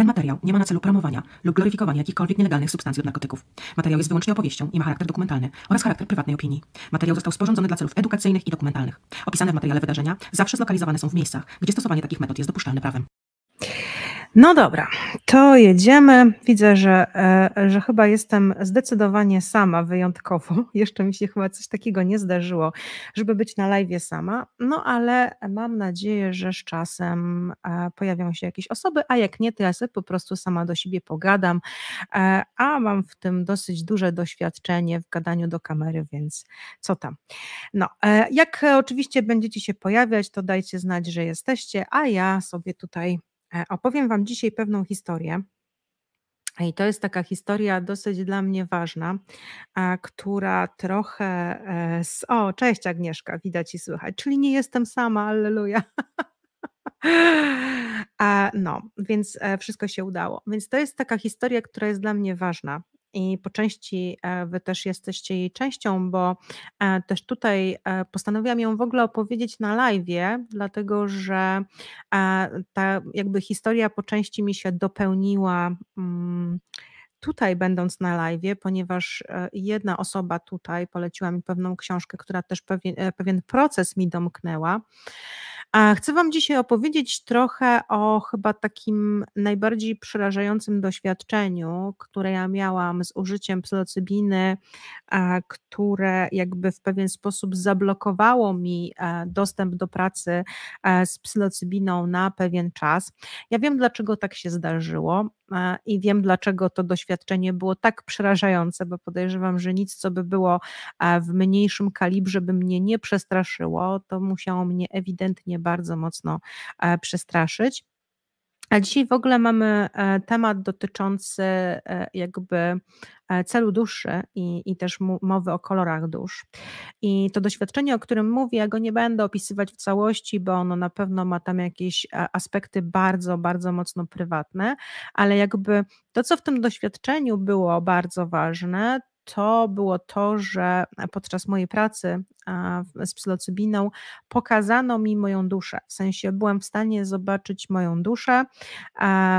Ten materiał nie ma na celu promowania lub gloryfikowania jakichkolwiek nielegalnych substancji od narkotyków. Materiał jest wyłącznie opowieścią i ma charakter dokumentalny oraz charakter prywatnej opinii. Materiał został sporządzony dla celów edukacyjnych i dokumentalnych. Opisane w materiale wydarzenia zawsze zlokalizowane są w miejscach, gdzie stosowanie takich metod jest dopuszczalne prawem. No dobra, to jedziemy. Widzę, że, e, że chyba jestem zdecydowanie sama wyjątkowo. Jeszcze mi się chyba coś takiego nie zdarzyło, żeby być na live sama. No ale mam nadzieję, że z czasem e, pojawią się jakieś osoby, a jak nie, to ja sobie po prostu sama do siebie pogadam. E, a mam w tym dosyć duże doświadczenie w gadaniu do kamery, więc co tam. No, jak oczywiście będziecie się pojawiać, to dajcie znać, że jesteście, a ja sobie tutaj opowiem Wam dzisiaj pewną historię. I to jest taka historia dosyć dla mnie ważna, która trochę. E, o, cześć Agnieszka, widać i słychać. Czyli nie jestem sama, alleluja. No, więc e, wszystko się udało. Więc to jest taka historia, która jest dla mnie ważna i po części e, wy też jesteście jej częścią, bo e, też tutaj e, postanowiłam ją w ogóle opowiedzieć na live, dlatego że ta jakby historia po części mi się dopełniła mm, tutaj będąc na live, ponieważ jedna osoba tutaj poleciła mi pewną książkę, która też pewien, pewien proces mi domknęła. A chcę Wam dzisiaj opowiedzieć trochę o chyba takim najbardziej przerażającym doświadczeniu, które ja miałam z użyciem psylocybiny, które jakby w pewien sposób zablokowało mi e, dostęp do pracy e, z psylocybiną na pewien czas. Ja wiem, dlaczego tak się zdarzyło i wiem, dlaczego to doświadczenie było tak przerażające, bo podejrzewam, że nic, co by było w mniejszym kalibrze, by mnie nie przestraszyło, to musiało mnie ewidentnie bardzo mocno przestraszyć. A dzisiaj w ogóle mamy e, temat dotyczący e, jakby celu duszy i, i też mowy o kolorach dusz. I to doświadczenie, o którym mówię, ja go nie będę opisywać w całości, bo ono na pewno ma tam jakieś aspekty bardzo, bardzo mocno prywatne, ale jakby to, co w tym doświadczeniu było bardzo ważne, to było to, że podczas mojej pracy z psylocybiną pokazano mi moją duszę. W sensie byłam w stanie zobaczyć moją duszę,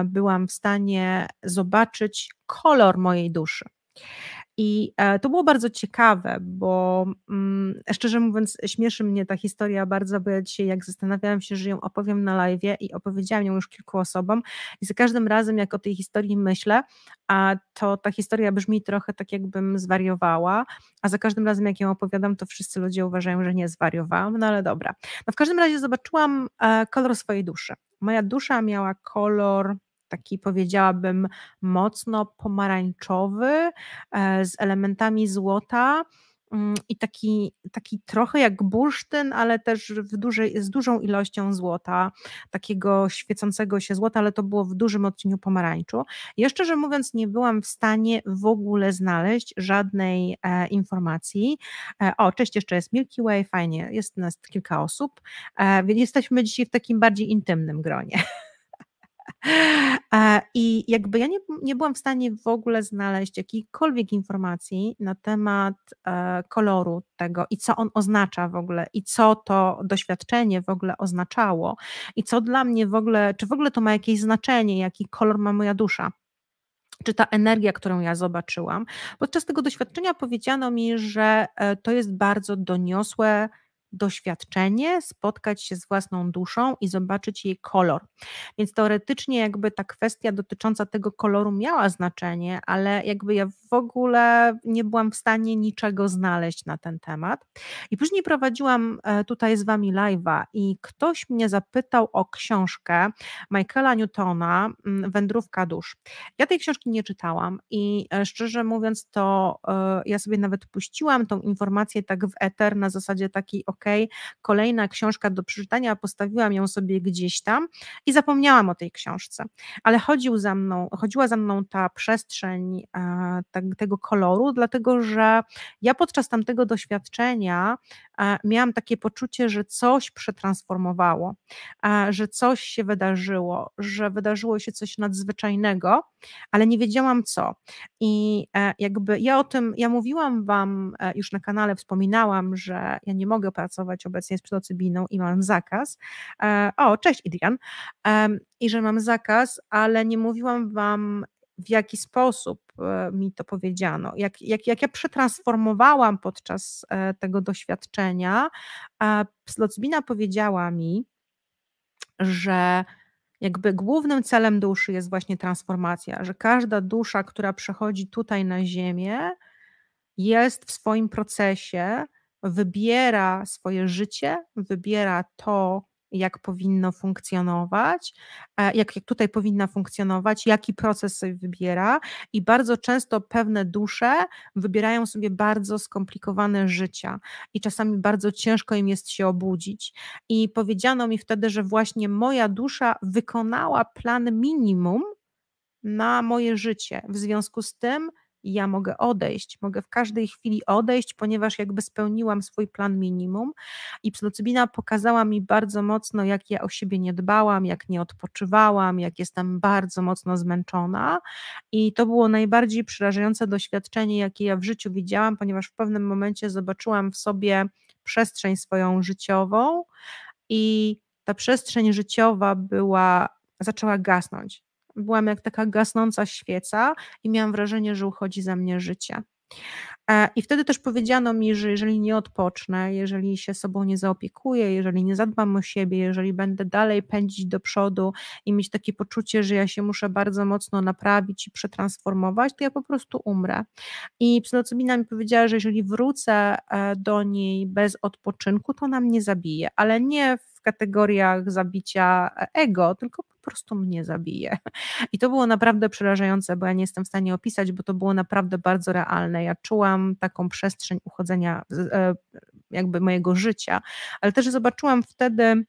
byłam w stanie zobaczyć kolor mojej duszy. I e, to było bardzo ciekawe, bo mm, szczerze mówiąc, śmieszy mnie ta historia bardzo, bo ja dzisiaj, jak zastanawiałam się, że ją opowiem na live i opowiedziałam ją już kilku osobom, i za każdym razem, jak o tej historii myślę, a to ta historia brzmi trochę tak, jakbym zwariowała, a za każdym razem, jak ją opowiadam, to wszyscy ludzie uważają, że nie zwariowałam, no ale dobra. No w każdym razie zobaczyłam e, kolor swojej duszy. Moja dusza miała kolor taki powiedziałabym mocno pomarańczowy, e, z elementami złota mm, i taki, taki trochę jak bursztyn, ale też w dużej, z dużą ilością złota, takiego świecącego się złota, ale to było w dużym odcieniu pomarańczu. Jeszcze, że mówiąc, nie byłam w stanie w ogóle znaleźć żadnej e, informacji. E, o, cześć, jeszcze jest Milky Way, fajnie, jest nas kilka osób, e, więc jesteśmy dzisiaj w takim bardziej intymnym gronie. I jakby ja nie, nie byłam w stanie w ogóle znaleźć jakiejkolwiek informacji na temat e, koloru tego i co on oznacza w ogóle, i co to doświadczenie w ogóle oznaczało, i co dla mnie w ogóle, czy w ogóle to ma jakieś znaczenie, jaki kolor ma moja dusza czy ta energia, którą ja zobaczyłam. Podczas tego doświadczenia powiedziano mi, że e, to jest bardzo doniosłe doświadczenie, spotkać się z własną duszą i zobaczyć jej kolor. Więc teoretycznie jakby ta kwestia dotycząca tego koloru miała znaczenie, ale jakby ja w ogóle nie byłam w stanie niczego znaleźć na ten temat. I później prowadziłam e, tutaj z wami live'a i ktoś mnie zapytał o książkę Michaela Newtona mm, Wędrówka dusz. Ja tej książki nie czytałam i e, szczerze mówiąc to e, ja sobie nawet puściłam tą informację tak w eter na zasadzie takiej kolejna książka do przeczytania, postawiłam ją sobie gdzieś tam i zapomniałam o tej książce, ale chodził za mną, chodziła za mną ta przestrzeń tak, tego koloru, dlatego że ja podczas tamtego doświadczenia miałam takie poczucie, że coś przetransformowało, że coś się wydarzyło, że wydarzyło się coś nadzwyczajnego, ale nie wiedziałam co. I e, jakby ja o tym, ja mówiłam Wam e, już na kanale, wspominałam, że ja nie mogę pracować obecnie z psylocybiną i mam zakaz. E, o, cześć Adrian. I że mam zakaz, ale nie mówiłam wam w jaki sposób e, mi to powiedziano, jak, jak, jak ja przetransformowałam podczas e, tego doświadczenia, psylocybina powiedziała mi, że jakby głównym celem duszy jest właśnie transformacja, że każda dusza, która przechodzi tutaj na Ziemię, jest w swoim procesie, wybiera swoje życie, wybiera to, jak powinno funkcjonować, e, jak, jak tutaj powinna funkcjonować, jaki proces sobie wybiera, i bardzo często pewne dusze wybierają sobie bardzo skomplikowane życia, i czasami bardzo ciężko im jest się obudzić. I powiedziano mi wtedy, że właśnie moja dusza wykonała plan minimum na moje życie. W związku z tym ja mogę odejść, mogę w każdej chwili odejść, ponieważ jakby spełniłam swój plan minimum i psylocybina pokazała mi bardzo mocno, jak ja o siebie nie dbałam, jak nie odpoczywałam, jak jestem bardzo mocno zmęczona. I to było najbardziej przerażające doświadczenie, jakie ja w życiu widziałam, ponieważ w pewnym momencie zobaczyłam w sobie przestrzeń swoją życiową i ta przestrzeń życiowa była, zaczęła gasnąć byłam jak taka gasnąca świeca i miałam wrażenie, że uchodzi za mnie życie. E, I wtedy też powiedziano mi, że jeżeli nie odpocznę, jeżeli się sobą nie zaopiekuję, jeżeli nie zadbam o siebie, jeżeli będę dalej pędzić do przodu i mieć takie poczucie, że ja się muszę bardzo mocno naprawić i przetransformować, to ja po prostu umrę. I psylocybina mi powiedziała, że jeżeli wrócę e, do niej bez odpoczynku, to ona mnie zabije, ale nie w kategoriach zabicia ego, tylko po prostu mnie zabije. I to było naprawdę przerażające, bo ja nie jestem w stanie opisać, bo to było naprawdę bardzo realne. Ja czułam taką przestrzeń uchodzenia e, jakby mojego życia, ale też zobaczyłam wtedy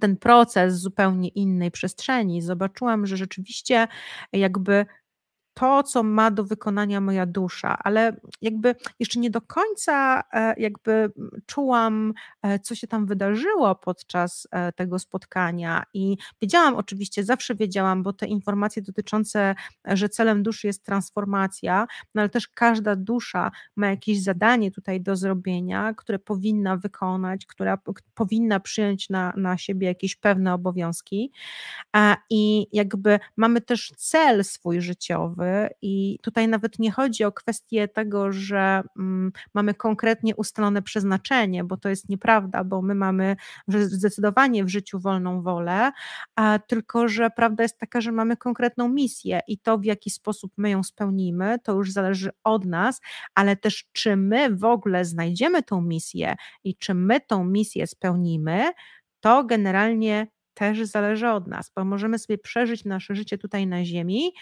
ten proces zupełnie innej przestrzeni. Zobaczyłam, że rzeczywiście jakby to, co ma do wykonania moja dusza, ale jakby jeszcze nie do końca e, jakby czułam, e, co się tam wydarzyło podczas e, tego spotkania. I wiedziałam oczywiście, zawsze wiedziałam, bo te informacje dotyczące, że celem duszy jest transformacja, no ale też każda dusza ma jakieś zadanie tutaj do zrobienia, które powinna wykonać, która powinna przyjąć na, na siebie jakieś pewne obowiązki. I jakby mamy też cel swój życiowy, i tutaj nawet nie chodzi o kwestię tego, że mm, mamy konkretnie ustalone przeznaczenie, bo to jest nieprawda, bo my mamy zdecydowanie w życiu wolną wolę, a tylko że prawda jest taka, że mamy konkretną misję i to w jaki sposób my ją spełnimy, to już zależy od nas, ale też czy my w ogóle znajdziemy tą misję i czy my tą misję spełnimy, to generalnie też zależy od nas, bo możemy sobie przeżyć nasze życie tutaj na Ziemi,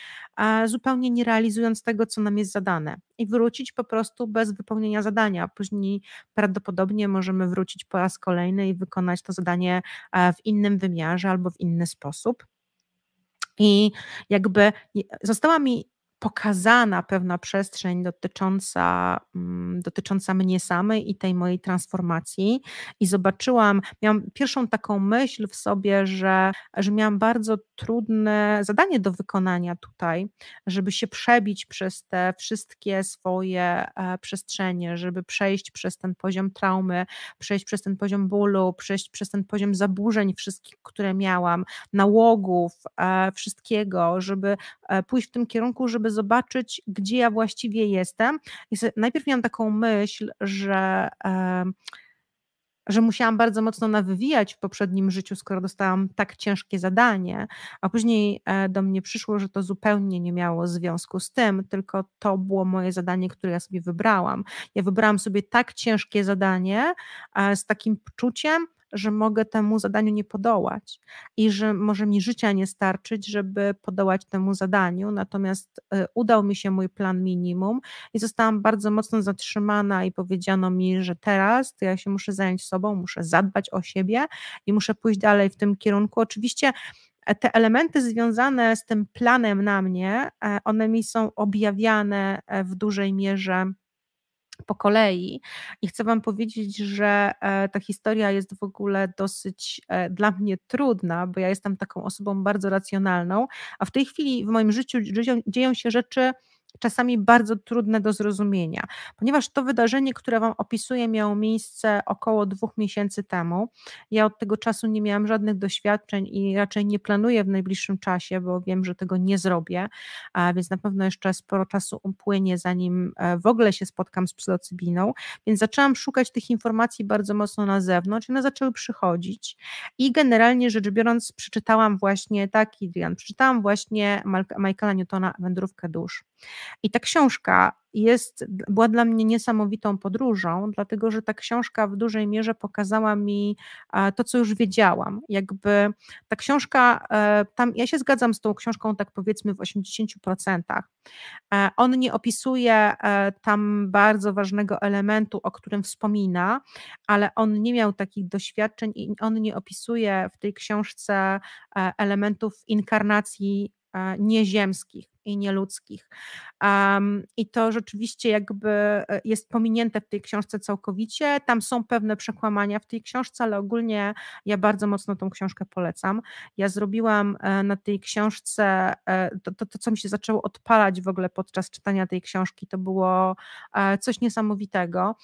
zupełnie nie realizując tego, co nam jest zadane i wrócić po prostu bez wypełnienia zadania. Później prawdopodobnie możemy wrócić po raz kolejny i wykonać to zadanie e, w innym wymiarze albo w inny sposób. I jakby została mi pokazana pewna przestrzeń dotycząca, mm, dotycząca mnie samej i tej mojej transformacji. I zobaczyłam, miałam pierwszą taką myśl w sobie, że, że miałam bardzo trudne zadanie do wykonania tutaj, żeby się przebić przez te wszystkie swoje e, przestrzenie, żeby przejść przez ten poziom traumy, przejść przez ten poziom bólu, przejść przez ten poziom zaburzeń wszystkich, które miałam, nałogów, e, wszystkiego, żeby e, pójść w tym kierunku, żeby zobaczyć, gdzie ja właściwie jestem. I najpierw miałam taką myśl, że że musiałam bardzo mocno nawywijać w poprzednim życiu, skoro dostałam tak ciężkie zadanie, a później e, do mnie przyszło, że to zupełnie nie miało związku z tym, tylko to było moje zadanie, które ja sobie wybrałam. Ja wybrałam sobie tak ciężkie zadanie e, z takim poczuciem, że mogę temu zadaniu nie podołać i że może mi życia nie starczyć, żeby podołać temu zadaniu. Natomiast e, udał mi się mój plan minimum i zostałam bardzo mocno zatrzymana i powiedziano mi, że teraz to ja się muszę zająć sobą, muszę zadbać o siebie i muszę pójść dalej w tym kierunku. Oczywiście e, te elementy związane z tym planem na mnie, e, one mi są objawiane w dużej mierze po kolei. I chcę Wam powiedzieć, że e, ta historia jest w ogóle dosyć e, dla mnie trudna, bo ja jestem taką osobą bardzo racjonalną, a w tej chwili w moim życiu dzieją się rzeczy, czasami bardzo trudne do zrozumienia, ponieważ to wydarzenie, które Wam opisuję, miało miejsce około dwóch miesięcy temu. Ja od tego czasu nie miałam żadnych doświadczeń i raczej nie planuję w najbliższym czasie, bo wiem, że tego nie zrobię, więc na pewno jeszcze sporo czasu upłynie, zanim e, w ogóle się spotkam z psylocybiną, więc zaczęłam szukać tych informacji bardzo mocno na zewnątrz, one zaczęły przychodzić i generalnie rzecz biorąc przeczytałam właśnie, tak Adrian, przeczytałam właśnie Michaela Newtona Wędrówkę dusz. I ta książka jest, była dla mnie niesamowitą podróżą, dlatego że ta książka w dużej mierze pokazała mi to, co już wiedziałam. Jakby ta książka, e, tam ja się zgadzam z tą książką, tak powiedzmy w 80%. E, on nie opisuje e, tam bardzo ważnego elementu, o którym wspomina, ale on nie miał takich doświadczeń i on nie opisuje w tej książce elementów inkarnacji nieziemskich i nieludzkich. Um, I to rzeczywiście jakby e, jest pominięte w tej książce całkowicie. Tam są pewne przekłamania w tej książce, ale ogólnie ja bardzo mocno tą książkę polecam. Ja zrobiłam e, na tej książce, e, to, to, to co mi się zaczęło odpalać w ogóle podczas czytania tej książki, to było coś niesamowitego.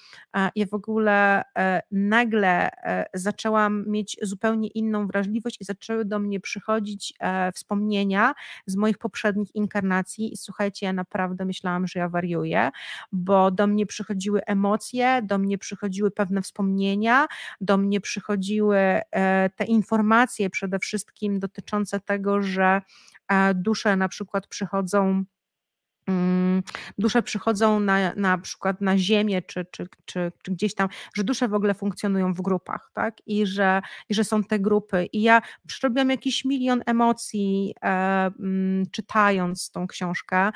Ja w ogóle nagle zaczęłam mieć zupełnie inną wrażliwość i zaczęły do mnie przychodzić wspomnienia z moich poprzednich inkarnacji i słuchajcie, ja naprawdę myślałam, że ja wariuję, bo do mnie przychodziły emocje, do mnie przychodziły pewne wspomnienia, do mnie przychodziły e, te informacje przede wszystkim dotyczące tego, że e, dusze na przykład przychodzą dusze przychodzą na, na przykład na ziemię, czy, czy, czy, czy, gdzieś tam, że dusze w ogóle funkcjonują w grupach, tak? I że, i że są te grupy. I ja przerobiłam jakiś milion emocji, e, mm, czytając tą książkę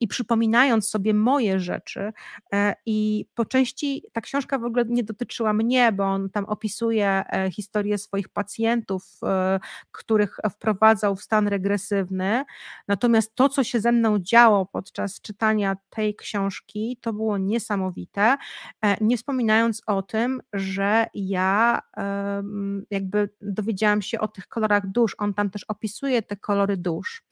i przypominając sobie moje rzeczy. E, I po części ta książka w ogóle nie dotyczyła mnie, bo on tam opisuje e, historię swoich pacjentów, e, których wprowadzał w stan regresywny. Natomiast to, co się ze mną działo podczas podczas czytania tej książki, to było niesamowite. E, nie wspominając o tym, że ja jakby dowiedziałam się o tych kolorach dusz. On tam też opisuje te kolory dusz.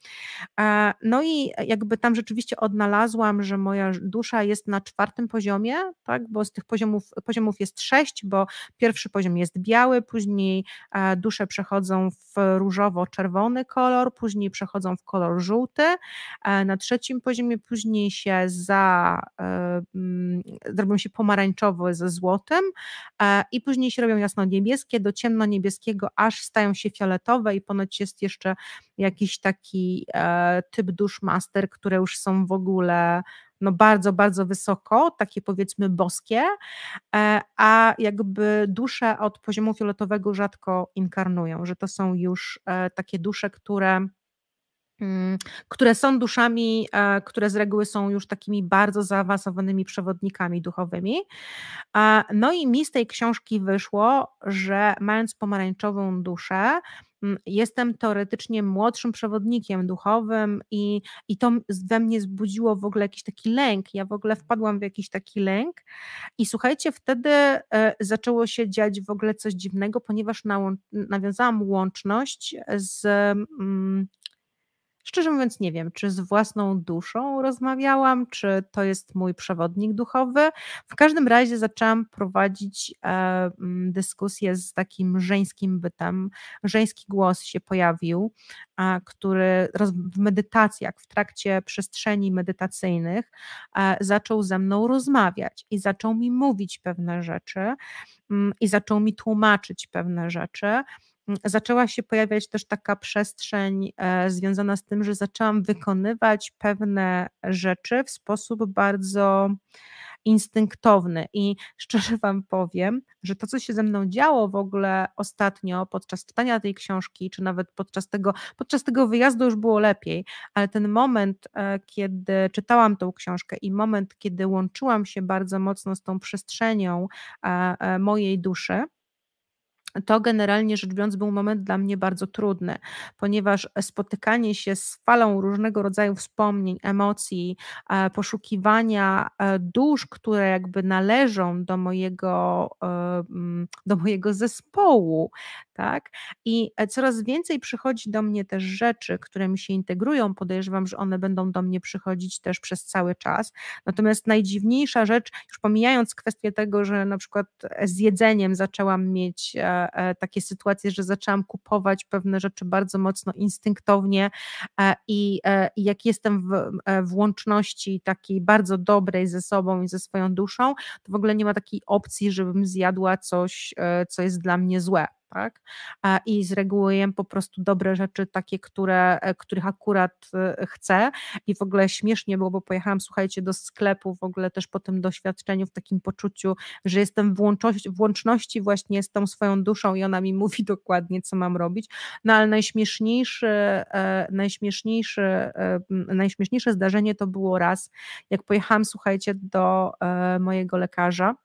E, no i jakby tam rzeczywiście odnalazłam, że moja dusza jest na czwartym poziomie, tak, bo z tych poziomów, poziomów jest sześć, bo pierwszy poziom jest biały, później e, dusze przechodzą w różowo-czerwony kolor, później przechodzą w kolor żółty, na trzecim poziomie później się za, e, mm, robią się pomarańczowe ze złotem e, i później się robią jasno-niebieskie, do ciemno-niebieskiego aż stają się fioletowe i ponoć jest jeszcze jakiś taki e, typ dusz master, które już są w ogóle no bardzo, bardzo wysoko, takie powiedzmy boskie, a jakby dusze od poziomu fioletowego rzadko inkarnują, że to są już takie dusze, które które są duszami, e, które z reguły są już takimi bardzo zaawansowanymi przewodnikami duchowymi. No i mi z tej książki wyszło, że mając pomarańczową duszę, mm, jestem teoretycznie młodszym przewodnikiem duchowym i, i to we mnie zbudziło w ogóle jakiś taki lęk. Ja w ogóle wpadłam w jakiś taki lęk i słuchajcie, wtedy e, zaczęło się dziać w ogóle coś dziwnego, ponieważ nawiązałam łączność z mm, Szczerze mówiąc, nie wiem, czy z własną duszą rozmawiałam, czy to jest mój przewodnik duchowy. W każdym razie zaczęłam prowadzić e, mm, dyskusję z takim żeńskim bytem. Żeński głos się pojawił, a, który roz, w medytacjach, w trakcie przestrzeni medytacyjnych e, zaczął ze mną rozmawiać i zaczął mi mówić pewne rzeczy mm, i zaczął mi tłumaczyć pewne rzeczy zaczęła się pojawiać też taka przestrzeń e, związana z tym, że zaczęłam wykonywać pewne rzeczy w sposób bardzo instynktowny. I szczerze Wam powiem, że to, co się ze mną działo w ogóle ostatnio podczas czytania tej książki, czy nawet podczas tego, podczas tego wyjazdu już było lepiej, ale ten moment, e, kiedy czytałam tą książkę i moment, kiedy łączyłam się bardzo mocno z tą przestrzenią e, mojej duszy, to generalnie rzecz biorąc był moment dla mnie bardzo trudny, ponieważ spotykanie się z falą różnego rodzaju wspomnień, emocji, e, poszukiwania e, dusz, które jakby należą do mojego, e, mm, do mojego zespołu, tak? I coraz więcej przychodzi do mnie też rzeczy, które mi się integrują. Podejrzewam, że one będą do mnie przychodzić też przez cały czas. Natomiast najdziwniejsza rzecz, już pomijając kwestię tego, że na przykład z jedzeniem zaczęłam mieć E, takie sytuacje, że zaczęłam kupować pewne rzeczy bardzo mocno instynktownie e, i, e, i jak jestem w, w łączności takiej bardzo dobrej ze sobą i ze swoją duszą, to w ogóle nie ma takiej opcji, żebym zjadła coś, co jest dla mnie złe tak? I z reguły jem po prostu dobre rzeczy, takie, które, e, których akurat e, chcę. I w ogóle śmiesznie było, bo pojechałam, słuchajcie, do sklepu w ogóle też po tym doświadczeniu, w takim poczuciu, że jestem w, łączności, w łączności właśnie z tą swoją duszą i ona mi mówi dokładnie, co mam robić. No ale najśmieszniejszy, e, najśmieszniejszy, najśmieszniejsze zdarzenie to było raz, jak pojechałam, słuchajcie, do mojego lekarza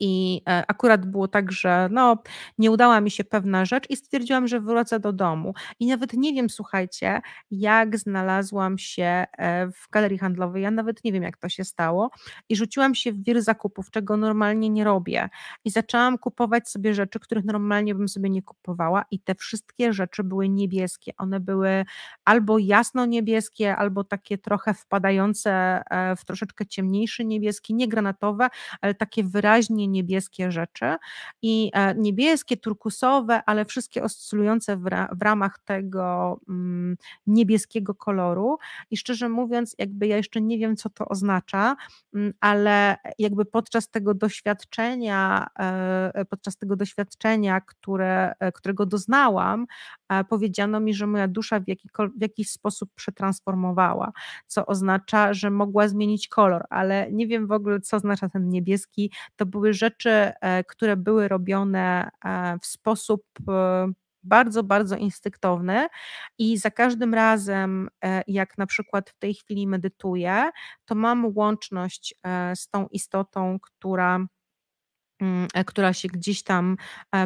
I e, akurat było tak, że no, nie udała mi się pewna rzecz i stwierdziłam, że wrócę do domu. I nawet nie wiem, słuchajcie, jak znalazłam się e, w galerii handlowej. Ja nawet nie wiem, jak to się stało. I rzuciłam się w wir zakupów, czego normalnie nie robię. I zaczęłam kupować sobie rzeczy, których normalnie bym sobie nie kupowała. I te wszystkie rzeczy były niebieskie. One były albo jasno niebieskie, albo takie trochę wpadające w troszeczkę ciemniejszy niebieski, nie granatowe, ale takie wyraźne wyraźnie niebieskie rzeczy i e, niebieskie, turkusowe, ale wszystkie oscylujące w, ra w ramach tego mm, niebieskiego koloru i szczerze mówiąc, jakby ja jeszcze nie wiem, co to oznacza, mm, ale jakby podczas tego doświadczenia, e, podczas tego doświadczenia, które, e, którego doznałam, powiedziano mi, że moja dusza w, w jakiś sposób przetransformowała, co oznacza, że mogła zmienić kolor, ale nie wiem w ogóle, co oznacza ten niebieski. To były rzeczy, e, które były robione e, w sposób e, bardzo, bardzo instynktowny i za każdym razem, jak na przykład w tej chwili medytuję, to mam łączność z tą istotą, która Mm, która się gdzieś tam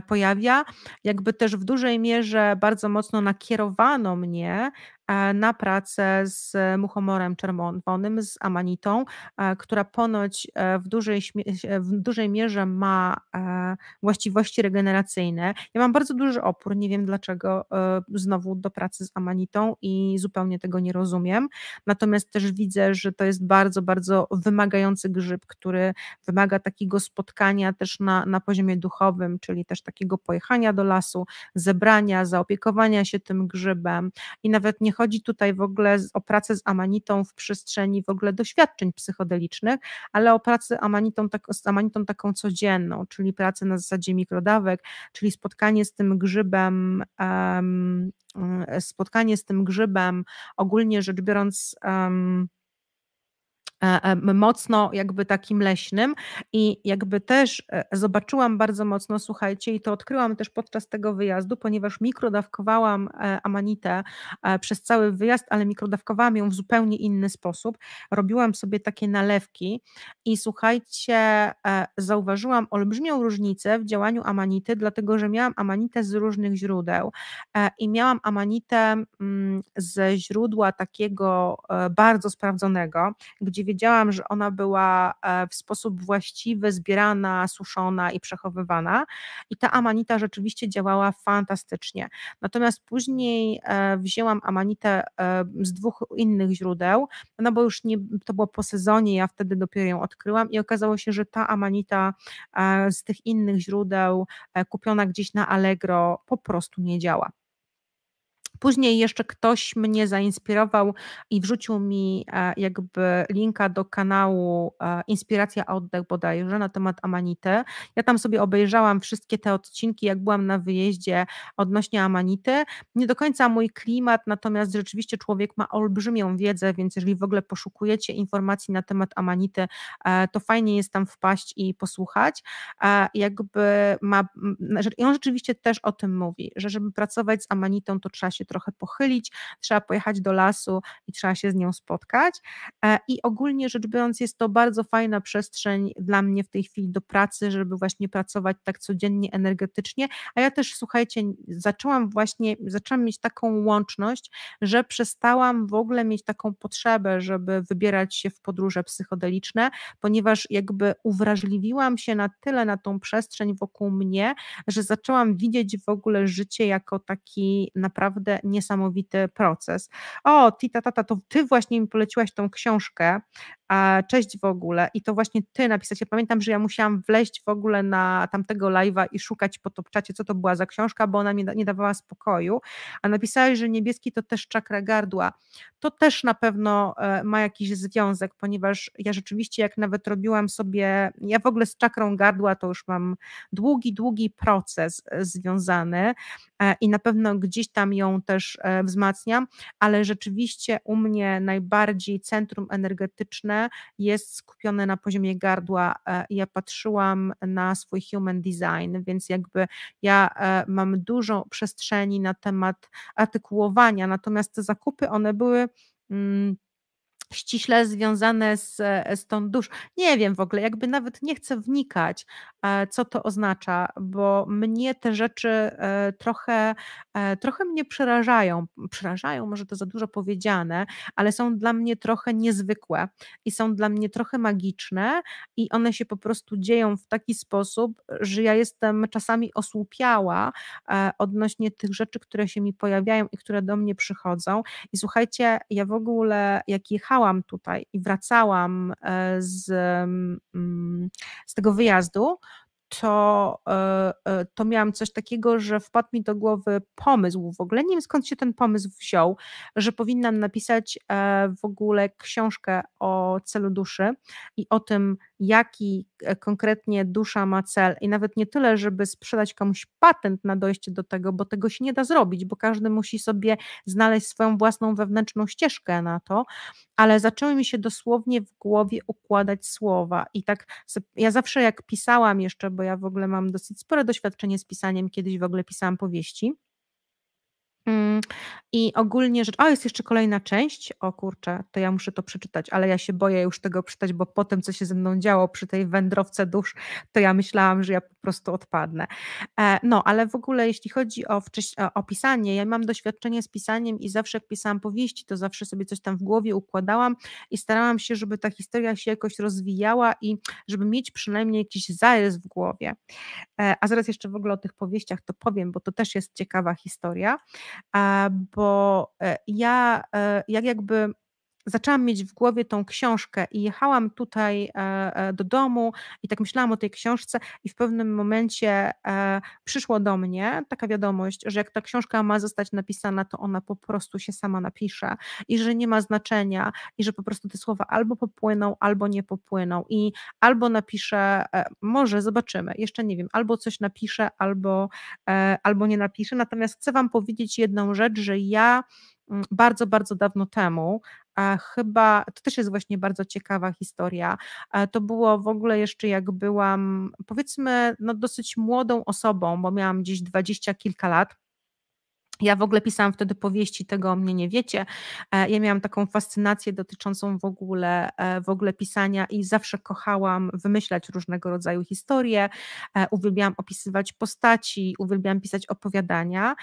pojawia, jakby też w dużej mierze bardzo mocno nakierowano mnie na pracę z muchomorem czerwonym, z amanitą, e, która ponoć e, w dużej, w dużej mierze ma właściwości regeneracyjne. Ja mam bardzo duży opór, nie wiem dlaczego znowu do pracy z amanitą i zupełnie tego nie rozumiem. Natomiast też widzę, że to jest bardzo, bardzo wymagający grzyb, który wymaga takiego spotkania też na, na poziomie duchowym, czyli też takiego pojechania do lasu, zebrania, zaopiekowania się tym grzybem i nawet nie chodzi tutaj w ogóle o pracę z amanitą w przestrzeni w ogóle doświadczeń psychodelicznych, ale o pracę amanitą, tak, z amanitą taką codzienną, czyli pracę na zasadzie mikrodawek, czyli spotkanie z tym grzybem, um, spotkanie z tym grzybem, ogólnie rzecz biorąc, um, mocno jakby takim leśnym i jakby też e, zobaczyłam bardzo mocno, słuchajcie, i to odkryłam też podczas tego wyjazdu, ponieważ mikrodawkowałam amanitę przez cały wyjazd, ale mikrodawkowałam ją w zupełnie inny sposób. Robiłam sobie takie nalewki i słuchajcie, zauważyłam olbrzymią różnicę w działaniu amanity, dlatego że miałam amanitę z różnych źródeł i miałam amanitę mm, ze źródła takiego bardzo sprawdzonego, gdzie wiedziałam, że ona była e, w sposób właściwy zbierana, suszona i przechowywana i ta amanita rzeczywiście działała fantastycznie. Natomiast później e, wzięłam amanitę e, z dwóch innych źródeł, no bo już nie, to było po sezonie, ja wtedy dopiero ją odkryłam i okazało się, że ta amanita z tych innych źródeł kupiona gdzieś na Allegro po prostu nie działa. Później jeszcze ktoś mnie zainspirował i wrzucił mi e, jakby linka do kanału e, Inspiracja Oddech bodajże na temat Amanity. Ja tam sobie obejrzałam wszystkie te odcinki, jak byłam na wyjeździe odnośnie Amanity. Nie do końca mój klimat, natomiast rzeczywiście człowiek ma olbrzymią wiedzę, więc jeżeli w ogóle poszukujecie informacji na temat Amanity, e, to fajnie jest tam wpaść i posłuchać. Jakby ma, on rzeczywiście też o tym mówi, że żeby pracować z Amanitą, to trzeba się trochę pochylić, trzeba pojechać do lasu i trzeba się z nią spotkać. E, I ogólnie rzecz biorąc, jest to bardzo fajna przestrzeń dla mnie w tej chwili do pracy, żeby właśnie pracować tak codziennie, energetycznie. A ja też, słuchajcie, zaczęłam właśnie, zaczęłam mieć taką łączność, że przestałam w ogóle mieć taką potrzebę, żeby wybierać się w podróże psychodeliczne, ponieważ jakby uwrażliwiłam się na tyle na tą przestrzeń wokół mnie, że zaczęłam widzieć w ogóle życie jako taki naprawdę niesamowity proces. O, Tita, tata, to ty właśnie mi poleciłaś tą książkę, cześć w ogóle i to właśnie ty napisać. Ja pamiętam, że ja musiałam wleźć w ogóle na tamtego live'a i szukać po topczacie, co to była za książka, bo ona mi nie dawała spokoju, a napisałeś, że niebieski to też czakra gardła. To też na pewno e, ma jakiś związek, ponieważ ja rzeczywiście jak nawet robiłam sobie, ja w ogóle z czakrą gardła to już mam długi, długi proces e, związany e, i na pewno gdzieś tam ją też wzmacniam, ale rzeczywiście u mnie najbardziej centrum energetyczne jest skupione na poziomie gardła. E, ja patrzyłam na swój human design, więc jakby ja e, mam dużo przestrzeni na temat artykułowania, natomiast te zakupy, one były. Mm, ściśle związane z, z tą duszą. Nie wiem w ogóle, jakby nawet nie chcę wnikać, e, co to oznacza, bo mnie te rzeczy e, trochę, e, trochę mnie przerażają. Przerażają, może to za dużo powiedziane, ale są dla mnie trochę niezwykłe i są dla mnie trochę magiczne i one się po prostu dzieją w taki sposób, że ja jestem czasami osłupiała odnośnie tych rzeczy, które się mi pojawiają i które do mnie przychodzą. I słuchajcie, ja w ogóle, jak jechałam, jechałam tutaj i wracałam e, z, mm, z tego wyjazdu, to, e, e, to miałam coś takiego, że wpadł mi do głowy pomysł w ogóle, nie wiem skąd się ten pomysł wziął, że powinnam napisać w ogóle książkę o celu duszy i o tym, jaki e, konkretnie dusza ma cel. I nawet nie tyle, żeby sprzedać komuś patent na dojście do tego, bo tego się nie da zrobić, bo każdy musi sobie znaleźć swoją własną wewnętrzną ścieżkę na to, ale zaczęły mi się dosłownie w głowie układać słowa. I tak ja zawsze jak pisałam jeszcze, bo ja w ogóle mam dosyć spore doświadczenie z pisaniem, kiedyś w ogóle pisałam powieści, I ogólnie rzecz, o jest jeszcze kolejna część, o kurczę, to ja muszę to przeczytać, ale ja się boję już tego przeczytać, bo po tym, co się ze mną działo przy tej wędrowce dusz, to ja myślałam, że ja po prostu odpadnę. E, no, ale w ogóle jeśli chodzi o, o pisanie, ja mam doświadczenie z pisaniem i zawsze jak pisałam powieści, to zawsze sobie coś tam w głowie układałam i starałam się, żeby ta historia się jakoś rozwijała i żeby mieć przynajmniej jakiś zarys w głowie. E, a zaraz jeszcze w ogóle o tych powieściach to powiem, bo to też jest ciekawa historia bo e, ja e, jak jakby zaczęłam mieć w głowie tą książkę i jechałam tutaj e, e, do domu i tak myślałam o tej książce i w pewnym momencie e, przyszło do mnie taka wiadomość, że jak ta książka ma zostać napisana, to ona po prostu się sama napisze i że nie ma znaczenia i że po prostu te słowa albo popłyną, albo nie popłyną i albo napiszę, może zobaczymy, jeszcze nie wiem, albo coś napiszę, albo, albo nie napiszę, natomiast chcę Wam powiedzieć jedną rzecz, że ja mm, bardzo, bardzo dawno temu chyba, to też jest właśnie bardzo ciekawa historia. To było w ogóle jeszcze jak byłam, powiedzmy, no dosyć młodą osobą, bo miałam gdzieś dwadzieścia kilka lat. Ja w ogóle pisałam wtedy powieści, tego o mnie nie wiecie. E, ja miałam taką fascynację dotyczącą w ogóle, e, w ogóle pisania i zawsze kochałam wymyślać różnego rodzaju historie. E, uwielbiałam opisywać postaci, uwielbiałam pisać opowiadania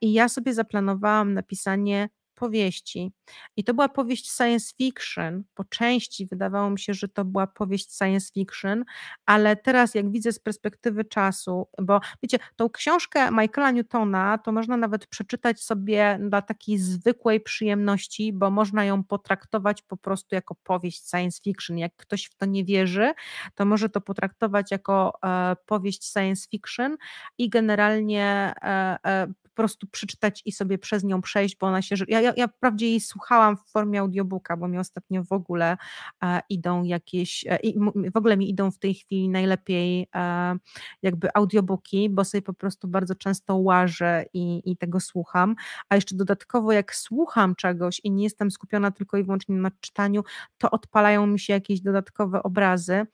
i ja sobie zaplanowałam napisanie powieści. I to była powieść science fiction. Po części wydawało mi się, że to była powieść science fiction, ale teraz, jak widzę z perspektywy czasu, bo wiecie, tą książkę Michaela Newtona to można nawet przeczytać sobie dla takiej zwykłej przyjemności, bo można ją potraktować po prostu jako powieść science fiction. Jak ktoś w to nie wierzy, to może to potraktować jako e, powieść science fiction i generalnie e, e, prostu przeczytać i sobie przez nią przejść, bo ona się. Ja, ja, ja wprawdzie jej słuchałam w formie audiobooka, bo mi ostatnio w ogóle e, idą jakieś. E, w ogóle mi idą w tej chwili najlepiej e, jakby audiobooki, bo sobie po prostu bardzo często łażę i, i tego słucham. A jeszcze dodatkowo, jak słucham czegoś i nie jestem skupiona tylko i wyłącznie na czytaniu, to odpalają mi się jakieś dodatkowe obrazy.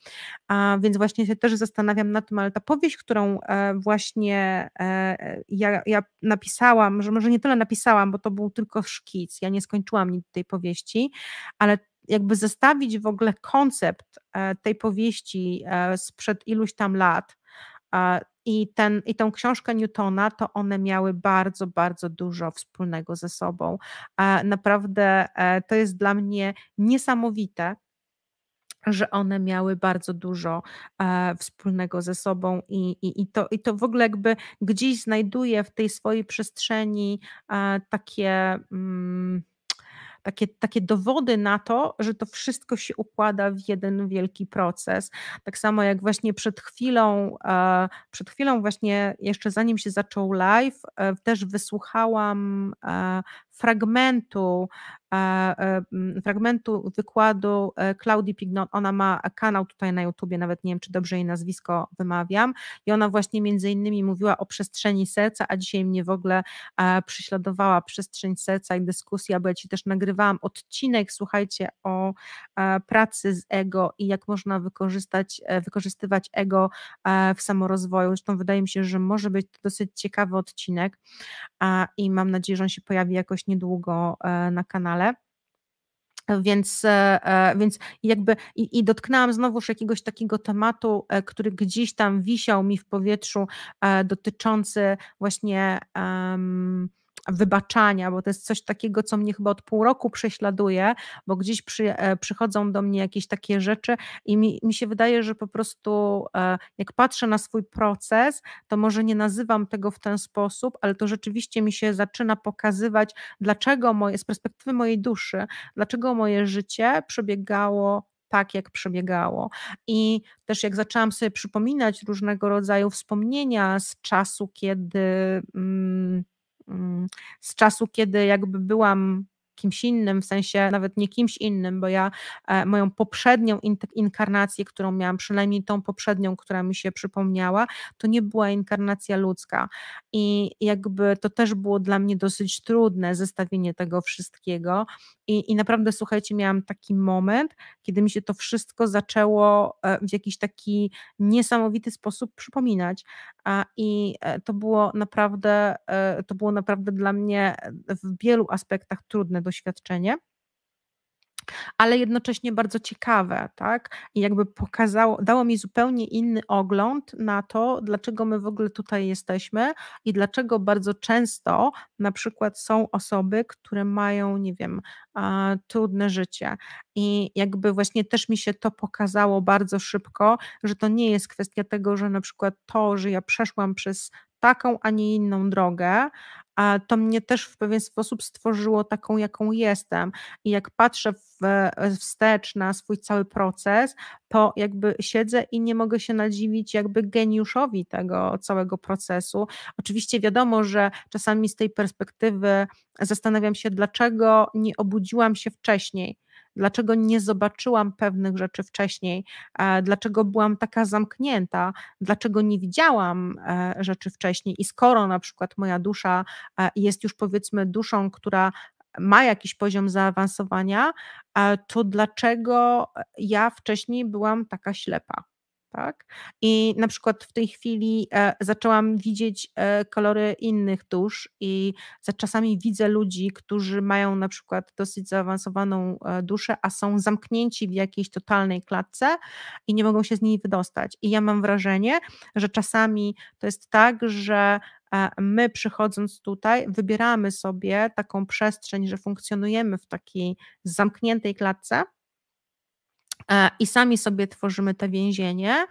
A więc właśnie się też zastanawiam nad tym, ale ta powieść, którą e, właśnie e, ja, ja napisałam, że może nie tyle napisałam, bo to był tylko szkic, ja nie skończyłam nic tej powieści, ale jakby zestawić w ogóle koncept e, tej powieści e, sprzed iluś tam lat i, ten, i tą książkę Newtona, to one miały bardzo, bardzo dużo wspólnego ze sobą. Naprawdę to jest dla mnie niesamowite, że one miały bardzo dużo e, wspólnego ze sobą i, i, i, to, i to w ogóle jakby gdzieś znajduje w tej swojej przestrzeni e, takie. Mm, takie, takie dowody na to, że to wszystko się układa w jeden wielki proces. Tak samo jak właśnie przed chwilą, e, przed chwilą właśnie jeszcze zanim się zaczął live, e, też wysłuchałam e, fragmentu, fragmentu wykładu Claudii Pignon. Ona ma kanał tutaj na YouTubie, nawet nie wiem, czy dobrze jej nazwisko wymawiam. I ona właśnie między innymi mówiła o przestrzeni serca, a dzisiaj mnie w ogóle prześladowała przestrzeń serca i dyskusja, bo ja ci też nagrywałam odcinek, słuchajcie, o pracy z ego i jak można wykorzystać, e, wykorzystywać ego w samorozwoju. Zresztą wydaje mi się, że może być to dosyć ciekawy odcinek i mam nadzieję, że on się pojawi jakoś niedługo e, na kanale. Więc, e, e, więc jakby i, i, dotknęłam znowuż jakiegoś takiego tematu, który gdzieś tam wisiał mi w powietrzu, dotyczący właśnie um, wybaczania, bo to jest coś takiego, co mnie chyba od pół roku prześladuje, bo gdzieś przy, e, przychodzą do mnie jakieś takie rzeczy i mi, mi się wydaje, że po prostu e, jak patrzę na swój proces, to może nie nazywam tego w ten sposób, ale to rzeczywiście mi się zaczyna pokazywać, dlaczego moje, z perspektywy mojej duszy, dlaczego moje życie przebiegało tak, jak przebiegało. I też jak zaczęłam sobie przypominać różnego rodzaju wspomnienia z czasu, kiedy. Mm, z czasu, kiedy jakby byłam kimś innym, w sensie nawet nie kimś innym, bo ja e, moją poprzednią inkarnację, którą miałam, przynajmniej tą poprzednią, która mi się przypomniała, to nie była inkarnacja ludzka. I jakby to też było dla mnie dosyć trudne zestawienie tego wszystkiego. I, i naprawdę, słuchajcie, miałam taki moment, kiedy mi się to wszystko zaczęło e, w jakiś taki niesamowity sposób przypominać. I e, to było naprawdę, to było naprawdę dla mnie w wielu aspektach trudne doświadczenie ale jednocześnie bardzo ciekawe, tak? I jakby pokazało, dało mi zupełnie inny ogląd na to, dlaczego my w ogóle tutaj jesteśmy i dlaczego bardzo często na przykład są osoby, które mają, nie wiem, trudne życie. I jakby właśnie też mi się to pokazało bardzo szybko, że to nie jest kwestia tego, że na przykład to, że ja przeszłam przez taką, a nie inną drogę, a to mnie też w pewien sposób stworzyło taką, jaką jestem. I jak patrzę w, wstecz na swój cały proces, to jakby siedzę i nie mogę się nadziwić jakby geniuszowi tego całego procesu. Oczywiście wiadomo, że czasami z tej perspektywy zastanawiam się, dlaczego nie obudziłam się wcześniej dlaczego nie zobaczyłam pewnych rzeczy wcześniej, e, dlaczego byłam taka zamknięta, dlaczego nie widziałam e, rzeczy wcześniej i skoro na przykład moja dusza e, jest już powiedzmy duszą, która ma jakiś poziom zaawansowania, to dlaczego ja wcześniej byłam taka ślepa? Tak? I na przykład w tej chwili e, zaczęłam widzieć e, kolory innych dusz i za czasami widzę ludzi, którzy mają na przykład dosyć zaawansowaną e, duszę, a są zamknięci w jakiejś totalnej klatce i nie mogą się z niej wydostać. I ja mam wrażenie, że czasami to jest tak, że my przychodząc tutaj wybieramy sobie taką przestrzeń, że funkcjonujemy w takiej zamkniętej klatce, i sami sobie tworzymy te więzienie,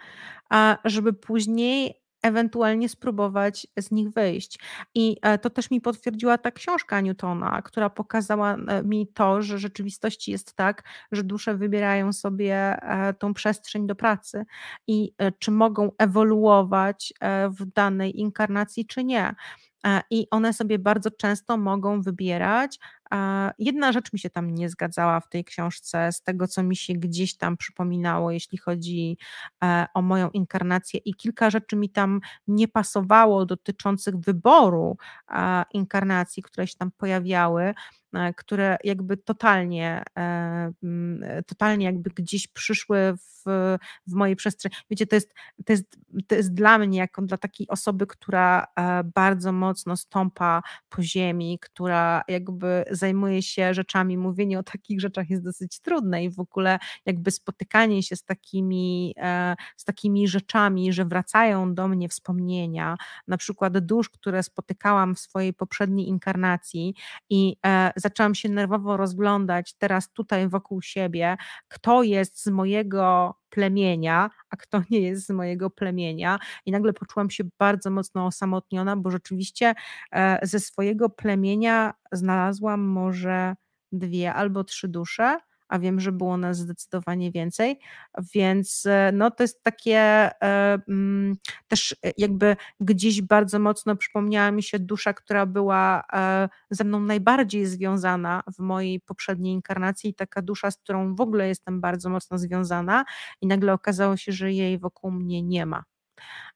żeby później ewentualnie spróbować z nich wyjść. I e, to też mi potwierdziła ta książka Newtona, która pokazała e, mi to, że rzeczywistości jest tak, że dusze wybierają sobie tą przestrzeń do pracy i czy mogą ewoluować w danej inkarnacji, czy nie. I one sobie bardzo często mogą wybierać Jedna rzecz mi się tam nie zgadzała w tej książce, z tego co mi się gdzieś tam przypominało, jeśli chodzi e, o moją inkarnację, i kilka rzeczy mi tam nie pasowało dotyczących wyboru inkarnacji, które się tam pojawiały. E, które jakby totalnie, e, mm, totalnie jakby gdzieś przyszły w, w mojej przestrzeni. Wiecie, to jest, to, jest, to jest dla mnie, jako dla takiej osoby, która bardzo mocno stąpa po ziemi, która jakby zajmuje się rzeczami, mówienie o takich rzeczach jest dosyć trudne i w ogóle jakby spotykanie się z takimi, z takimi rzeczami, że wracają do mnie wspomnienia, na przykład dusz, które spotykałam w swojej poprzedniej inkarnacji i e, zaczęłam się nerwowo rozglądać teraz tutaj wokół siebie, kto jest z mojego plemienia, a kto nie jest z mojego plemienia. I nagle poczułam się bardzo mocno osamotniona, bo rzeczywiście e, ze swojego plemienia znalazłam może dwie albo trzy dusze a wiem, że było nas zdecydowanie więcej, więc e, no to jest takie e, mm, też e, jakby gdzieś bardzo mocno przypomniała mi się dusza, która była ze mną najbardziej związana w mojej poprzedniej inkarnacji, taka dusza, z którą w ogóle jestem bardzo mocno związana i nagle okazało się, że jej wokół mnie nie ma.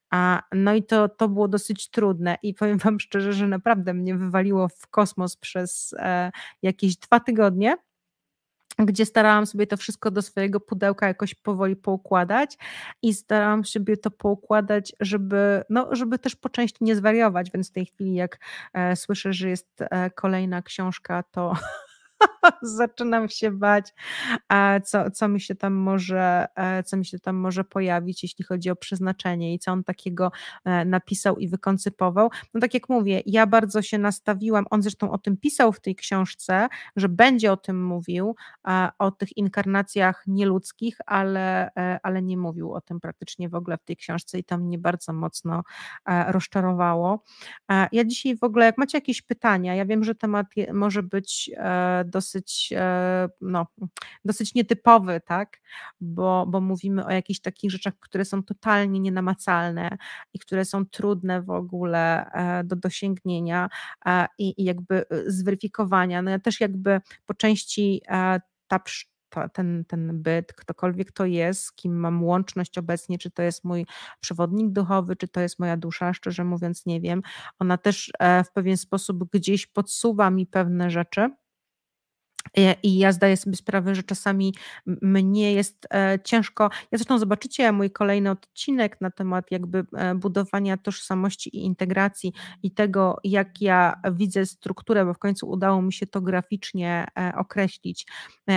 A, no i to, to było dosyć trudne i powiem Wam szczerze, że naprawdę mnie wywaliło w kosmos przez e, jakieś dwa tygodnie gdzie starałam sobie to wszystko do swojego pudełka jakoś powoli poukładać i starałam sobie to poukładać, żeby, no, żeby też po części nie zwariować, więc w tej chwili jak e, słyszę, że jest e, kolejna książka, to zaczynam się bać, co, co, mi się tam może, e, co mi się tam może pojawić, jeśli chodzi o przeznaczenie i co on takiego e, napisał i wykoncypował. No tak jak mówię, ja bardzo się nastawiłam, on zresztą o tym pisał w tej książce, że będzie o tym mówił, o tych inkarnacjach nieludzkich, ale, e, ale nie mówił o tym praktycznie w ogóle w tej książce i to mnie bardzo mocno rozczarowało. Ja dzisiaj w ogóle, jak macie jakieś pytania, ja wiem, że temat może być dosyć, e, no, dosyć nietypowy, tak? Bo, bo mówimy o jakichś takich rzeczach, które są totalnie nienamacalne i które są trudne w ogóle e, do dosięgnięcia e, i, i jakby zweryfikowania. No ja też jakby po części ta to, ten, ten byt, ktokolwiek to jest, z kim mam łączność obecnie, czy to jest mój przewodnik duchowy, czy to jest moja dusza, szczerze mówiąc nie wiem. Ona też w pewien sposób gdzieś podsuwa mi pewne rzeczy I ja zdaję sobie sprawę, że czasami mnie jest e, ciężko. Ja zresztą zobaczycie mój kolejny odcinek na temat jakby e, budowania tożsamości i integracji i tego, jak ja widzę strukturę, bo w końcu udało mi się to graficznie określić,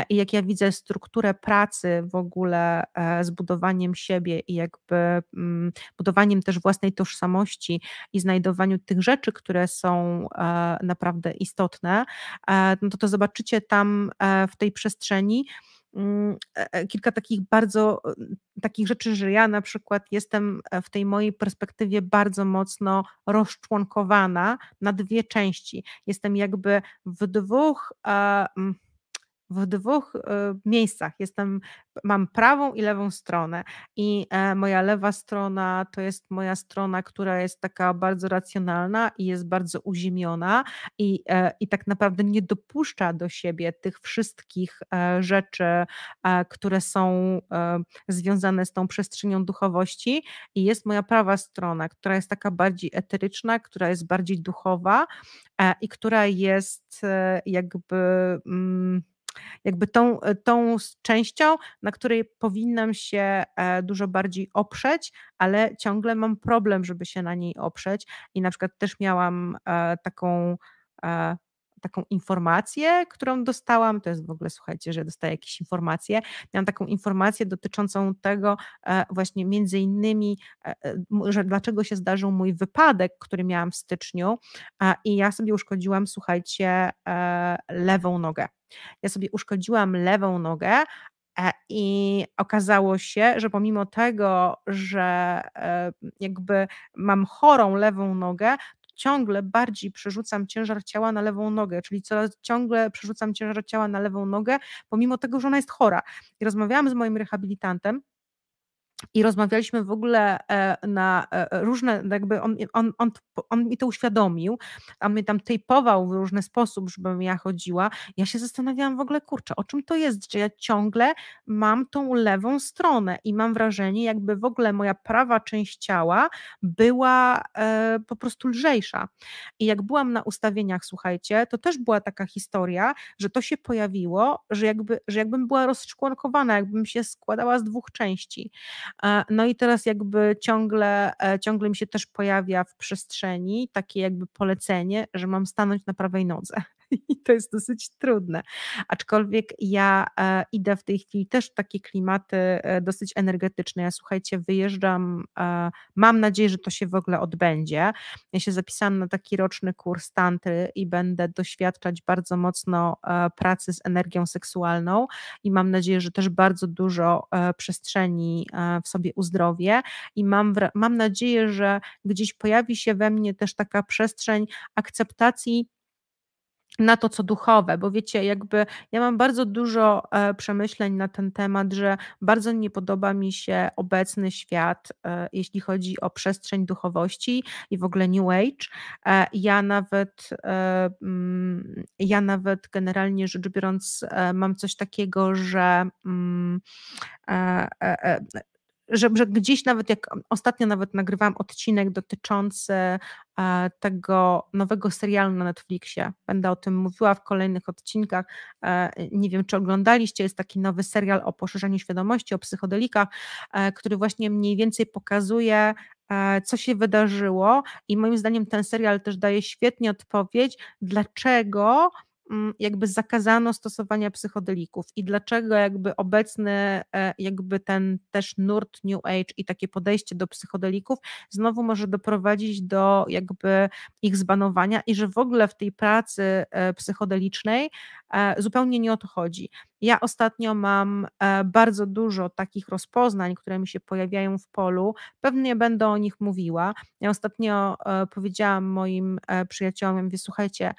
i jak ja widzę strukturę pracy w ogóle z budowaniem siebie i jakby mm, budowaniem też własnej tożsamości i znajdowaniu tych rzeczy, które są naprawdę istotne, no to to zobaczycie tam tam e, w tej przestrzeni mm, e, e, kilka takich bardzo takich rzeczy, że ja na przykład jestem w tej mojej perspektywie bardzo mocno rozczłonkowana na dwie części. Jestem jakby w dwóch w dwóch miejscach. Jestem mam prawą i lewą stronę i e, moja lewa strona to jest moja strona, która jest taka bardzo racjonalna i jest bardzo uziemiona i, e, i tak naprawdę nie dopuszcza do siebie tych wszystkich e, rzeczy, które są związane z tą przestrzenią duchowości i jest moja prawa strona, która jest taka bardziej eteryczna, która jest bardziej duchowa i która jest jakby mm, jakby tą, e, tą częścią, na której powinnam się e, dużo bardziej oprzeć, ale ciągle mam problem, żeby się na niej oprzeć. I na przykład też miałam e, taką taką informację, którą dostałam, to jest w ogóle, słuchajcie, że dostaję jakieś informacje, miałam taką informację dotyczącą tego właśnie między innymi, że dlaczego się zdarzył mój wypadek, który miałam w styczniu i ja sobie uszkodziłam, słuchajcie, lewą nogę. Ja sobie uszkodziłam lewą nogę, e, i okazało się, że pomimo tego, że e, jakby mam chorą lewą nogę, ciągle bardziej przerzucam ciężar ciała na lewą nogę, czyli coraz ciągle przerzucam ciężar ciała na lewą nogę, pomimo tego, że ona jest chora. I rozmawiałam z moim rehabilitantem i rozmawialiśmy w ogóle e, na e, różne, jakby on, on, on, on mi to uświadomił, a mnie tam tejpował w różny sposób, żebym ja chodziła. Ja się zastanawiałam w ogóle, kurczę, o czym to jest, że ja ciągle mam tą lewą stronę i mam wrażenie, jakby w ogóle moja prawa część ciała była e, po prostu lżejsza. I jak byłam na ustawieniach, słuchajcie, to też była taka historia, że to się pojawiło, że, jakby, że jakbym była rozczłonkowana, jakbym się składała z dwóch części. No i teraz jakby ciągle, e, ciągle mi się też pojawia w przestrzeni takie jakby polecenie, że mam stanąć na prawej nodze. i to jest dosyć trudne. Aczkolwiek ja e, idę w tej chwili też w takie klimaty e, dosyć energetyczne. Ja słuchajcie, wyjeżdżam, e, mam nadzieję, że to się w ogóle odbędzie. Ja się zapisałam na taki roczny kurs tantry i będę doświadczać bardzo mocno pracy z energią seksualną i mam nadzieję, że też bardzo dużo przestrzeni w sobie uzdrowię i mam, mam nadzieję, że gdzieś pojawi się we mnie też taka przestrzeń akceptacji na to, co duchowe, bo wiecie, jakby ja mam bardzo dużo e, przemyśleń na ten temat, że bardzo nie podoba mi się obecny świat, e, jeśli chodzi o przestrzeń duchowości i w ogóle New Age. E, ja nawet, mm, ja nawet generalnie rzecz biorąc, mam coś takiego, że mm, że, że gdzieś nawet jak ostatnio nawet nagrywałam odcinek dotyczący e, tego nowego serialu na Netflixie. Będę o tym mówiła w kolejnych odcinkach. E, nie wiem, czy oglądaliście, jest taki nowy serial o poszerzaniu świadomości, o psychodelikach, e, który właśnie mniej więcej pokazuje, co się wydarzyło i moim zdaniem ten serial też daje świetnie odpowiedź, dlaczego jakby zakazano stosowania psychodelików i dlaczego jakby obecny e, jakby ten też nurt New Age i takie podejście do psychodelików znowu może doprowadzić do jakby ich zbanowania i że w ogóle w tej pracy e, psychodelicznej e, zupełnie nie o to chodzi. Ja ostatnio mam bardzo dużo takich rozpoznań, które mi się pojawiają w polu. Pewnie będę o nich mówiła. Ja ostatnio powiedziałam moim przyjaciołom, mówię, słuchajcie,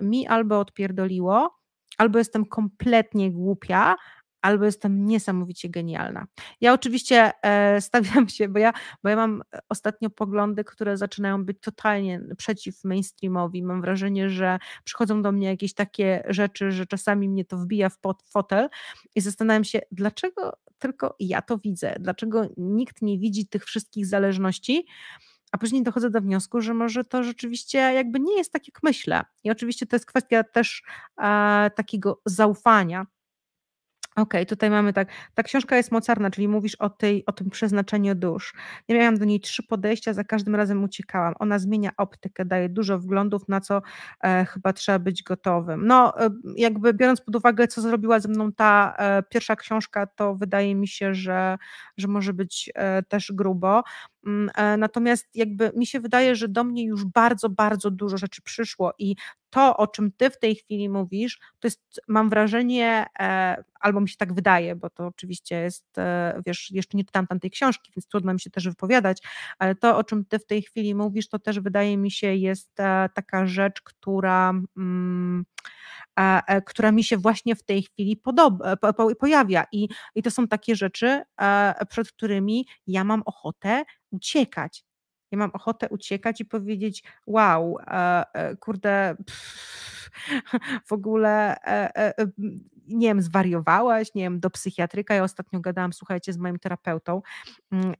mi albo odpierdoliło, albo jestem kompletnie głupia, albo jestem niesamowicie genialna. Ja oczywiście e, stawiam się, bo ja, bo ja mam ostatnio poglądy, które zaczynają być totalnie przeciw mainstreamowi. Mam wrażenie, że przychodzą do mnie jakieś takie rzeczy, że czasami mnie to wbija w fotel i zastanawiam się, dlaczego tylko ja to widzę, dlaczego nikt nie widzi tych wszystkich zależności, a później dochodzę do wniosku, że może to rzeczywiście jakby nie jest tak, jak myślę. I oczywiście to jest kwestia też e, takiego zaufania. Okej, okay, tutaj mamy tak. Ta książka jest mocarna, czyli mówisz o, tej, o tym przeznaczeniu dusz. Ja miałam do niej trzy podejścia, za każdym razem uciekałam. Ona zmienia optykę, daje dużo wglądów, na co e, chyba trzeba być gotowym. No, e, jakby biorąc pod uwagę, co zrobiła ze mną ta e, pierwsza książka, to wydaje mi się, że, że może być e, też grubo. Mm, e, natomiast jakby mi się wydaje, że do mnie już bardzo, bardzo dużo rzeczy przyszło i to, o czym ty w tej chwili mówisz, to jest, mam wrażenie, e, albo mi się tak wydaje, bo to oczywiście jest, e, wiesz, jeszcze nie czytam tamtej książki, więc trudno mi się też wypowiadać, ale to, o czym ty w tej chwili mówisz, to też wydaje mi się jest taka rzecz, która. Mm, która mi się właśnie w tej chwili podoba, pojawia. I, I to są takie rzeczy, przed którymi ja mam ochotę uciekać. Ja mam ochotę uciekać i powiedzieć: Wow, e, kurde, pff, w ogóle, e, e, nie wiem, zwariowałaś, nie wiem, do psychiatryka. Ja ostatnio gadałam, słuchajcie, z moim terapeutą, mm,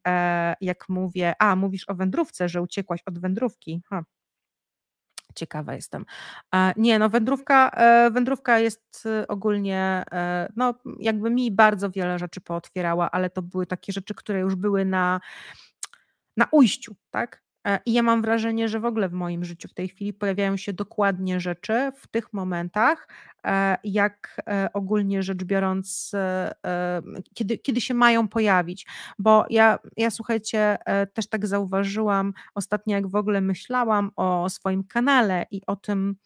jak mówię, a mówisz o wędrówce, że uciekłaś od wędrówki. Ha, Ciekawa jestem. Nie, no wędrówka, e, wędrówka jest e, ogólnie, e, no jakby mi bardzo wiele rzeczy pootwierała, ale to były takie rzeczy, które już były na, na ujściu, tak? E, I ja mam wrażenie, że w ogóle w moim życiu w tej chwili pojawiają się dokładnie rzeczy w tych momentach, e, jak e, ogólnie rzecz biorąc, kiedy, kiedy się mają pojawić. Bo ja, ja słuchajcie, też tak zauważyłam ostatnio, jak w ogóle myślałam o swoim kanale i o tym,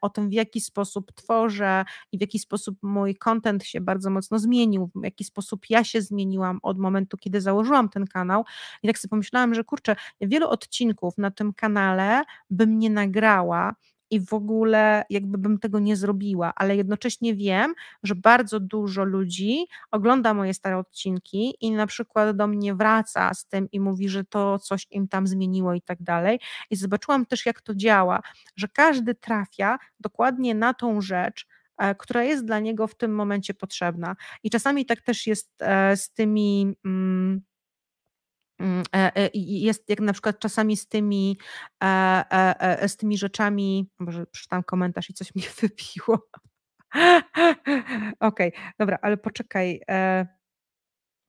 o tym, w jaki sposób tworzę i w jaki sposób mój content się bardzo mocno zmienił, w jaki sposób ja się zmieniłam od momentu, kiedy założyłam ten kanał. I tak sobie pomyślałam, że kurczę, wielu odcinków na tym kanale bym nie nagrała, i w ogóle jakby bym tego nie zrobiła, ale jednocześnie wiem, że bardzo dużo ludzi ogląda moje stare odcinki i na przykład do mnie wraca z tym i mówi, że to coś im tam zmieniło i tak dalej. I zobaczyłam też, jak to działa, że każdy trafia dokładnie na tą rzecz, e, która jest dla niego w tym momencie potrzebna. I czasami tak też jest e, z tymi. Mm, jest jak na przykład czasami z tymi, e, z tymi rzeczami, może przeczytam komentarz i coś mi wybiło. Okej, okay, dobra, ale poczekaj.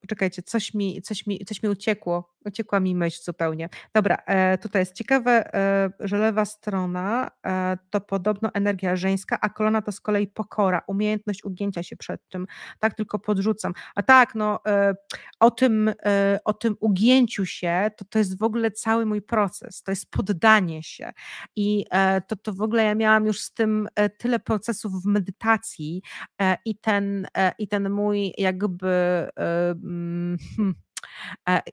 Poczekajcie, coś mi, coś mi, coś mi uciekło. Uciekła mi myśl zupełnie. Dobra, e, tutaj jest ciekawe, e, że lewa strona e, to podobno energia żeńska, a kolana to z kolei pokora, umiejętność ugięcia się przed tym. Tak tylko podrzucam. A tak, no o tym, o tym ugięciu się, to to jest w ogóle cały mój proces, to jest poddanie się. I to, to w ogóle ja miałam już z tym tyle procesów w medytacji i ten, i ten mój jakby mm, hmm,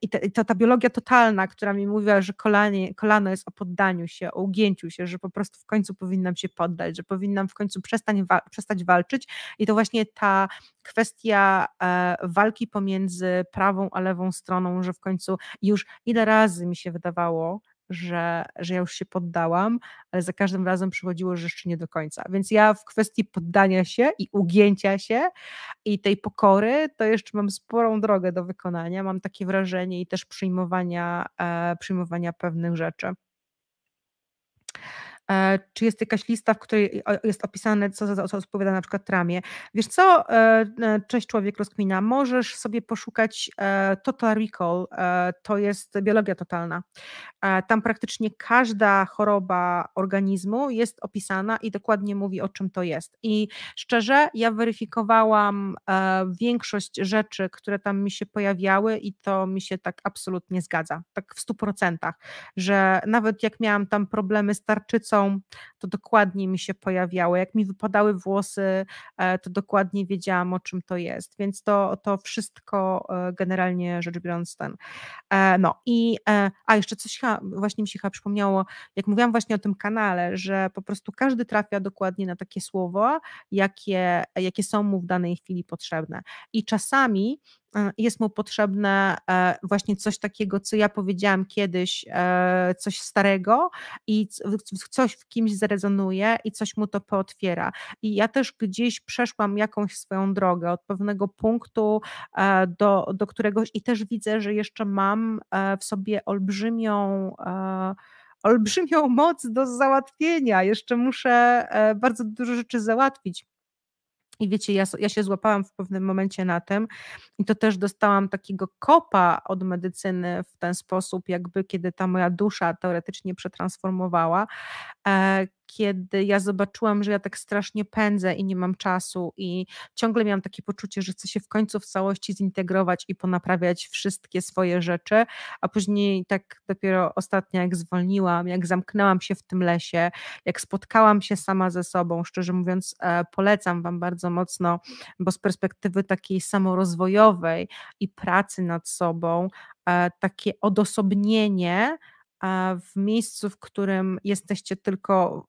I, te, to ta biologia totalna, która mi mówiła, że kolanie, kolano jest o poddaniu się, o ugięciu się, że po prostu w końcu powinnam się poddać, że powinnam w końcu przestać, wa przestać walczyć. I to właśnie ta kwestia e, walki pomiędzy prawą a lewą stroną, że w końcu już ile razy mi się wydawało, że, że ja już się poddałam, ale za każdym razem przychodziło, że jeszcze nie do końca. Więc ja w kwestii poddania się i ugięcia się i tej pokory, to jeszcze mam sporą drogę do wykonania. Mam takie wrażenie i też przyjmowania, e, przyjmowania pewnych rzeczy. E, czy jest jakaś lista, w której jest opisane, co, za, odpowiada na przykład tramie. Wiesz co, e, e, cześć człowiek rozkmina, możesz sobie poszukać Total Recall, to jest biologia totalna. Tam praktycznie każda choroba organizmu jest opisana i dokładnie mówi, o czym to jest. I szczerze, ja weryfikowałam większość rzeczy, które tam mi się pojawiały i to mi się tak absolutnie zgadza, tak w stu procentach, że nawet jak miałam tam problemy z tarczycą, to dokładnie mi się pojawiało. Jak mi wypadały włosy, e, to dokładnie wiedziałam, o czym to jest. Więc to, to wszystko e, generalnie rzecz biorąc ten. E, no i a jeszcze coś właśnie mi się chyba przypomniało, jak mówiłam właśnie o tym kanale, że po prostu każdy trafia dokładnie na takie słowo, jakie, jakie są mu w danej chwili potrzebne. I czasami jest mu potrzebne e, właśnie coś takiego, co ja powiedziałam kiedyś, e, coś starego i coś w kimś zrezonuje i coś mu to pootwiera. I ja też gdzieś przeszłam jakąś swoją drogę od pewnego punktu do, do któregoś i też widzę, że jeszcze mam w sobie olbrzymią olbrzymią moc do załatwienia. Jeszcze muszę bardzo dużo rzeczy załatwić. I wiecie, ja, ja się złapałam w pewnym momencie na tym i to też dostałam takiego kopa od medycyny w ten sposób, jakby kiedy ta moja dusza teoretycznie przetransformowała, e, kiedy ja zobaczyłam, że ja tak strasznie pędzę i nie mam czasu i ciągle miałam takie poczucie, że chcę się w końcu w całości zintegrować i ponaprawiać wszystkie swoje rzeczy, a później tak dopiero ostatnio jak zwolniłam, jak zamknęłam się w tym lesie, jak spotkałam się sama ze sobą, szczerze mówiąc e, polecam Wam bardzo mocno, bo z perspektywy takiej samorozwojowej i pracy nad sobą, e, takie odosobnienie, w miejscu, w którym jesteście tylko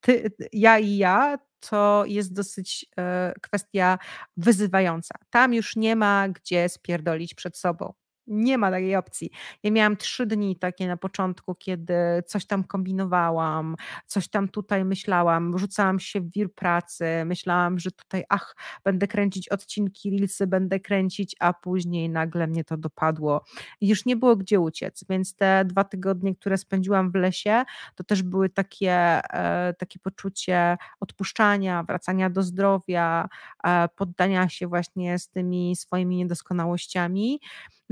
ty, ja i ja, to jest dosyć e, kwestia wyzywająca. Tam już nie ma gdzie spierdolić przed sobą. Nie ma takiej opcji. Ja miałam trzy dni takie na początku, kiedy coś tam kombinowałam, coś tam tutaj myślałam, rzucałam się w wir pracy, myślałam, że tutaj ach, będę kręcić odcinki, reelsy będę kręcić, a później nagle mnie to dopadło i już nie było gdzie uciec, więc te dwa tygodnie, które spędziłam w lesie, to też były takie, e, takie poczucie odpuszczania, wracania do zdrowia, e, poddania się właśnie z tymi swoimi niedoskonałościami,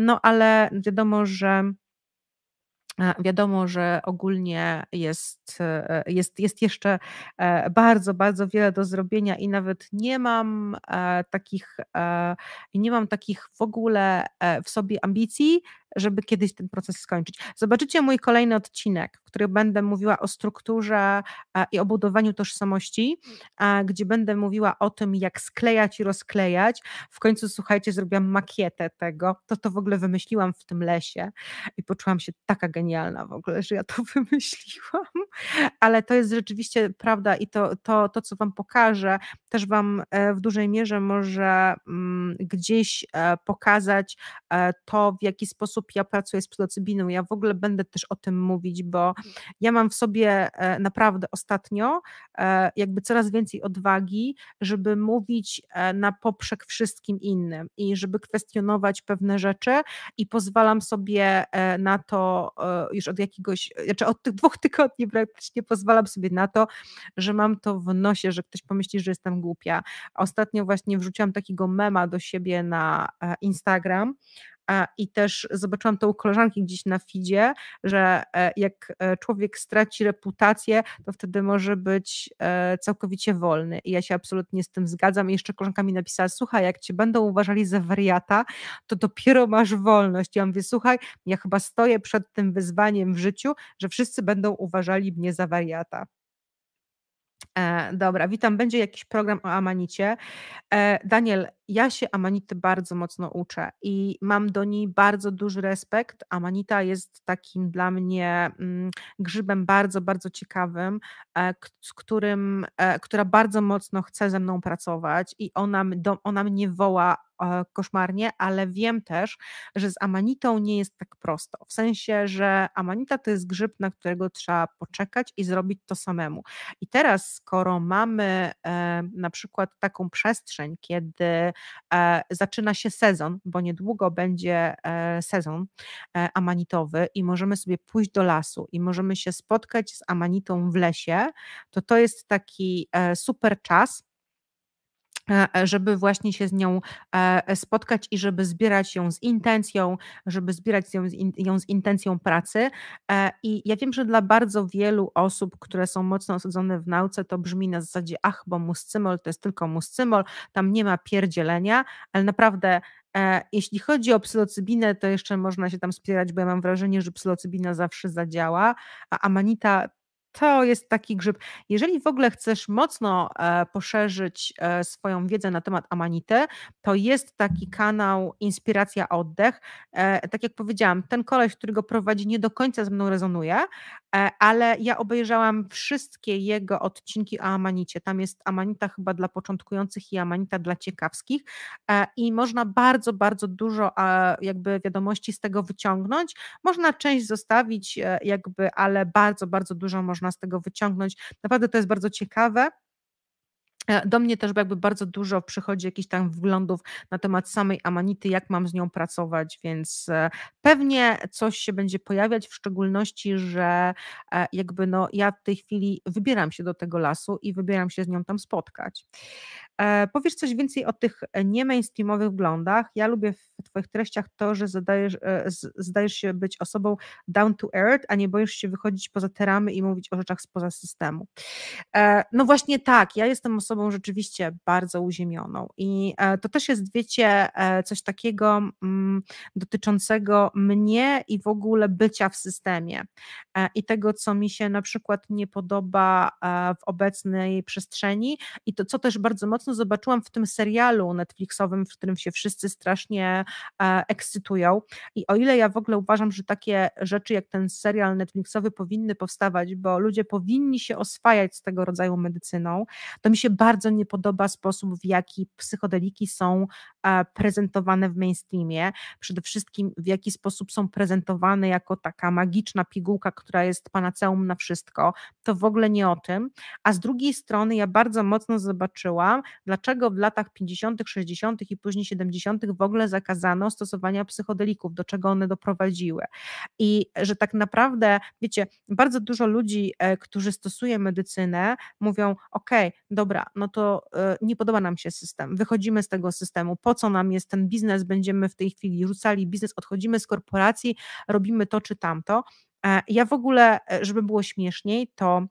no ale wiadomo, że e, Wiadomo, że ogólnie jest, e, jest, jest jeszcze e, bardzo, bardzo wiele do zrobienia i nawet nie mam takich, nie mam takich w ogóle w sobie ambicji, żeby kiedyś ten proces skończyć. Zobaczycie mój kolejny odcinek, w którym będę mówiła o strukturze e, i o budowaniu tożsamości, e, gdzie będę mówiła o tym, jak sklejać i rozklejać. W końcu, słuchajcie, zrobiłam makietę tego, to to w ogóle wymyśliłam w tym lesie i poczułam się taka genialna w ogóle, że ja to wymyśliłam, ale to jest rzeczywiście prawda i to, to, to co Wam pokażę, też Wam e, w dużej mierze może mm, gdzieś pokazać to, w jaki sposób ja pracuję z psylocybiną. Ja w ogóle będę też o tym mówić, bo ja mam w sobie e, naprawdę ostatnio e, jakby coraz więcej odwagi, żeby mówić e, na poprzek wszystkim innym i żeby kwestionować pewne rzeczy i pozwalam sobie na to już od jakiegoś, znaczy od tych dwóch tygodni praktycznie pozwalam sobie na to, że mam to w nosie, że ktoś pomyśli, że jestem głupia. Ostatnio właśnie wrzuciłam takiego mema do siebie na Instagram, i też zobaczyłam to u koleżanki gdzieś na feedzie, że e, jak e, człowiek straci reputację, to wtedy może być e, całkowicie wolny. I ja się absolutnie z tym zgadzam. I jeszcze koleżanka mi napisała, słuchaj, jak cię będą uważali za wariata, to dopiero masz wolność. Ja mówię, słuchaj, ja chyba stoję przed tym wyzwaniem w życiu, że wszyscy będą uważali mnie za wariata. E, dobra, witam. Będzie jakiś program o Amanicie. E, Daniel, ja się Amanity bardzo mocno uczę i mam do niej bardzo duży respekt. Amanita jest takim dla mnie mm, grzybem bardzo, bardzo ciekawym, e, z którym, e, która bardzo mocno chce ze mną pracować i ona, ona mnie woła e, koszmarnie, ale wiem też, że z amanitą nie jest tak prosto. W sensie, że amanita to jest grzyb, na którego trzeba poczekać i zrobić to samemu. I teraz, skoro mamy na przykład taką przestrzeń, kiedy zaczyna się sezon, bo niedługo będzie e, sezon e, amanitowy i możemy sobie pójść do lasu i możemy się spotkać z amanitą w lesie, to to jest taki super czas, żeby właśnie się z nią spotkać i żeby zbierać ją z intencją, żeby zbierać ją z, in, ją z intencją pracy. I ja wiem, że dla bardzo wielu osób, które są mocno osadzone w nauce, to brzmi na zasadzie, ach, bo muscymol to jest tylko muscymol, tam nie ma pierdzielenia, ale naprawdę jeśli chodzi o psylocybinę, to jeszcze można się tam spierać, bo ja mam wrażenie, że psylocybina zawsze zadziała, a amanita to jest taki grzyb. Jeżeli w ogóle chcesz mocno e, poszerzyć e, swoją wiedzę na temat amanity, to jest taki kanał Inspiracja Oddech. E, tak jak powiedziałam, ten koleś, który go prowadzi, nie do końca ze mną rezonuje, ale ja obejrzałam wszystkie jego odcinki o amanicie. Tam jest amanita chyba dla początkujących i amanita dla ciekawskich i można bardzo, bardzo dużo jakby wiadomości z tego wyciągnąć. Można część zostawić jakby, ale bardzo, bardzo dużo można można z tego wyciągnąć. Naprawdę to jest bardzo ciekawe. E, do mnie też jakby bardzo dużo przychodzi jakichś tam wglądów na temat samej Amanity, jak mam z nią pracować, więc e, pewnie coś się będzie pojawiać, w szczególności, że e, jakby no ja w tej chwili wybieram się do tego lasu i wybieram się z nią tam spotkać. Powiesz coś więcej o tych nie mainstreamowych wglądach. Ja lubię w Twoich treściach to, że zadajesz, zdajesz się być osobą down to earth, a nie boisz się wychodzić poza te ramy i mówić o rzeczach spoza systemu. No właśnie tak, ja jestem osobą, osobą rzeczywiście bardzo uziemioną. I e, to też jest, wiecie, e, coś takiego mm, dotyczącego mnie i w ogóle bycia w systemie. E, I tego, co mi się na przykład nie podoba w obecnej przestrzeni. I to, co też bardzo mocno zobaczyłam w tym serialu Netflixowym, w którym się wszyscy strasznie ekscytują. I o ile ja w ogóle uważam, że takie rzeczy jak ten serial Netflixowy powinny powstawać, bo ludzie powinni się oswajać z tego rodzaju medycyną, to mi się bardzo nie podoba sposób, w jaki psychodeliki są e, prezentowane w mainstreamie. Przede wszystkim w jaki sposób są prezentowane jako taka magiczna pigułka, która jest panaceum na wszystko. To w ogóle nie o tym. A z drugiej strony ja bardzo mocno zobaczyłam, dlaczego w latach 50., 60. i później 70. w ogóle zakazano stosowania psychodelików, do czego one doprowadziły. I że tak naprawdę, wiecie, bardzo dużo ludzi, e, którzy stosuje medycynę, mówią: OK, dobra, no to e, nie podoba nam się system, wychodzimy z tego systemu, po co nam jest ten biznes, będziemy w tej chwili rzucali biznes, odchodzimy z korporacji, robimy to czy tamto. E, ja w ogóle, e, żeby było śmieszniej, to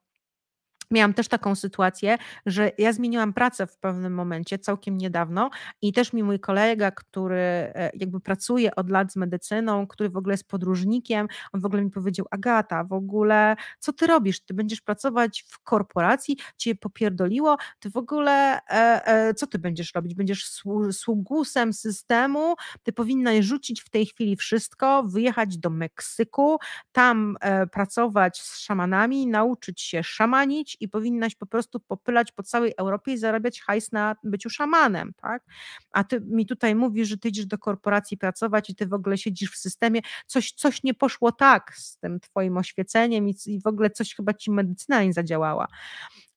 Miałam też taką sytuację, że ja zmieniłam pracę w pewnym momencie, całkiem niedawno, i też mi mój kolega, który e, jakby pracuje od lat z medycyną, który w ogóle jest podróżnikiem, on w ogóle mi powiedział: Agata, w ogóle co ty robisz? Ty będziesz pracować w korporacji, cię popierdoliło, ty w ogóle e, e, co ty będziesz robić? Będziesz sługusem systemu, ty powinnaś rzucić w tej chwili wszystko, wyjechać do Meksyku, tam e, pracować z szamanami, nauczyć się szamanić i powinnaś po prostu popylać po całej Europie i zarabiać hajs na byciu szamanem, tak? A ty mi tutaj mówisz, że ty idziesz do korporacji pracować i ty w ogóle siedzisz w systemie, coś, coś nie poszło tak z tym twoim oświeceniem i, i w ogóle coś chyba ci medycyna nie zadziałała.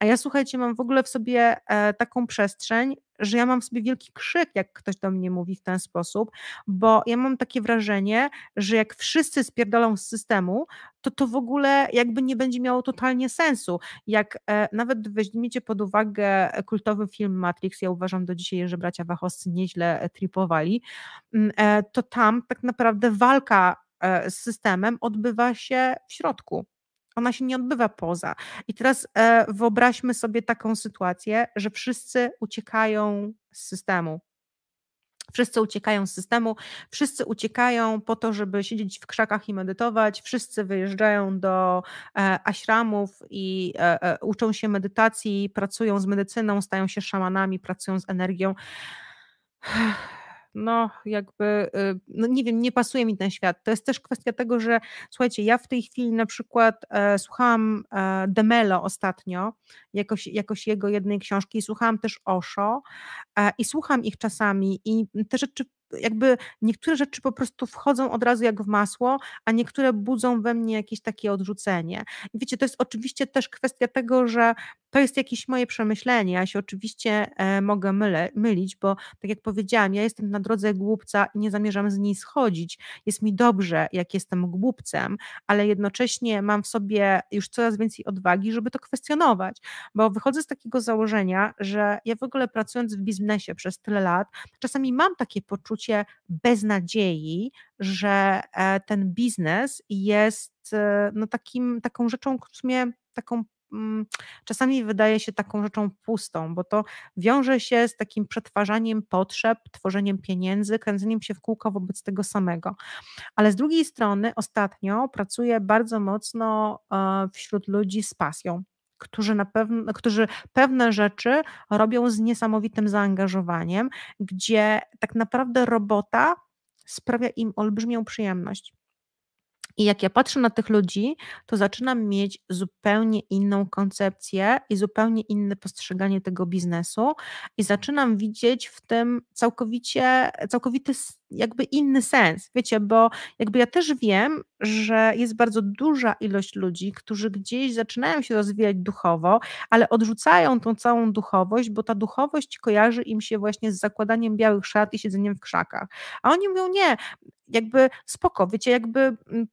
A ja słuchajcie, mam w ogóle w sobie e, taką przestrzeń, że ja mam w sobie wielki krzyk, jak ktoś do mnie mówi w ten sposób, bo ja mam takie wrażenie, że jak wszyscy spierdolą z systemu, to to w ogóle jakby nie będzie miało totalnie sensu. Jak e, nawet weźmiecie pod uwagę kultowy film Matrix, ja uważam do dzisiaj, że bracia Wachowscy nieźle e, tripowali, mm, e, to tam tak naprawdę walka e, z systemem odbywa się w środku ona się nie odbywa poza. I teraz e, wyobraźmy sobie taką sytuację, że wszyscy uciekają z systemu. Wszyscy uciekają z systemu, wszyscy uciekają po to, żeby siedzieć w krzakach i medytować, wszyscy wyjeżdżają do e, ashramów i e, e, uczą się medytacji, pracują z medycyną, stają się szamanami, pracują z energią no jakby, y, no nie wiem, nie pasuje mi ten świat. To jest też kwestia tego, że słuchajcie, ja w tej chwili na przykład e, słuchałam e, Demelo ostatnio, jakoś, jakoś jego jednej książki, słuchałam też Osho e, i słucham ich czasami i te rzeczy jakby niektóre rzeczy po prostu wchodzą od razu jak w masło, a niektóre budzą we mnie jakieś takie odrzucenie. I wiecie, to jest oczywiście też kwestia tego, że to jest jakieś moje przemyślenie. Ja się oczywiście e, mogę mylę, mylić, bo tak jak powiedziałam, ja jestem na drodze głupca i nie zamierzam z niej schodzić. Jest mi dobrze, jak jestem głupcem, ale jednocześnie mam w sobie już coraz więcej odwagi, żeby to kwestionować, bo wychodzę z takiego założenia, że ja w ogóle pracując w biznesie przez tyle lat, czasami mam takie poczucie beznadziei, że e, ten biznes jest e, no takim, taką rzeczą, w sumie taką Mm, czasami wydaje się taką rzeczą pustą, bo to wiąże się z takim przetwarzaniem potrzeb, tworzeniem pieniędzy, kręceniem się w kółko wobec tego samego. Ale z drugiej strony ostatnio pracuję bardzo mocno e, wśród ludzi z pasją którzy, na pewne, którzy pewne rzeczy robią z niesamowitym zaangażowaniem, gdzie tak naprawdę robota sprawia im olbrzymią przyjemność. I jak ja patrzę na tych ludzi, to zaczynam mieć zupełnie inną koncepcję i zupełnie inne postrzeganie tego biznesu, i zaczynam widzieć w tym całkowicie, całkowity jakby inny sens, wiecie, bo jakby ja też wiem, że jest bardzo duża ilość ludzi, którzy gdzieś zaczynają się rozwijać duchowo, ale odrzucają tą całą duchowość, bo ta duchowość kojarzy im się właśnie z zakładaniem białych szat i siedzeniem w krzakach. A oni mówią, nie, jakby spoko, wiecie, jakby mm,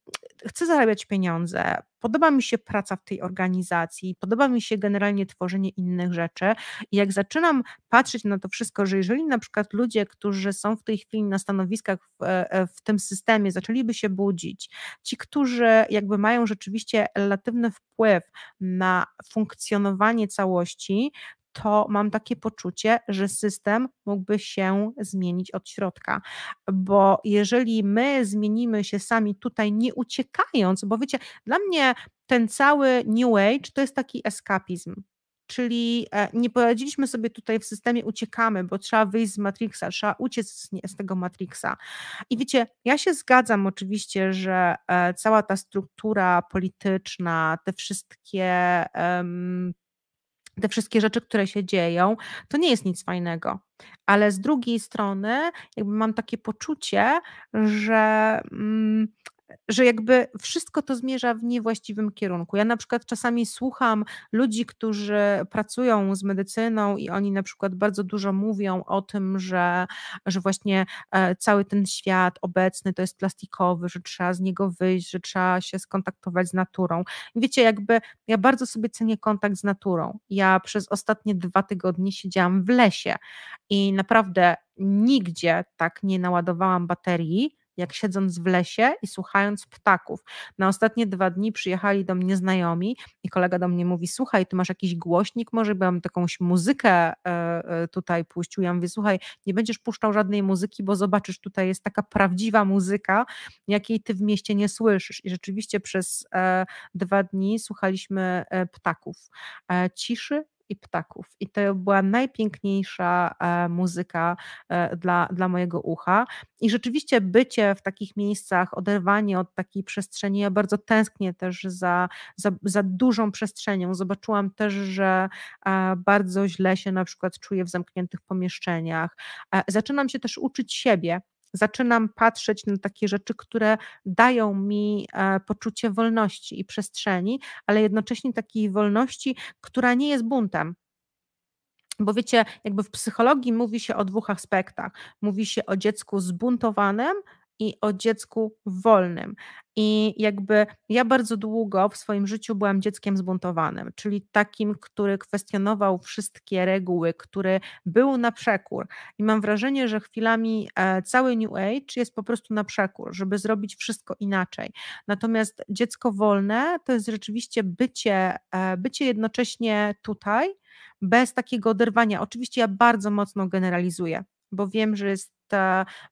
chcę zarabiać pieniądze, podoba mi się praca w tej organizacji, podoba mi się generalnie tworzenie innych rzeczy i jak zaczynam patrzeć na to wszystko, że jeżeli na przykład ludzie, którzy są w tej chwili na stanowiskach w, e, e, w tym systemie zaczęliby się budzić, ci, którzy jakby mają rzeczywiście relatywny wpływ na funkcjonowanie całości, to mam takie poczucie, że system mógłby się zmienić od środka. Bo jeżeli my zmienimy się sami tutaj, nie uciekając, bo wiecie, dla mnie ten cały New Age to jest taki eskapizm. Czyli e, nie poradziliśmy sobie tutaj w systemie, uciekamy, bo trzeba wyjść z Matrixa, trzeba uciec z, tego Matrixa. I wiecie, ja się zgadzam oczywiście, że e, cała ta struktura polityczna, te wszystkie te wszystkie rzeczy, które się dzieją, to nie jest nic fajnego. Ale z drugiej strony, jakby mam takie poczucie, że mm, że jakby wszystko to zmierza w niewłaściwym kierunku. Ja na przykład czasami słucham ludzi, którzy pracują z medycyną i oni na przykład bardzo dużo mówią o tym, że, że właśnie e, cały ten świat obecny to jest plastikowy, że trzeba z niego wyjść, że trzeba się skontaktować z naturą. Wiecie, jakby ja bardzo sobie cenię kontakt z naturą. Ja przez ostatnie dwa tygodnie siedziałam w lesie i naprawdę nigdzie tak nie naładowałam baterii, jak siedząc w lesie i słuchając ptaków. Na ostatnie dwa dni przyjechali do mnie znajomi i kolega do mnie mówi, słuchaj, ty masz jakiś głośnik, może bym jakąś muzykę e, e, tutaj puścił. Ja mówię, słuchaj, nie będziesz puszczał żadnej muzyki, bo zobaczysz, tutaj jest taka prawdziwa muzyka, jakiej ty w mieście nie słyszysz. I rzeczywiście przez e, dwa dni słuchaliśmy ptaków. Ciszy i ptaków. I to była najpiękniejsza e, muzyka e, dla, dla mojego ucha. I rzeczywiście bycie w takich miejscach, oderwanie od takiej przestrzeni, ja bardzo tęsknię też za, za, za dużą przestrzenią. Zobaczyłam też, że e, bardzo źle się na przykład czuję w zamkniętych pomieszczeniach. Zaczynam się też uczyć siebie zaczynam patrzeć na takie rzeczy, które dają mi e, poczucie wolności i przestrzeni, ale jednocześnie takiej wolności, która nie jest buntem. Bo wiecie, jakby w psychologii mówi się o dwóch aspektach. Mówi się o dziecku zbuntowanym i o dziecku wolnym. I jakby ja bardzo długo w swoim życiu byłam dzieckiem zbuntowanym, czyli takim, który kwestionował wszystkie reguły, który był na przekór. I mam wrażenie, że chwilami e, cały New Age jest po prostu na przekór, żeby zrobić wszystko inaczej. Natomiast dziecko wolne to jest rzeczywiście bycie, e, bycie jednocześnie tutaj, bez takiego oderwania. Oczywiście ja bardzo mocno generalizuję, bo wiem, że jest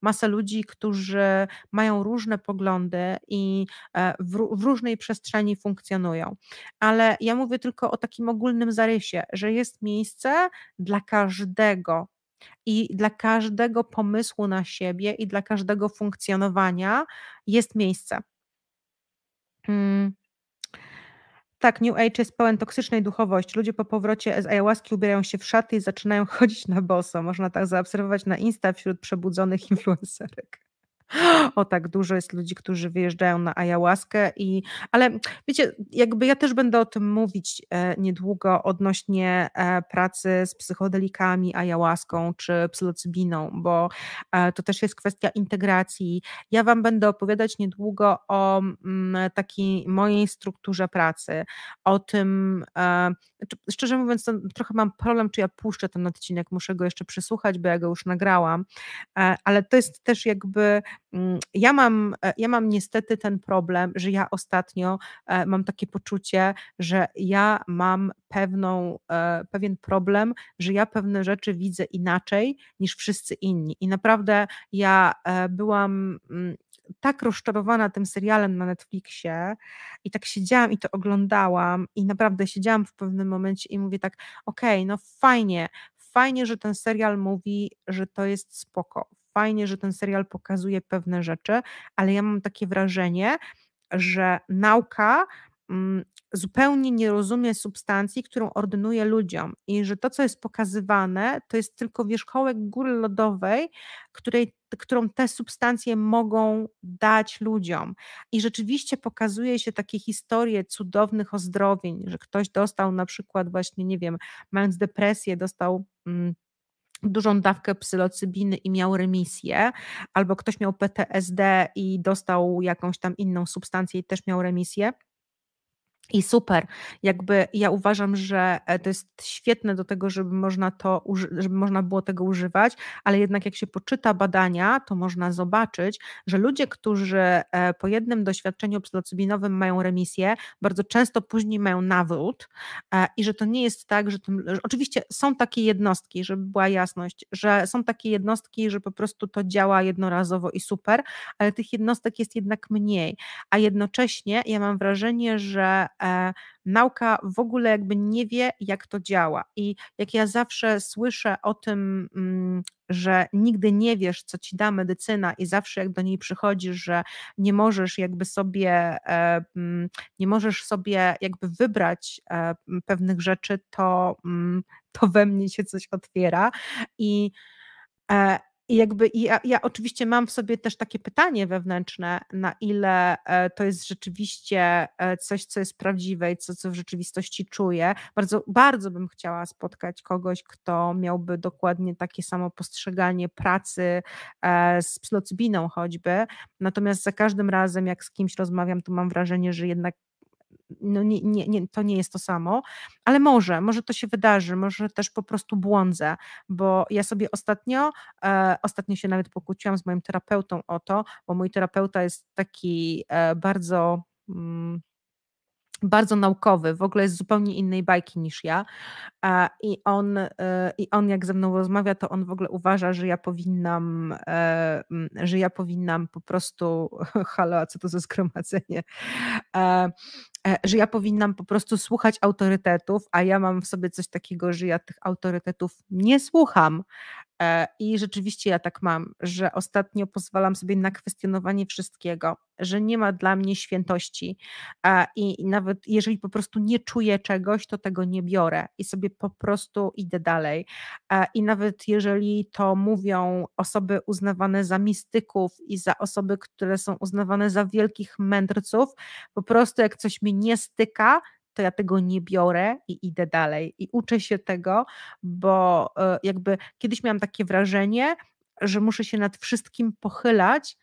masa ludzi, którzy mają różne poglądy i e, w, w, różnej przestrzeni funkcjonują. Ale ja mówię tylko o takim ogólnym zarysie, że jest miejsce dla każdego. I dla każdego pomysłu na siebie i dla każdego funkcjonowania jest miejsce. Hmm. Tak, New Age jest pełen toksycznej duchowości. Ludzie po powrocie z ayahuaski ubierają się w szaty i zaczynają chodzić na boso. Można tak zaobserwować na Insta wśród przebudzonych influencerek. O tak, dużo jest ludzi, którzy wyjeżdżają na ayahuaskę i, ale wiecie, jakby ja też będę o tym mówić e, niedługo odnośnie e, pracy z psychodelikami, ayahuaską czy psylocybiną, bo e, to też jest kwestia integracji. Ja wam będę opowiadać niedługo o mm, takiej mojej strukturze pracy, o tym, znaczy, szczerze mówiąc, trochę mam problem, czy ja puszczę ten odcinek, muszę go jeszcze przysłuchać, bo ja go już nagrałam, ale to jest też jakby Mm, ja mam, e, ja mam niestety ten problem, że ja ostatnio e, mam takie poczucie, że ja mam pewną, e, pewien problem, że ja pewne rzeczy widzę inaczej niż wszyscy inni. I naprawdę ja byłam mm, tak rozczarowana tym serialem na Netflixie i tak siedziałam i to oglądałam i naprawdę siedziałam w pewnym momencie i mówię tak, okej, okay, no fajnie, fajnie, że ten serial mówi, że to jest spoko, fajnie, że ten serial pokazuje pewne rzeczy, ale ja mam takie wrażenie, że nauka zupełnie nie rozumie substancji, którą ordynuje ludziom i że to, co jest pokazywane, to jest tylko wierzchołek góry lodowej, której, którą te substancje mogą dać ludziom. I rzeczywiście pokazuje się takie historie cudownych ozdrowień, że ktoś dostał na przykład właśnie, nie wiem, mając depresję, dostał... Mm, dużą dawkę psylocybiny i miał remisję, albo ktoś miał PTSD i dostał jakąś tam inną substancję i też miał remisję. I super, jakby ja uważam, że e, to jest świetne do tego, żeby można to, żeby można było tego używać, ale jednak jak się poczyta badania, to można zobaczyć, że ludzie, którzy e, po jednym doświadczeniu psylocybinowym mają remisję, bardzo często później mają nawrót e, i że to nie jest tak, że, tym, że oczywiście są takie jednostki, żeby była jasność, że są takie jednostki, że po prostu to działa jednorazowo i super, ale tych jednostek jest jednak mniej, a jednocześnie ja mam wrażenie, że E, nauka w ogóle jakby nie wie, jak to działa. I jak ja zawsze słyszę o tym, mm, że nigdy nie wiesz, co ci da medycyna, i zawsze jak do niej przychodzisz, że nie możesz jakby sobie, e, mm, nie możesz sobie jakby wybrać e, pewnych rzeczy, to, mm, to we mnie się coś otwiera. I i jakby ja, ja, oczywiście mam w sobie też takie pytanie wewnętrzne, na ile e, to jest rzeczywiście e, coś, co jest prawdziwe i co, co w rzeczywistości czuję. Bardzo, bardzo bym chciała spotkać kogoś, kto miałby dokładnie takie samo postrzeganie pracy e, z psylocybiną choćby. Natomiast za każdym razem, jak z kimś rozmawiam, to mam wrażenie, że jednak no nie, nie, nie, to nie jest to samo, ale może, może to się wydarzy, może też po prostu błądzę, bo ja sobie ostatnio, e, ostatnio się nawet pokłóciłam z moim terapeutą o to, bo mój terapeuta jest taki e, bardzo. Mm, bardzo naukowy, w ogóle jest zupełnie innej bajki niż ja. I on, e, I on jak ze mną rozmawia, to on w ogóle uważa, że ja powinnam, e, że ja powinnam po prostu, halo, a co to za zgromadzenie, e, że ja powinnam po prostu słuchać autorytetów, a ja mam w sobie coś takiego, że ja tych autorytetów nie słucham. I rzeczywiście ja tak mam, że ostatnio pozwalam sobie na kwestionowanie wszystkiego, że nie ma dla mnie świętości. I nawet jeżeli po prostu nie czuję czegoś, to tego nie biorę i sobie po prostu idę dalej. I nawet jeżeli to mówią osoby uznawane za mistyków i za osoby, które są uznawane za wielkich mędrców, po prostu jak coś mi nie styka, to ja tego nie biorę i idę dalej. I uczę się tego, bo e, jakby kiedyś miałam takie wrażenie, że muszę się nad wszystkim pochylać,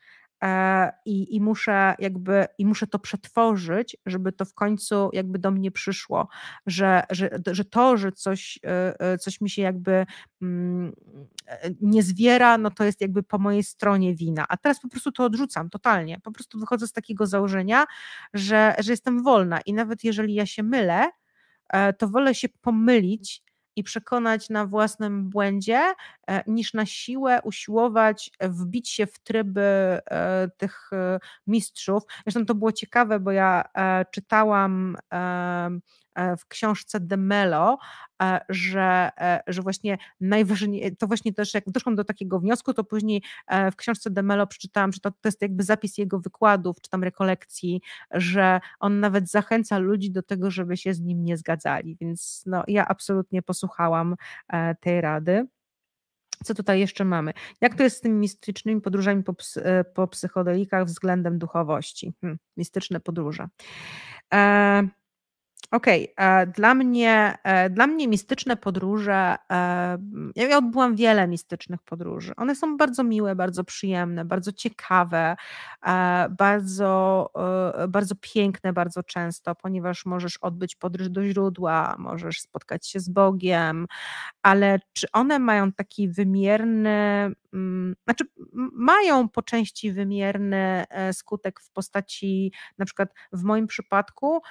i, i, muszę jakby i muszę to przetworzyć, żeby to w końcu jakby do mnie przyszło, że, że, że to, że coś, e, e, coś mi się jakby mm, nie zwiera, no to jest jakby po mojej stronie wina, a teraz po prostu to odrzucam totalnie, po prostu wychodzę z takiego założenia, że, że jestem wolna. I nawet jeżeli ja się mylę, to wolę się pomylić i przekonać na własnym błędzie, e, niż na siłę usiłować wbić się w tryby e, tych e, mistrzów. Zresztą to było ciekawe, bo ja czytałam w książce Demelo, że, że właśnie najważniejsze, to właśnie też jak doszłam do takiego wniosku, to później w książce Demelo przeczytałam, że to, to jest jakby zapis jego wykładów, czy tam rekolekcji, że on nawet zachęca ludzi do tego, żeby się z nim nie zgadzali, więc no, ja absolutnie posłuchałam e, tej rady. Co tutaj jeszcze mamy? Jak to jest z tymi mistycznymi podróżami po, e, po psychodelikach względem duchowości? Hmm, mistyczne podróże. E Okej, okay. dla mnie, e, dla mnie mistyczne podróże, e, ja odbyłam wiele mistycznych podróży. One są bardzo miłe, bardzo przyjemne, bardzo ciekawe, e, bardzo, bardzo piękne bardzo często, ponieważ możesz odbyć podróż do źródła, możesz spotkać się z Bogiem, ale czy one mają taki wymierny, mm, znaczy mają po części wymierny skutek w postaci, na przykład w moim przypadku,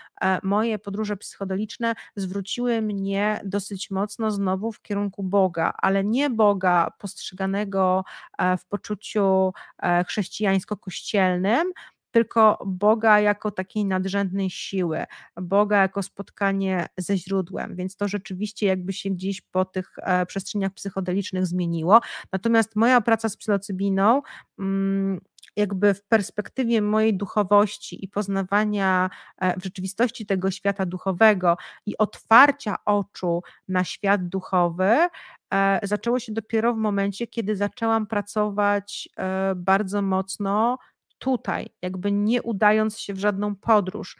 moje podróże podróże psychodeliczne zwróciły mnie dosyć mocno znowu w kierunku Boga, ale nie Boga postrzeganego e, w poczuciu e, chrześcijańsko-kościelnym, tylko Boga jako takiej nadrzędnej siły, Boga jako spotkanie ze źródłem, więc to rzeczywiście jakby się gdzieś po tych e, przestrzeniach psychodelicznych zmieniło. Natomiast moja praca z psylocybiną mm, jakby w perspektywie mojej duchowości i poznawania e, w rzeczywistości tego świata duchowego i otwarcia oczu na świat duchowy, e, zaczęło się dopiero w momencie, kiedy zaczęłam pracować bardzo mocno tutaj, jakby nie udając się w żadną podróż.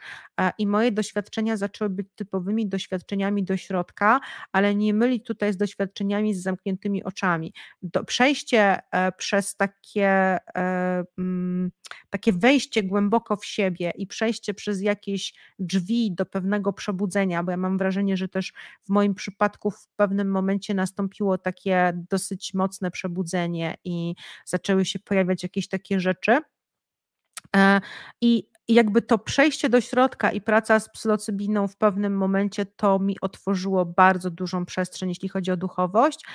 I moje doświadczenia zaczęły być typowymi doświadczeniami do środka, ale nie mylić tutaj z doświadczeniami z zamkniętymi oczami. Do, przejście e, przez takie, e, mm, takie wejście głęboko w siebie i przejście przez jakieś drzwi do pewnego przebudzenia, bo ja mam wrażenie, że też w moim przypadku w pewnym momencie nastąpiło takie dosyć mocne przebudzenie i zaczęły się pojawiać jakieś takie rzeczy E, I jakby to przejście do środka i praca z psylocybiną w pewnym momencie to mi otworzyło bardzo dużą przestrzeń, jeśli chodzi o duchowość.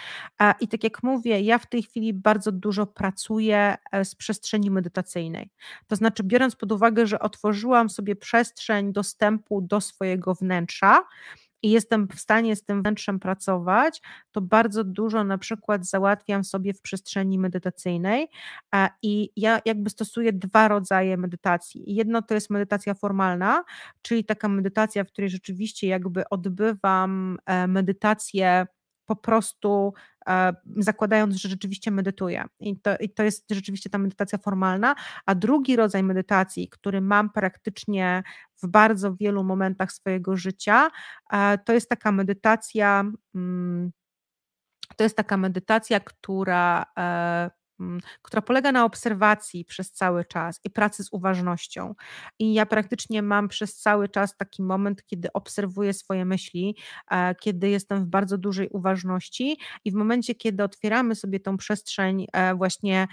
E, I tak jak mówię, ja w tej chwili bardzo dużo pracuję e, z przestrzeni medytacyjnej. To znaczy, biorąc pod uwagę, że otworzyłam sobie przestrzeń dostępu do swojego wnętrza, i jestem w stanie z tym wnętrzem pracować, to bardzo dużo na przykład załatwiam sobie w przestrzeni medytacyjnej i ja jakby stosuję dwa rodzaje medytacji. Jedno to jest medytacja formalna, czyli taka medytacja, w której rzeczywiście jakby odbywam e, medytację po prostu e, zakładając, że rzeczywiście medytuję. I to, I to jest rzeczywiście ta medytacja formalna. A drugi rodzaj medytacji, który mam praktycznie w bardzo wielu momentach swojego życia, e, to jest taka medytacja. Mm, to jest taka medytacja, która e, która polega na obserwacji przez cały czas i pracy z uważnością. I ja praktycznie mam przez cały czas taki moment, kiedy obserwuję swoje myśli, e, kiedy jestem w bardzo dużej uważności i w momencie, kiedy otwieramy sobie tą przestrzeń e, właśnie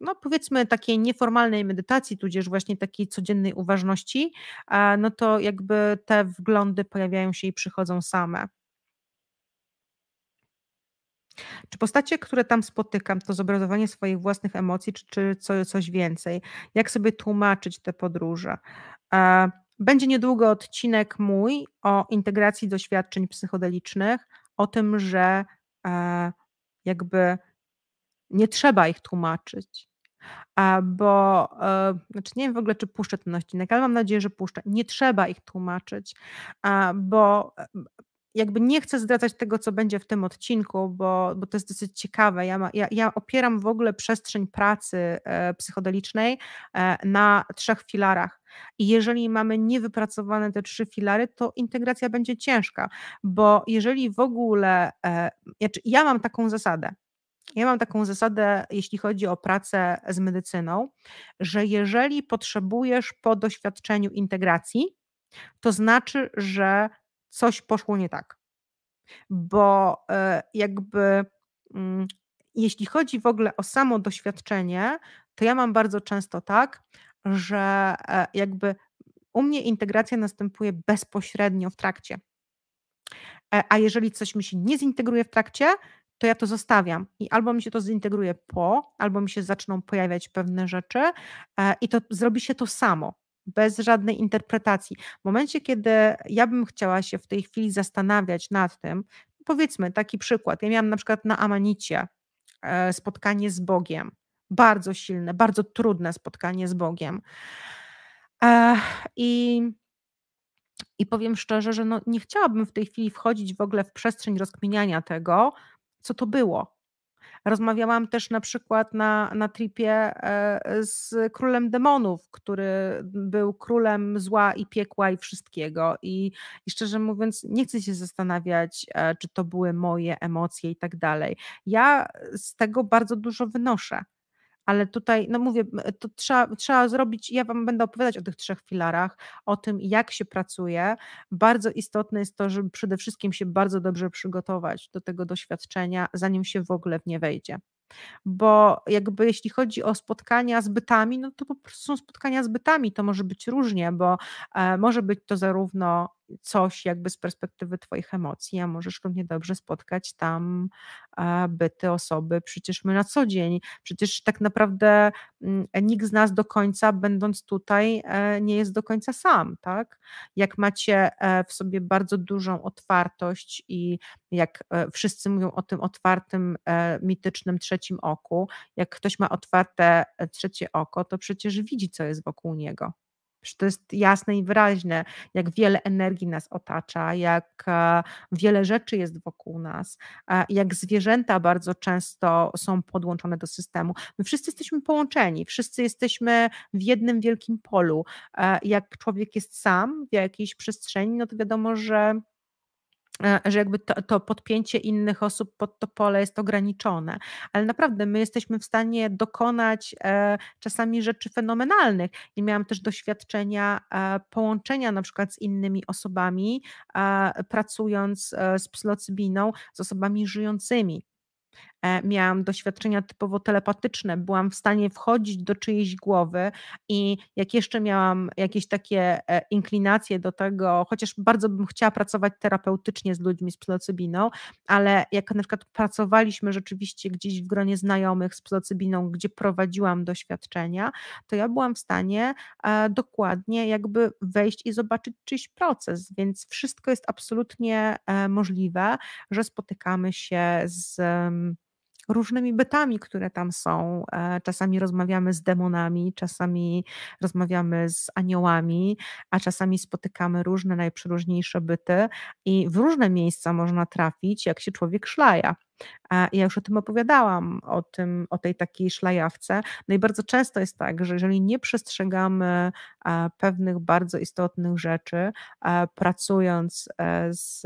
no powiedzmy takiej nieformalnej medytacji, tudzież właśnie takiej codziennej uważności, no to jakby te wglądy pojawiają się i przychodzą same. Czy postacie, które tam spotykam, to zobrazowanie swoich własnych emocji, czy, czy co, coś więcej? Jak sobie tłumaczyć te podróże? E, będzie niedługo odcinek mój o integracji doświadczeń psychodelicznych, o tym, że e, jakby nie trzeba ich tłumaczyć. Bo, e, znaczy nie wiem w ogóle, czy puszczę ten odcinek, ale mam nadzieję, że puszczę. Nie trzeba ich tłumaczyć, bo jakby nie chcę zdradzać tego, co będzie w tym odcinku, bo, bo to jest dosyć ciekawe. Ja, ma, ja, ja opieram w ogóle przestrzeń pracy e, psychodelicznej e, na trzech filarach. I jeżeli mamy niewypracowane te trzy filary, to integracja będzie ciężka, bo jeżeli w ogóle, e, ja mam taką zasadę, ja mam taką zasadę, jeśli chodzi o pracę z medycyną, że jeżeli potrzebujesz po doświadczeniu integracji, to znaczy, że coś poszło nie tak. Bo e, jakby mm, jeśli chodzi w ogóle o samo doświadczenie, to ja mam bardzo często tak, że e, jakby u mnie integracja następuje bezpośrednio w trakcie. E, a jeżeli coś mi się nie zintegruje w trakcie, to ja to zostawiam i albo mi się to zintegruje po, albo mi się zaczną pojawiać pewne rzeczy i to zrobi się to samo bez żadnej interpretacji. W momencie, kiedy ja bym chciała się w tej chwili zastanawiać nad tym, powiedzmy taki przykład, ja miałam na przykład na Amanicie e, spotkanie z Bogiem, bardzo silne, bardzo trudne spotkanie z Bogiem. I, i powiem szczerze, że no nie chciałabym w tej chwili wchodzić w ogóle w przestrzeń rozkminiania tego, co to było, Rozmawiałam też na przykład na, na tripie e, z królem demonów, który był królem zła i piekła i wszystkiego. I, i szczerze mówiąc, nie chcę się zastanawiać, e, czy to były moje emocje i tak dalej. Ja z tego bardzo dużo wynoszę ale tutaj, no mówię, to trzeba, trzeba zrobić, ja Wam będę opowiadać o tych trzech filarach, o tym, jak się pracuje. Bardzo istotne jest to, żeby przede wszystkim się bardzo dobrze przygotować do tego doświadczenia, zanim się w ogóle w nie wejdzie bo jakby jeśli chodzi o spotkania z bytami, no to po prostu są spotkania z bytami, to może być różnie, bo e, może być to zarówno coś jakby z perspektywy Twoich emocji, a możesz równie dobrze spotkać tam byty, osoby, przecież my na co dzień, przecież tak naprawdę mm, nikt z nas do końca, będąc tutaj, e, nie jest do końca sam, tak? Jak macie e, w sobie bardzo dużą otwartość i jak e, wszyscy mówią o tym otwartym, mitycznym trzecim oku, jak ktoś ma otwarte trzecie oko, to przecież widzi, co jest wokół niego. Że to jest jasne i wyraźne, jak wiele energii nas otacza, jak e, wiele rzeczy jest wokół nas, jak zwierzęta bardzo często są podłączone do systemu. My wszyscy jesteśmy połączeni, wszyscy jesteśmy w jednym wielkim polu. E, jak człowiek jest sam w jakiejś przestrzeni, no to wiadomo, że E, że jakby to, to, podpięcie innych osób pod to pole jest ograniczone, ale naprawdę my jesteśmy w stanie dokonać e, czasami rzeczy fenomenalnych. I miałam też doświadczenia e, połączenia na przykład z innymi osobami, e, pracując e, z psylocybiną, z osobami żyjącymi. E, miałam doświadczenia typowo telepatyczne, byłam w stanie wchodzić do czyjejś głowy i jak jeszcze miałam jakieś takie e, inklinacje do tego, chociaż bardzo bym chciała pracować terapeutycznie z ludźmi z psylocybiną, ale jak na przykład pracowaliśmy rzeczywiście gdzieś w gronie znajomych z psylocybiną, gdzie prowadziłam doświadczenia, to ja byłam w stanie e, dokładnie jakby wejść i zobaczyć czyjś proces, więc wszystko jest absolutnie możliwe, że spotykamy się z różnymi bytami, które tam są. E, czasami rozmawiamy z demonami, czasami rozmawiamy z aniołami, a czasami spotykamy różne najprzeróżniejsze byty i w różne miejsca można trafić, jak się człowiek szlaja. Ja już o tym opowiadałam, o, tym, o tej takiej szlajawce. No i bardzo często jest tak, że jeżeli nie przestrzegamy pewnych bardzo istotnych rzeczy, pracując e, z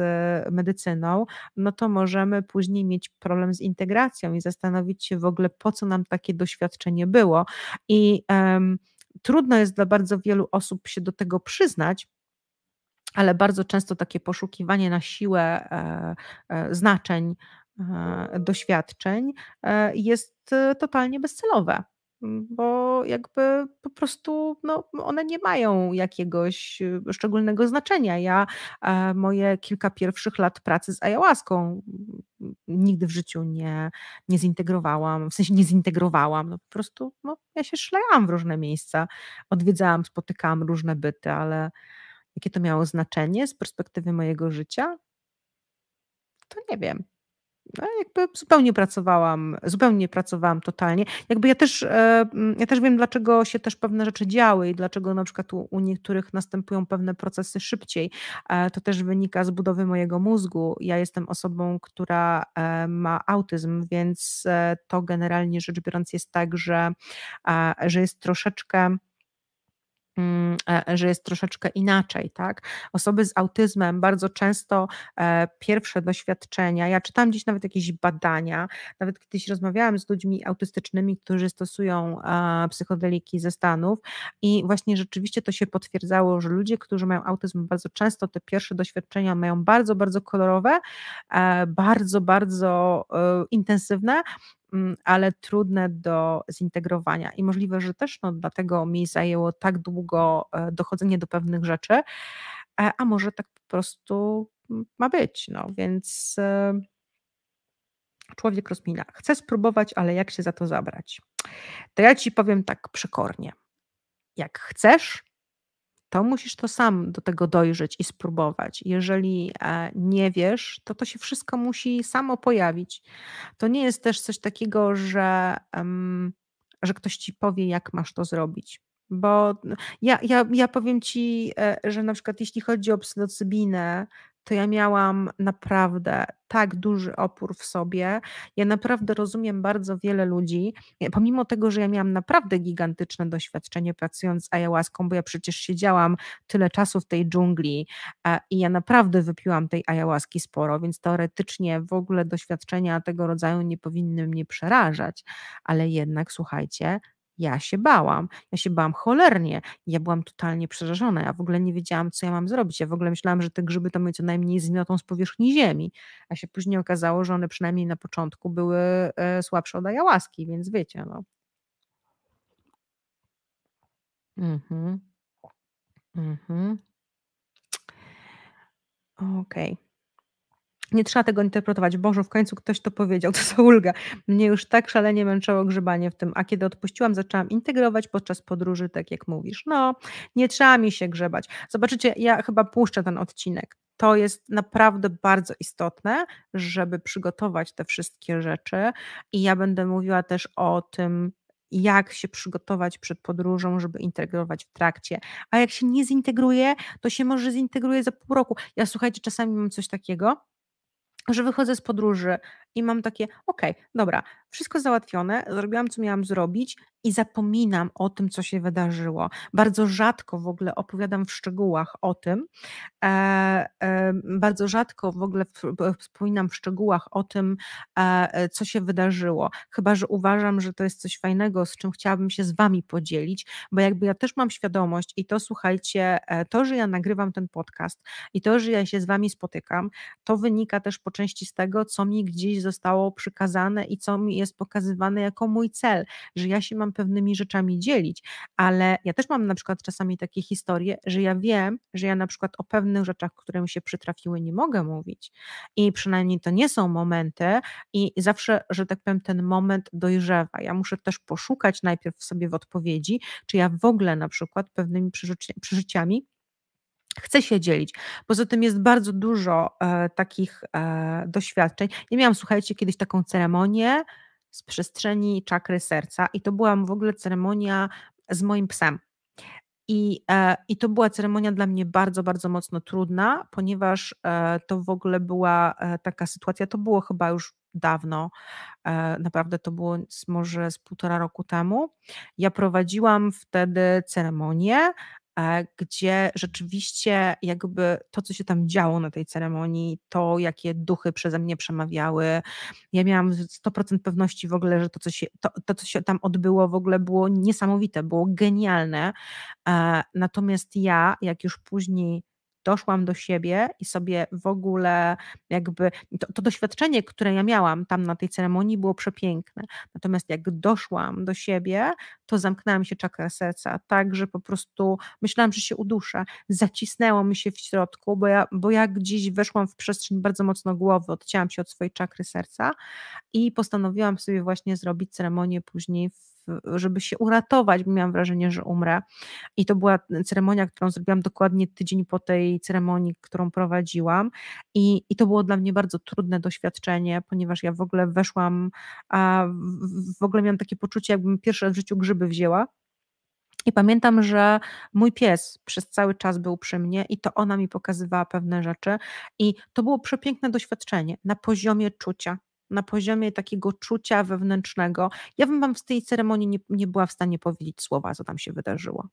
medycyną, no to możemy później mieć problem z integracją i zastanowić się w ogóle, po co nam takie doświadczenie było. I um, trudno jest dla bardzo wielu osób się do tego przyznać, ale bardzo często takie poszukiwanie na siłę e, e, znaczeń, e, doświadczeń jest totalnie bezcelowe bo jakby po prostu no, one nie mają jakiegoś szczególnego znaczenia. Ja moje kilka pierwszych lat pracy z ayahuaską nigdy w życiu nie, nie zintegrowałam, w sensie nie zintegrowałam, no po prostu no, ja się szlejałam w różne miejsca, odwiedzałam, spotykałam różne byty, ale Jakie to miało znaczenie z perspektywy mojego życia? To nie wiem. No, jakby zupełnie pracowałam, zupełnie pracowałam totalnie. Jakby ja też, e, mm, ja też wiem, dlaczego się też pewne rzeczy działy i dlaczego na przykład u, u niektórych następują pewne procesy szybciej. E, to też wynika z budowy mojego mózgu. Ja jestem osobą, która e, ma autyzm, więc to generalnie rzecz biorąc jest tak, że, że jest troszeczkę że jest troszeczkę inaczej, tak? Osoby z autyzmem bardzo często e, pierwsze doświadczenia, ja czytam gdzieś nawet jakieś badania, nawet kiedyś rozmawiałam z ludźmi autystycznymi, którzy stosują e, psychodeliki ze Stanów i właśnie rzeczywiście to się potwierdzało, że ludzie, którzy mają autyzm bardzo często te pierwsze doświadczenia mają bardzo, bardzo kolorowe, bardzo, bardzo intensywne, Mm, ale trudne do zintegrowania. I możliwe, że też no, dlatego mi zajęło tak długo e, dochodzenie do pewnych rzeczy, e, a może tak po prostu mm, ma być. No, więc e, człowiek rozmina. Chcę spróbować, ale jak się za to zabrać? To ja ci powiem tak przekornie. Jak chcesz, to musisz to sam do tego dojrzeć i spróbować. Jeżeli e, nie wiesz, to to się wszystko musi samo pojawić. To nie jest też coś takiego, że, że ktoś ci powie, jak masz to zrobić. Bo ja, ja, ja powiem ci, e, że na przykład jeśli chodzi o psylocybinę, to ja miałam naprawdę tak duży opór w sobie. Ja naprawdę rozumiem bardzo wiele ludzi, pomimo tego, że ja miałam naprawdę gigantyczne doświadczenie pracując z ayahuaską, bo ja przecież siedziałam tyle czasu w tej dżungli e, i ja naprawdę wypiłam tej ayahuaski sporo, więc teoretycznie w ogóle doświadczenia tego rodzaju nie powinny mnie przerażać, ale jednak słuchajcie, ja się bałam. Ja się bałam cholernie. Ja byłam totalnie przerażona. Ja w ogóle nie wiedziałam, co ja mam zrobić. Ja w ogóle myślałam, że te grzyby to mnie co najmniej zmiotą z powierzchni ziemi. A się później okazało, że one przynajmniej na początku były e, słabsze od ayahuaski, więc wiecie, no. Mhm. Mhm. Okej. Okay. Nie trzeba tego interpretować. Boże, w końcu ktoś to powiedział, to za ulga. Mnie już tak szalenie męczyło grzebanie w tym, a kiedy odpuściłam, zaczęłam integrować podczas podróży, tak jak mówisz. No, nie trzeba mi się grzebać. Zobaczycie, ja chyba puszczę ten odcinek. To jest naprawdę bardzo istotne, żeby przygotować te wszystkie rzeczy i ja będę mówiła też o tym, jak się przygotować przed podróżą, żeby integrować w trakcie. A jak się nie zintegruje, to się może zintegruje za pół roku. Ja słuchajcie, czasami mam coś takiego, że wychodzę z podróży i mam takie, okej, okay, dobra, wszystko załatwione, zrobiłam, co miałam zrobić i zapominam o tym, co się wydarzyło. Bardzo rzadko w ogóle opowiadam w szczegółach o tym, e, e, bardzo rzadko w ogóle wspominam w szczegółach o tym, e, co się wydarzyło, chyba, że uważam, że to jest coś fajnego, z czym chciałabym się z Wami podzielić, bo jakby ja też mam świadomość i to słuchajcie, e, to, że ja nagrywam ten podcast i to, że ja się z Wami spotykam, to wynika też po części z tego, co mi gdzieś zostało przykazane i co mi jest pokazywane jako mój cel, że ja się mam pewnymi rzeczami dzielić, ale ja też mam na przykład czasami takie historie, że ja wiem, że ja na przykład o pewnych rzeczach, które mi się przytrafiły, nie mogę mówić i przynajmniej to nie są momenty i zawsze, że tak powiem, ten moment dojrzewa. Ja muszę też poszukać najpierw sobie w odpowiedzi, czy ja w ogóle na przykład pewnymi przeżyciami chcę się dzielić. Poza tym jest bardzo dużo e, takich e, doświadczeń. Ja miałam, słuchajcie, kiedyś taką ceremonię z przestrzeni czakry serca i to była w ogóle ceremonia z moim psem. I, e, I to była ceremonia dla mnie bardzo, bardzo mocno trudna, ponieważ e, to w ogóle była e, taka sytuacja, to było chyba już dawno, naprawdę to było może z półtora roku temu. Ja prowadziłam wtedy ceremonię, E, gdzie rzeczywiście jakby to, co się tam działo na tej ceremonii, to jakie duchy przeze mnie przemawiały, ja miałam 100% pewności w ogóle, że to co, się, to, to, co się tam odbyło w ogóle było niesamowite, było genialne. E, natomiast ja, jak już później doszłam do siebie i sobie w ogóle jakby to, to, doświadczenie, które ja miałam tam na tej ceremonii było przepiękne. Natomiast jak doszłam do siebie, to zamknęłam się czakrę serca, tak, że po prostu myślałam, że się uduszę. Zacisnęło mi się w środku, bo ja, bo ja gdzieś weszłam w przestrzeń bardzo mocno głowy, odcięłam się od swojej czakry serca i postanowiłam sobie właśnie zrobić ceremonię później w żeby się uratować, bo miałam wrażenie, że umrę. I to była ceremonia, którą zrobiłam dokładnie tydzień po tej ceremonii, którą prowadziłam. I, i to było dla mnie bardzo trudne doświadczenie, ponieważ ja w ogóle weszłam, a w ogóle miałam takie poczucie, jakbym pierwsze w życiu grzyby wzięła. I pamiętam, że mój pies przez cały czas był przy mnie i to ona mi pokazywała pewne rzeczy. I to było przepiękne doświadczenie na poziomie czucia na poziomie takiego czucia wewnętrznego. Ja bym wam z tej ceremonii nie, nie była w stanie powiedzieć słowa, co tam się wydarzyło.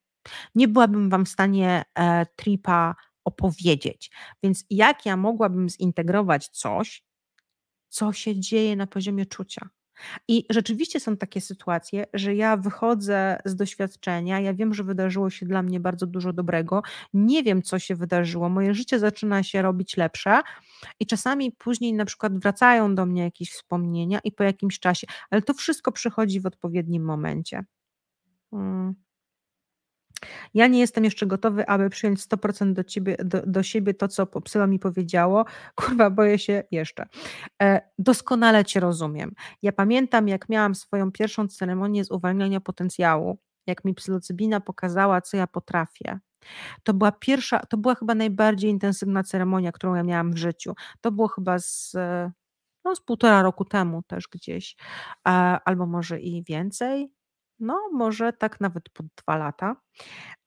Nie byłabym wam w stanie e, tripa opowiedzieć. Więc jak ja mogłabym zintegrować coś, co się dzieje na poziomie czucia? I rzeczywiście są takie sytuacje, że ja wychodzę z doświadczenia, ja wiem, że wydarzyło się dla mnie bardzo dużo dobrego, nie wiem, co się wydarzyło, moje życie zaczyna się robić lepsze i czasami później na przykład wracają do mnie jakieś wspomnienia i po jakimś czasie, ale to wszystko przychodzi w odpowiednim momencie. Hmm. Ja nie jestem jeszcze gotowy, aby przyjąć 100% do, ciebie, do, do siebie to, co psyła mi powiedziało. Kurwa, boję się jeszcze. E, doskonale Cię rozumiem. Ja pamiętam, jak miałam swoją pierwszą ceremonię z uwalniania potencjału, jak mi psylocybina pokazała, co ja potrafię. To była pierwsza, to była chyba najbardziej intensywna ceremonia, którą ja miałam w życiu. To było chyba z, no, z półtora roku temu też gdzieś, albo może i więcej no może tak nawet po dwa lata.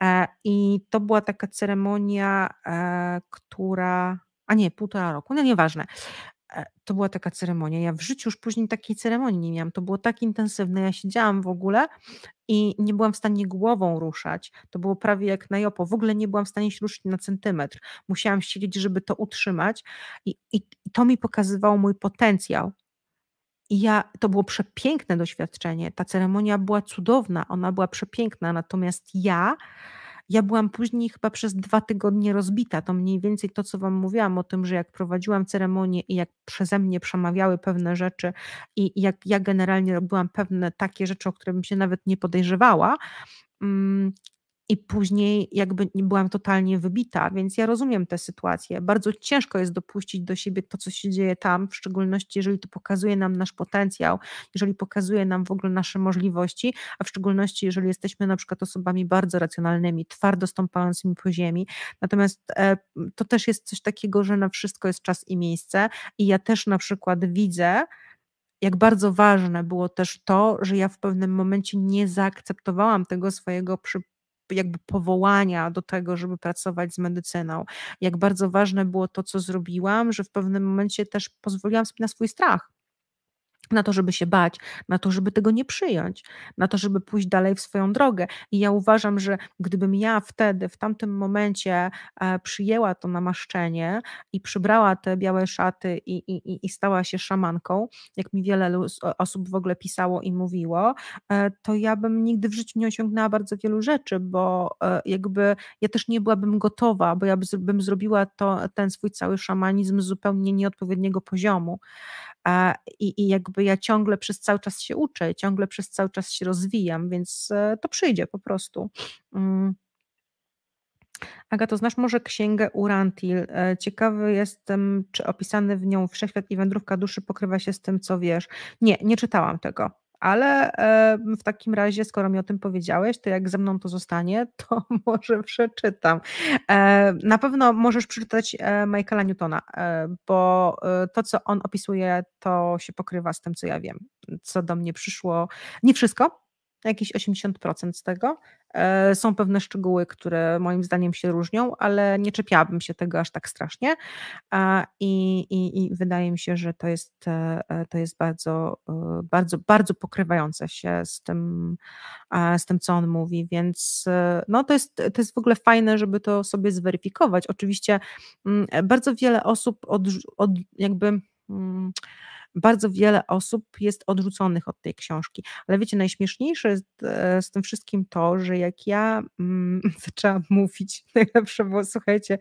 E, I to była taka ceremonia, e, która a nie, półtora roku, no nieważne. E, to była taka ceremonia. Ja w życiu już później takiej ceremonii nie miałam. To było tak intensywne. Ja siedziałam w ogóle i nie byłam w stanie głową ruszać. To było prawie jak na jopo. W ogóle nie byłam w stanie się ruszyć na centymetr. Musiałam siedzieć, żeby to utrzymać i, i, i to mi pokazywało mój potencjał. I ja, to było przepiękne doświadczenie. Ta ceremonia była cudowna, ona była przepiękna, natomiast ja, ja byłam później chyba przez dwa tygodnie rozbita. To mniej więcej to, co Wam mówiłam o tym, że jak prowadziłam ceremonię i jak przeze mnie przemawiały pewne rzeczy i jak ja generalnie robiłam pewne takie rzeczy, o które bym się nawet nie podejrzewała, mm, i później jakby byłam totalnie wybita, więc ja rozumiem tę sytuację. Bardzo ciężko jest dopuścić do siebie to, co się dzieje tam, w szczególności jeżeli to pokazuje nam nasz potencjał, jeżeli pokazuje nam w ogóle nasze możliwości, a w szczególności jeżeli jesteśmy na przykład osobami bardzo racjonalnymi, twardo stąpającymi po ziemi. Natomiast e, to też jest coś takiego, że na wszystko jest czas i miejsce i ja też na przykład widzę, jak bardzo ważne było też to, że ja w pewnym momencie nie zaakceptowałam tego swojego przy, jakby powołania do tego, żeby pracować z medycyną. Jak bardzo ważne było to, co zrobiłam, że w pewnym momencie też pozwoliłam sobie na swój strach na to, żeby się bać, na to, żeby tego nie przyjąć, na to, żeby pójść dalej w swoją drogę. I ja uważam, że gdybym ja wtedy, w tamtym momencie e, przyjęła to namaszczenie i przybrała te białe szaty i, i, i stała się szamanką, jak mi wiele osób w ogóle pisało i mówiło, e, to ja bym nigdy w życiu nie osiągnęła bardzo wielu rzeczy, bo e, jakby ja też nie byłabym gotowa, bo ja bym zrobiła to, ten swój cały szamanizm z zupełnie nieodpowiedniego poziomu. I, I jakby ja ciągle przez cały czas się uczę, ciągle przez cały czas się rozwijam, więc e, to przyjdzie po prostu. Mm. Agato, znasz może księgę Urantil? E, ciekawy jestem, czy opisany w nią wszechświat i wędrówka duszy pokrywa się z tym, co wiesz. Nie, nie czytałam tego ale w takim razie, skoro mi o tym powiedziałeś, to jak ze mną to zostanie, to może przeczytam. E, na pewno możesz przeczytać e, Michaela Newtona, e, bo to, co on opisuje, to się pokrywa z tym, co ja wiem, co do mnie przyszło. Nie wszystko, jakieś 80% z tego. E, są pewne szczegóły, które moim zdaniem się różnią, ale nie czepiałabym się tego aż tak strasznie. I, i, i wydaje mi się, że to jest, e, e, to jest bardzo, bardzo, bardzo pokrywające się z tym, z tym, co on mówi, więc no, to, jest, to jest w ogóle fajne, żeby to sobie zweryfikować. Oczywiście mm, bardzo wiele osób od, od jakby mm, bardzo wiele osób jest odrzuconych od tej książki. Ale wiecie, najśmieszniejsze jest e, z tym wszystkim to, że jak ja mm, zaczęłam mówić, najlepsze było, słuchajcie,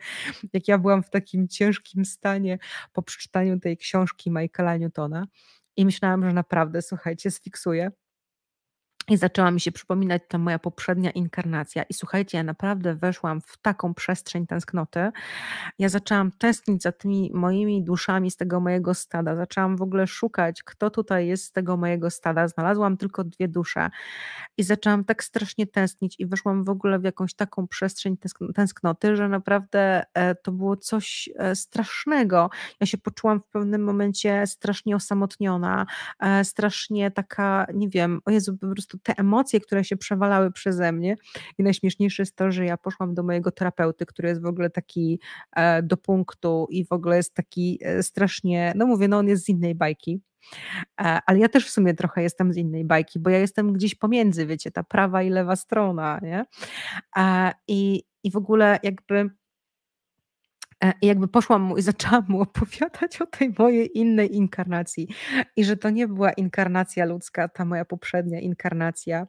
jak ja byłam w takim ciężkim stanie po przeczytaniu tej książki Michaela Newtona i myślałam, że naprawdę, słuchajcie, sfiksuję. I zaczęła mi się przypominać ta moja poprzednia inkarnacja. I słuchajcie, ja naprawdę weszłam w taką przestrzeń tęsknoty. Ja zaczęłam tęsknić za tymi moimi duszami z tego mojego stada. Zaczęłam w ogóle szukać, kto tutaj jest z tego mojego stada. Znalazłam tylko dwie dusze i zaczęłam tak strasznie tęsknić i weszłam w ogóle w jakąś taką przestrzeń tęsknoty, że naprawdę e, to było coś e, strasznego. Ja się poczułam w pewnym momencie strasznie osamotniona, e, strasznie taka, nie wiem, o Jezu, po prostu te emocje, które się przewalały przeze mnie. I najśmieszniejsze jest to, że ja poszłam do mojego terapeuty, który jest w ogóle taki e, do punktu i w ogóle jest taki e, strasznie, no mówię, no on jest z innej bajki. E, ale ja też w sumie trochę jestem z innej bajki, bo ja jestem gdzieś pomiędzy, wiecie, ta prawa i lewa strona, nie? I, i w ogóle jakby I jakby poszłam mu i zaczęłam mu opowiadać o tej mojej innej inkarnacji. I że to nie była inkarnacja ludzka, ta moja poprzednia inkarnacja.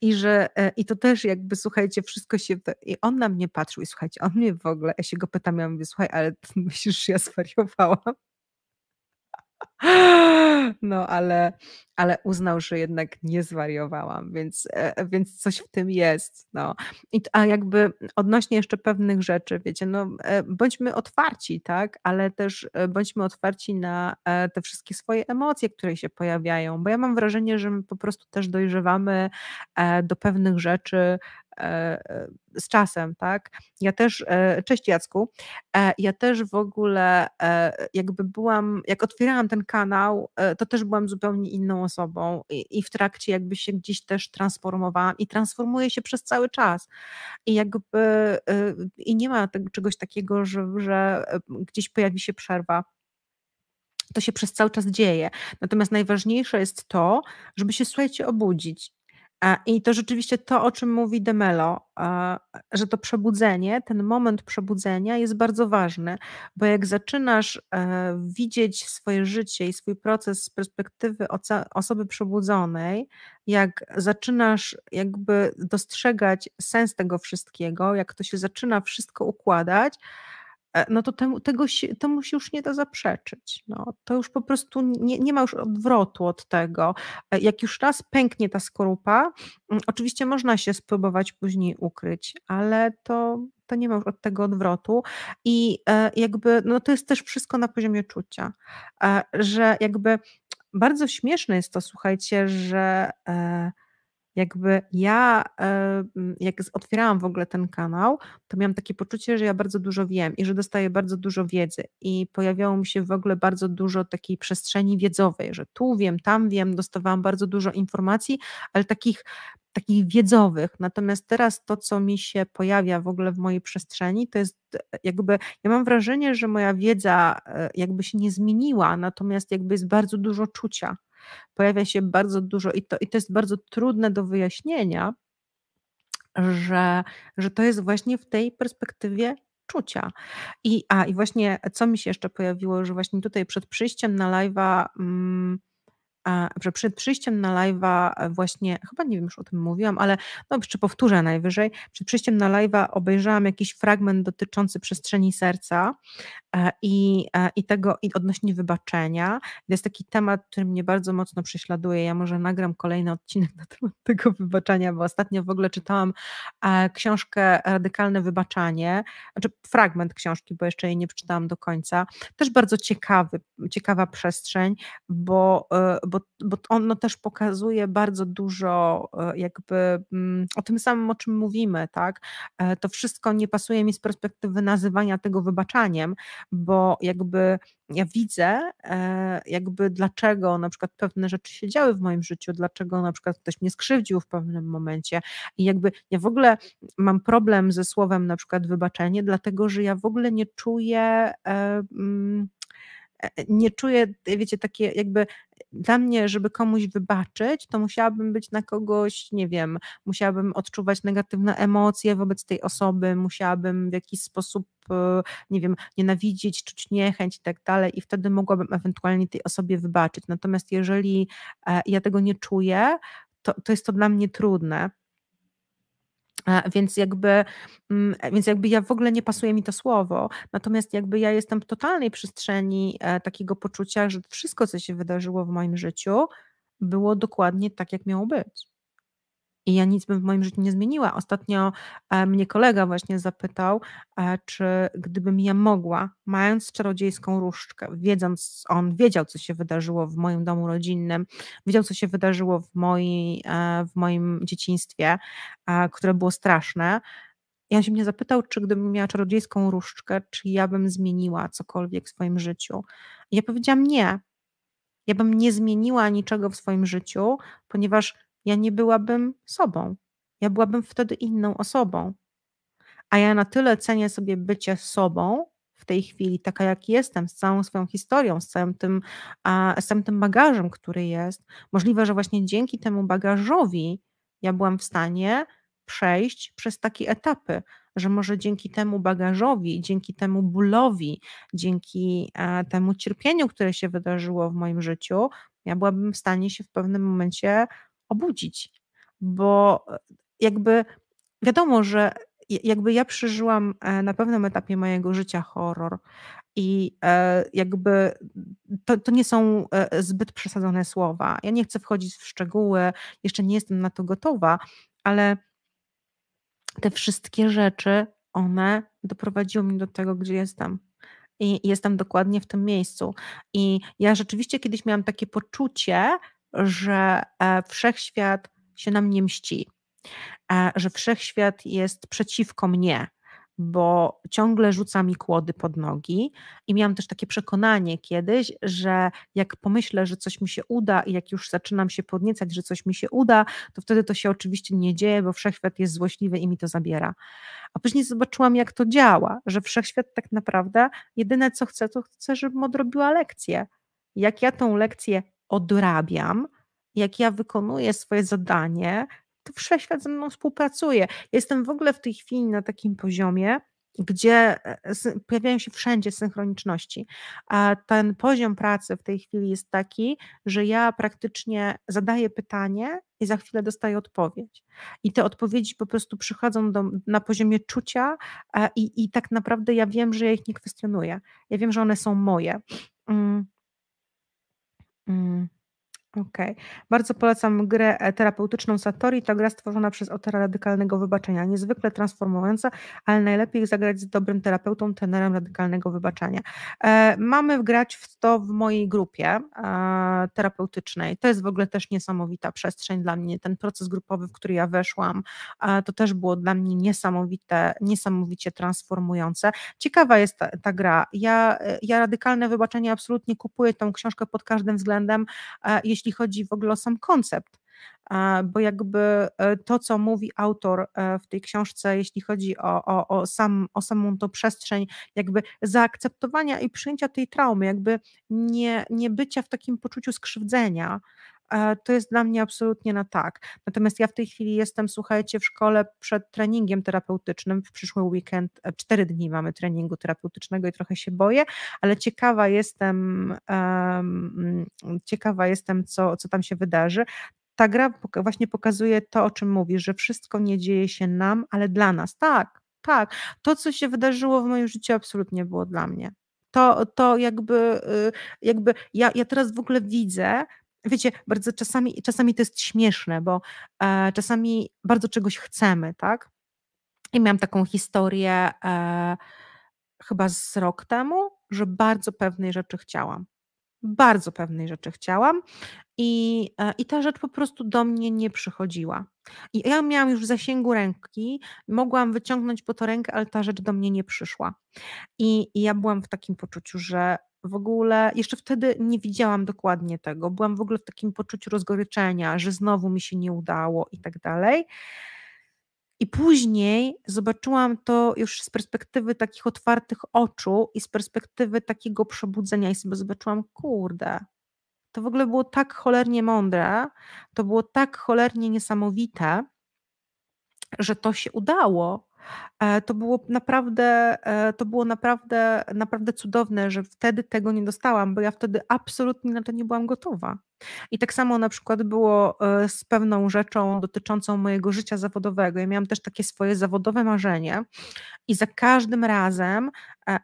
I że e, i to też jakby, słuchajcie, wszystko się. I on na mnie patrzył i słuchajcie, on mnie w ogóle, ja się go pytam, ja mówię, słuchaj, ale myślisz, że ja zwariowałam? No, ale, ale uznał, że jednak nie zwariowałam, więc, e, więc coś w tym jest. No. I, a jakby odnośnie jeszcze pewnych rzeczy, wiecie, no, e, bądźmy otwarci, tak, ale też e, bądźmy otwarci na te wszystkie swoje emocje, które się pojawiają, bo ja mam wrażenie, że my po prostu też dojrzewamy do pewnych rzeczy z czasem, tak? Ja też, e, cześć Jacku, ja też w ogóle jakby byłam, jak otwierałam ten kanał, to też byłam zupełnie inną osobą i, i w trakcie jakby się gdzieś też transformowałam i transformuję się przez cały czas i jakby i nie ma tego, czegoś takiego, że, że gdzieś pojawi się przerwa to się przez cały czas dzieje. Natomiast najważniejsze jest to, żeby się, słuchajcie, obudzić. I to rzeczywiście to, o czym mówi Demelo, że to przebudzenie, ten moment przebudzenia jest bardzo ważny, bo jak zaczynasz e, widzieć swoje życie i swój proces z perspektywy osoby przebudzonej, jak zaczynasz jakby dostrzegać sens tego wszystkiego, jak to się zaczyna wszystko układać, no to temu, tego temu się już nie da zaprzeczyć. No, to już po prostu nie, nie ma już odwrotu od tego. E, jak już raz pęknie ta skorupa, mm, oczywiście można się spróbować później ukryć, ale to, to nie ma już od tego odwrotu i e, jakby, no to jest też wszystko na poziomie czucia, że jakby bardzo śmieszne jest to, słuchajcie, że jakby ja, e, jak otwierałam w ogóle ten kanał, to miałam takie poczucie, że ja bardzo dużo wiem i że dostaję bardzo dużo wiedzy i pojawiało mi się w ogóle bardzo dużo takiej przestrzeni wiedzowej, że tu wiem, tam wiem, dostawałam bardzo dużo informacji, ale takich takich wiedzowych. Natomiast teraz to, co mi się pojawia w ogóle w mojej przestrzeni, to jest jakby, ja mam wrażenie, że moja wiedza e, jakby się nie zmieniła, natomiast jakby jest bardzo dużo czucia pojawia się bardzo dużo i to, i to jest bardzo trudne do wyjaśnienia, że, że to jest właśnie w tej perspektywie czucia. I, a, i właśnie co mi się jeszcze pojawiło, że właśnie tutaj przed przyjściem na live'a. Mm, że przed przyjściem na live'a e, właśnie, chyba nie wiem, już o tym mówiłam, ale no, czy powtórzę najwyżej, przed przyjściem na live'a obejrzałam jakiś fragment dotyczący przestrzeni serca e, i, e, i tego, i odnośnie wybaczenia. To jest taki temat, który mnie bardzo mocno prześladuje. Ja może nagram kolejny odcinek na temat tego wybaczenia, bo ostatnio w ogóle czytałam książkę Radykalne Wybaczanie, znaczy fragment książki, bo jeszcze jej nie przeczytałam do końca. Też bardzo ciekawy, ciekawa przestrzeń, bo, bo bo, bo ono też pokazuje bardzo dużo e, jakby mm, o tym samym, o czym mówimy, tak? E, to wszystko nie pasuje mi z perspektywy nazywania tego wybaczaniem, bo jakby ja widzę, e, jakby dlaczego na przykład pewne rzeczy się działy w moim życiu, dlaczego na przykład ktoś mnie skrzywdził w pewnym momencie i jakby ja w ogóle mam problem ze słowem na przykład wybaczenie, dlatego że ja w ogóle nie czuję mm, nie czuję, wiecie, takie jakby dla mnie, żeby komuś wybaczyć, to musiałabym być na kogoś, nie wiem, musiałabym odczuwać negatywne emocje wobec tej osoby, musiałabym w jakiś sposób, e, nie wiem, nienawidzić, czuć niechęć i tak dalej, i wtedy mogłabym ewentualnie tej osobie wybaczyć. Natomiast jeżeli e, ja tego nie czuję, to, to jest to dla mnie trudne. Więc jakby, mm, więc jakby ja w ogóle nie pasuje mi to słowo, natomiast jakby ja jestem w totalnej przestrzeni e, takiego poczucia, że wszystko, co się wydarzyło w moim życiu, było dokładnie tak, jak miało być. I ja nic bym w moim życiu nie zmieniła. Ostatnio e, mnie kolega właśnie zapytał, e, czy gdybym ja mogła, mając czarodziejską różdżkę, wiedząc, on wiedział, co się wydarzyło w moim domu rodzinnym, wiedział, co się wydarzyło w, mojej, e, w moim dzieciństwie, które było straszne. On się mnie zapytał, czy gdybym miała czarodziejską różdżkę, czy ja bym zmieniła cokolwiek w swoim życiu. I ja powiedziałam nie. Ja bym nie zmieniła niczego w swoim życiu, ponieważ ja nie byłabym sobą. Ja byłabym wtedy inną osobą. A ja na tyle cenię sobie bycie sobą w tej chwili, taka jak jestem, z całą swoją historią, z całym tym, z całym tym bagażem, który jest. Możliwe, że właśnie dzięki temu bagażowi ja byłam w stanie przejść przez takie etapy, że może dzięki temu bagażowi, dzięki temu bólowi, dzięki temu cierpieniu, które się wydarzyło w moim życiu, ja byłabym w stanie się w pewnym momencie obudzić, bo e, jakby wiadomo, że jakby ja przeżyłam e, na pewnym etapie mojego życia horror i e, jakby to, to nie są zbyt przesadzone słowa. Ja nie chcę wchodzić w szczegóły, jeszcze nie jestem na to gotowa, ale te wszystkie rzeczy, one doprowadziły mnie do tego, gdzie jestem. I jestem dokładnie w tym miejscu. I ja rzeczywiście kiedyś miałam takie poczucie, że e, wszechświat się na mnie mści, e, że wszechświat jest przeciwko mnie, bo ciągle rzuca mi kłody pod nogi i miałam też takie przekonanie kiedyś, że jak pomyślę, że coś mi się uda i jak już zaczynam się podniecać, że coś mi się uda, to wtedy to się oczywiście nie dzieje, bo wszechświat jest złośliwy i mi to zabiera. A później zobaczyłam, jak to działa, że wszechświat tak naprawdę jedyne co chce, to chce, żebym odrobiła lekcję. Jak ja tą lekcję odrabiam, jak ja wykonuję swoje zadanie, to wszechświat ze mną współpracuje. Jestem w ogóle w tej chwili na takim poziomie, gdzie e, pojawiają się wszędzie synchroniczności. A ten poziom pracy w tej chwili jest taki, że ja praktycznie zadaję pytanie i za chwilę dostaję odpowiedź. I te odpowiedzi po prostu przychodzą do, na poziomie czucia i, i tak naprawdę ja wiem, że ja ich nie kwestionuję. Ja wiem, że one są moje. Mm. Mm. Okej. Okay. Bardzo polecam grę e, terapeutyczną Satori. To gra stworzona przez autora radykalnego wybaczenia. Niezwykle transformująca, ale najlepiej zagrać z dobrym terapeutą, tenerem radykalnego wybaczenia. E, mamy grać w to w mojej grupie e, terapeutycznej. To jest w ogóle też niesamowita przestrzeń dla mnie. Ten proces grupowy, w który ja weszłam, e, to też było dla mnie niesamowite, niesamowicie transformujące. Ciekawa jest ta, ta gra. Ja, e, ja radykalne wybaczenie absolutnie kupuję tą książkę pod każdym względem. E, jeśli jeśli chodzi w ogóle o sam koncept, bo jakby e, to, co mówi autor e, w tej książce, jeśli chodzi o, o, o, sam, o samą tą przestrzeń, jakby zaakceptowania i przyjęcia tej traumy, jakby nie, nie bycia w takim poczuciu skrzywdzenia, to jest dla mnie absolutnie na tak. Natomiast ja w tej chwili jestem, słuchajcie, w szkole przed treningiem terapeutycznym. W przyszły weekend, cztery dni mamy treningu terapeutycznego i trochę się boję, ale ciekawa jestem, um, ciekawa jestem, co, co tam się wydarzy ta gra właśnie pokazuje to, o czym mówisz, że wszystko nie dzieje się nam, ale dla nas. Tak, tak. To, co się wydarzyło w moim życiu, absolutnie było dla mnie. To, to jakby, y, jakby ja, ja teraz w ogóle widzę, wiecie, bardzo czasami, czasami to jest śmieszne, bo e, czasami bardzo czegoś chcemy, tak? I miałam taką historię e, chyba z rok temu, że bardzo pewnej rzeczy chciałam bardzo pewnej rzeczy chciałam i, e, i ta rzecz po prostu do mnie nie przychodziła. I ja miałam już w zasięgu ręki, mogłam wyciągnąć po to rękę, ale ta rzecz do mnie nie przyszła. I, I ja byłam w takim poczuciu, że w ogóle jeszcze wtedy nie widziałam dokładnie tego. Byłam w ogóle w takim poczuciu rozgoryczenia, że znowu mi się nie udało i tak dalej. I później zobaczyłam to już z perspektywy takich otwartych oczu i z perspektywy takiego przebudzenia, i sobie zobaczyłam, kurde, to w ogóle było tak cholernie mądre, to było tak cholernie niesamowite, że to się udało. E, to było naprawdę, e, to było naprawdę, naprawdę cudowne, że wtedy tego nie dostałam, bo ja wtedy absolutnie na to nie byłam gotowa. I tak samo na przykład było e, z pewną rzeczą dotyczącą mojego życia zawodowego. Ja miałam też takie swoje zawodowe marzenie i za każdym razem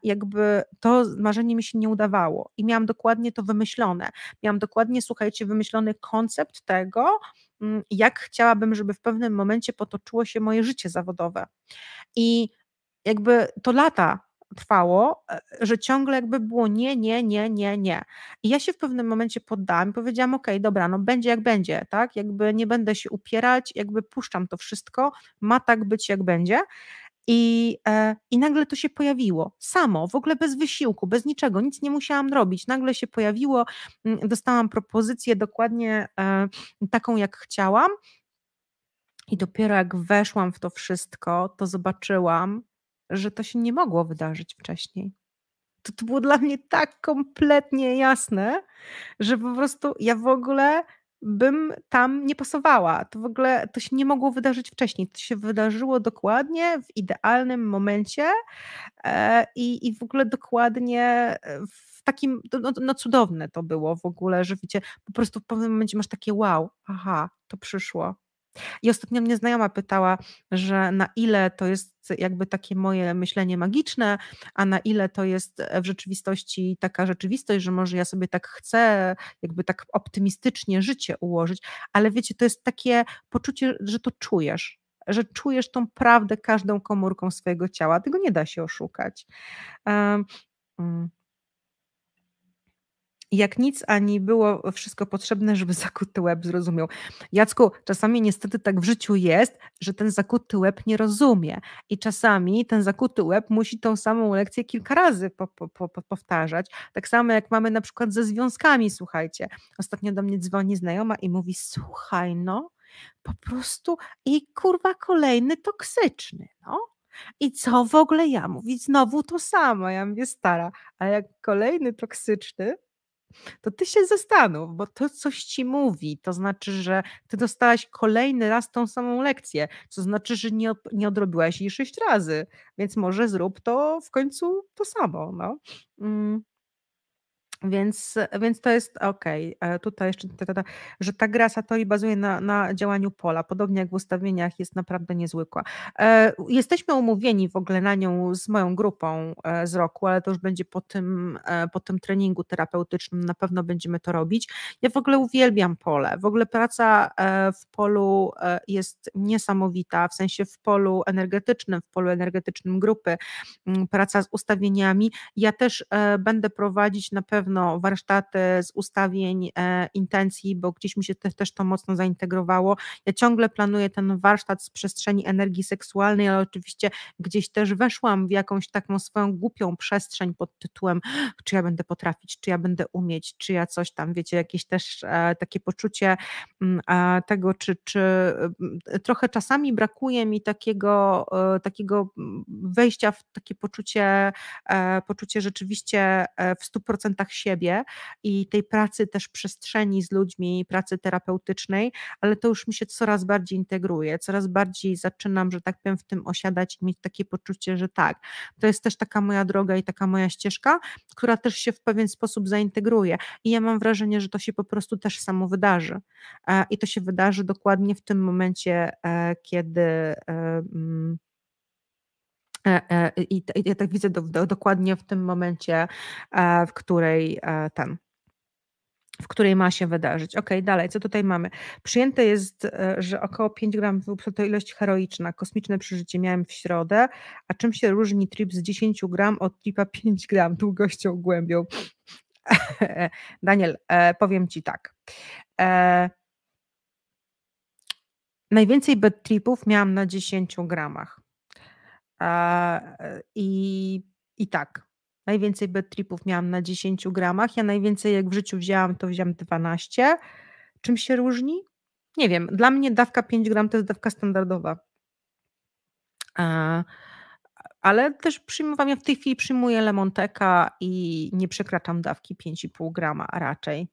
jakby to marzenie mi się nie udawało i miałam dokładnie to wymyślone. Miałam dokładnie, słuchajcie, wymyślony koncept tego, mm, jak chciałabym, żeby w pewnym momencie potoczyło się moje życie zawodowe. I jakby to lata trwało, e, że ciągle jakby było nie, nie, nie, nie, nie. I ja się w pewnym momencie poddałam i powiedziałam, okej, okay, dobra, no będzie jak będzie, tak, jakby nie będę się upierać, jakby puszczam to wszystko, ma tak być jak będzie. I, e, I nagle to się pojawiło samo, w ogóle bez wysiłku, bez niczego, nic nie musiałam robić. Nagle się pojawiło, mm, dostałam propozycję dokładnie e, taką, jak chciałam. I dopiero jak weszłam w to wszystko, to zobaczyłam, że to się nie mogło wydarzyć wcześniej. To, to było dla mnie tak kompletnie jasne, że po prostu ja w ogóle bym tam nie pasowała. To w ogóle to się nie mogło wydarzyć wcześniej. To się wydarzyło dokładnie w idealnym momencie e, i, i w ogóle dokładnie e, w takim, no, no, no cudowne to było w ogóle, że wiecie, po prostu w pewnym momencie masz takie wow, aha, to przyszło, i ostatnio mnie znajoma pytała, że na ile to jest jakby takie moje myślenie magiczne, a na ile to jest w rzeczywistości taka rzeczywistość, że może ja sobie tak chcę, jakby tak optymistycznie życie ułożyć, ale wiecie, to jest takie poczucie, że to czujesz, że czujesz tą prawdę każdą komórką swojego ciała. Tego nie da się oszukać. Um, jak nic, ani było wszystko potrzebne, żeby zakuty łeb zrozumiał. Jacku, czasami niestety tak w życiu jest, że ten zakuty łeb nie rozumie i czasami ten zakuty łeb musi tą samą lekcję kilka razy po, po, po, powtarzać. Tak samo jak mamy na przykład ze związkami, słuchajcie. Ostatnio do mnie dzwoni znajoma i mówi, słuchaj no, po prostu i kurwa kolejny toksyczny, no. I co w ogóle ja mówić? Znowu to samo. Ja mówię, stara, a jak kolejny toksyczny, to ty się zastanów, bo to coś ci mówi, to znaczy, że ty dostałaś kolejny raz tą samą lekcję, co znaczy, że nie, nie odrobiłaś jej sześć razy, więc może zrób to w końcu to samo. No. Mm. Więc, więc to jest ok. E, tutaj jeszcze, ta, ta, że ta gra Satori bazuje na, na działaniu pola, podobnie jak w ustawieniach, jest naprawdę niezwykła. E, jesteśmy umówieni w ogóle na nią z moją grupą e, z roku, ale to już będzie po tym, po tym treningu terapeutycznym, na pewno będziemy to robić. Ja w ogóle uwielbiam pole. W ogóle praca w polu jest niesamowita, w sensie w polu energetycznym, w polu energetycznym grupy, praca z ustawieniami. Ja też będę prowadzić na pewno pewno warsztaty z ustawień e, intencji, bo gdzieś mi się te, też to mocno zaintegrowało. Ja ciągle planuję ten warsztat z przestrzeni energii seksualnej, ale oczywiście gdzieś też weszłam w jakąś taką swoją głupią przestrzeń pod tytułem, czy ja będę potrafić, czy ja będę umieć, czy ja coś tam, wiecie, jakieś też e, takie poczucie mm, e, tego, czy, czy trochę czasami brakuje mi takiego, e, takiego mm, wejścia w takie poczucie, e, poczucie rzeczywiście e, w 100% siebie i tej pracy też przestrzeni z ludźmi, pracy terapeutycznej, ale to już mi się coraz bardziej integruje, coraz bardziej zaczynam, że tak powiem, w tym osiadać i mieć takie poczucie, że tak, to jest też taka moja droga i taka moja ścieżka, która też się w pewien sposób zaintegruje. I ja mam wrażenie, że to się po prostu też samo wydarzy. E, I to się wydarzy dokładnie w tym momencie, e, kiedy e, mm, I ja tak widzę do, do, dokładnie w tym momencie, e, w której ten, w której ma się wydarzyć. Ok, dalej, co tutaj mamy? Przyjęte jest, że około 5 gram to ilość heroiczna. Kosmiczne przeżycie miałem w środę. A czym się różni trip z 10 gram od tripa 5 gram długością, głębią? Daniel, e, powiem Ci tak. E, najwięcej bad tripów miałam na 10 gramach. E, I, I tak, najwięcej bad tripów miałam na 10 gramach. Ja najwięcej jak w życiu wzięłam, to wziąłam 12. Czym się różni? Nie wiem. Dla mnie dawka 5 gram to jest dawka standardowa. Ale też przyjmowam, ja w tej chwili przyjmuję lemonteka i nie przekraczam dawki 5,5 grama raczej.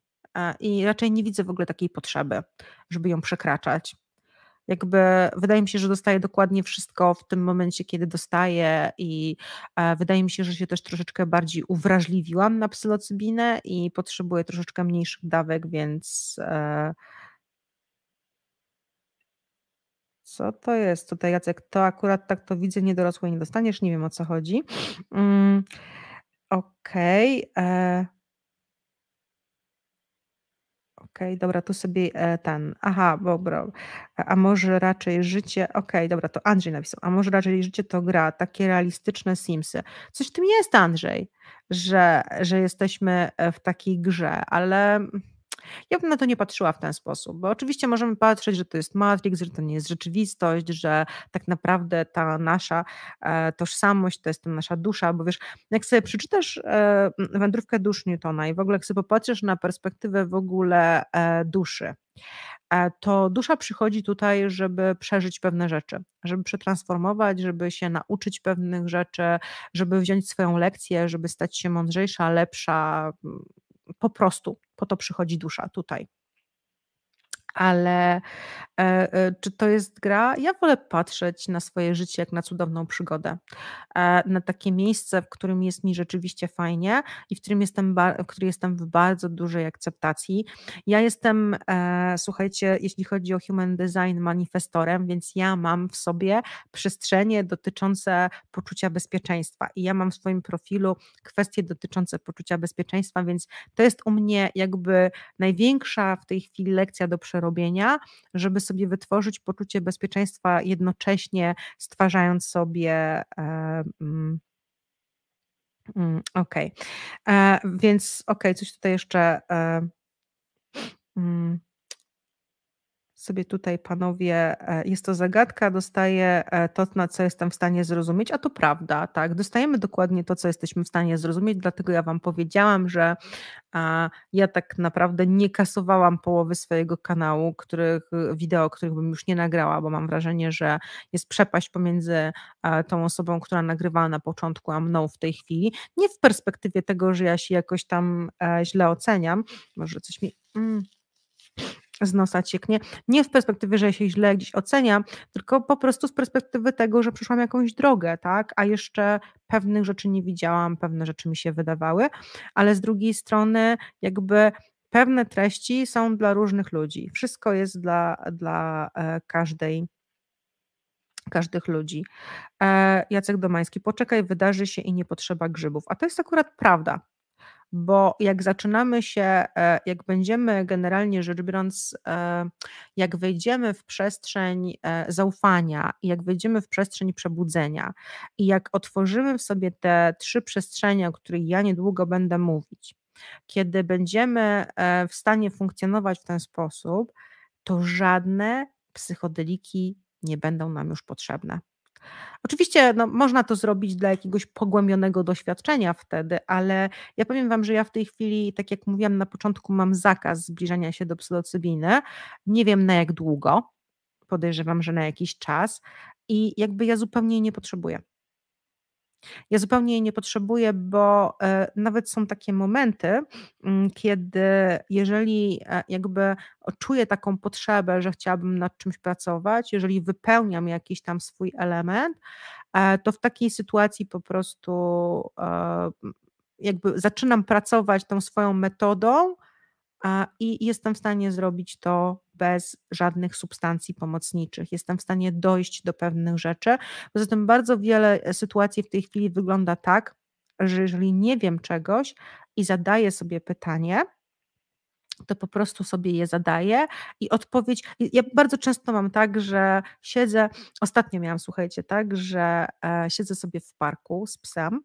I raczej nie widzę w ogóle takiej potrzeby, żeby ją przekraczać. Jakby wydaje mi się, że dostaję dokładnie wszystko w tym momencie, kiedy dostaję, i e, wydaje mi się, że się też troszeczkę bardziej uwrażliwiłam na psylocybinę i potrzebuję troszeczkę mniejszych dawek, więc. E, co to jest tutaj, Jacek? To akurat tak to widzę, niedorosłej nie dostaniesz, nie wiem o co chodzi. Mm, Okej. Okay. E, Okej, dobra, tu sobie e, ten. Aha, dobra. A może raczej życie. Okej, dobra, to Andrzej napisał. A może raczej życie to gra, takie realistyczne Simsy. Coś w tym jest, Andrzej, że, że jesteśmy e, w takiej grze, ale ja bym na to nie patrzyła w ten sposób, bo oczywiście możemy patrzeć, że to jest Matrix, że to nie jest rzeczywistość, że tak naprawdę ta nasza e, tożsamość to jest ta nasza dusza, bo wiesz, jak sobie przeczytasz e, wędrówkę dusz Newtona i w ogóle jak sobie popatrzysz na perspektywę w ogóle e, duszy, to dusza przychodzi tutaj, żeby przeżyć pewne rzeczy, żeby przetransformować, żeby się nauczyć pewnych rzeczy, żeby wziąć swoją lekcję, żeby stać się mądrzejsza, lepsza, po prostu po to przychodzi dusza tutaj ale e, e, czy to jest gra? Ja wolę patrzeć na swoje życie jak na cudowną przygodę, e, na takie miejsce, w którym jest mi rzeczywiście fajnie i w którym jestem, w którym jestem w bardzo dużej akceptacji. Ja jestem, słuchajcie, jeśli chodzi o human design, manifestorem, więc ja mam w sobie przestrzenie dotyczące poczucia bezpieczeństwa i ja mam w swoim profilu kwestie dotyczące poczucia bezpieczeństwa, więc to jest u mnie jakby największa w tej chwili lekcja do przerobienia robienia, żeby sobie wytworzyć poczucie bezpieczeństwa, jednocześnie stwarzając sobie. E, mm, mm, okej, okay. E, więc okej, okay, coś tutaj jeszcze. E, mm, sobie tutaj panowie, e, jest to zagadka, dostaję e, to, na co jestem w stanie zrozumieć, a to prawda, tak, dostajemy dokładnie to, co jesteśmy w stanie zrozumieć, dlatego ja wam powiedziałam, że ja tak naprawdę nie kasowałam połowy swojego kanału, których, wideo, których bym już nie nagrała, bo mam wrażenie, że jest przepaść pomiędzy e, tą osobą, która nagrywała na początku, a mną w tej chwili, nie w perspektywie tego, że ja się jakoś tam źle oceniam, może coś mi... Mm z nosa cieknie. Nie w perspektywie, że się źle gdzieś oceniam, tylko po prostu z perspektywy tego, że przyszłam jakąś drogę, tak? A jeszcze pewnych rzeczy nie widziałam, pewne rzeczy mi się wydawały, ale z drugiej strony jakby pewne treści są dla różnych ludzi. Wszystko jest dla, dla e, każdej każdych ludzi. E, Jacek Domański, poczekaj, wydarzy się i nie potrzeba grzybów. A to jest akurat prawda bo jak zaczynamy się, e, jak będziemy generalnie rzecz biorąc, e, jak wejdziemy w przestrzeń e, zaufania jak wejdziemy w przestrzeń przebudzenia i jak otworzymy w sobie te trzy przestrzenie, o których ja niedługo będę mówić, kiedy będziemy w stanie funkcjonować w ten sposób, to żadne psychodeliki nie będą nam już potrzebne. Oczywiście no, można to zrobić dla jakiegoś pogłębionego doświadczenia wtedy, ale ja powiem Wam, że ja w tej chwili, tak jak mówiłam na początku, mam zakaz zbliżania się do psylocybiny. Nie wiem na jak długo, podejrzewam, że na jakiś czas i jakby ja zupełnie nie potrzebuję. Ja zupełnie jej nie potrzebuję, bo e, nawet są takie momenty, mm, kiedy jeżeli e, jakby czuję taką potrzebę, że chciałabym nad czymś pracować, jeżeli wypełniam jakiś tam swój element, e, to w takiej sytuacji po prostu jakby zaczynam pracować tą swoją metodą i jestem w stanie zrobić to bez żadnych substancji pomocniczych. Jestem w stanie dojść do pewnych rzeczy. Poza tym bardzo wiele e, sytuacji w tej chwili wygląda tak, że jeżeli nie wiem czegoś i zadaję sobie pytanie, to po prostu sobie je zadaję i odpowiedź. Ja bardzo często mam tak, że siedzę, ostatnio miałam, słuchajcie, tak, że e, siedzę sobie w parku z psem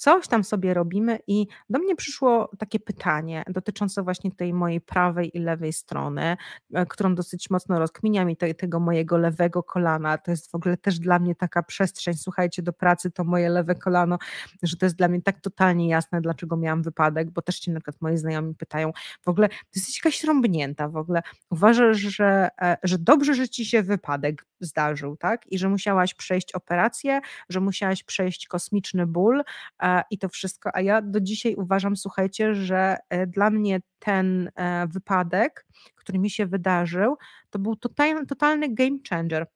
coś tam sobie robimy i do mnie przyszło takie pytanie dotyczące właśnie tej mojej prawej i lewej strony, e, którą dosyć mocno rozkminiam i te, tego mojego lewego kolana. To jest w ogóle też dla mnie taka przestrzeń, słuchajcie, do pracy to moje lewe kolano, że to jest dla mnie tak totalnie jasne, dlaczego miałam wypadek, bo też się na przykład moi znajomi pytają, w ogóle ty jesteś jakaś rąbnięta, w ogóle uważasz, że, e, że dobrze, że ci się wypadek zdarzył, tak? I że musiałaś przejść operację, że musiałaś przejść kosmiczny ból, i to wszystko. A ja do dzisiaj uważam, słuchajcie, że e, dla mnie ten e, wypadek, który mi się wydarzył, to był totalny, game changer.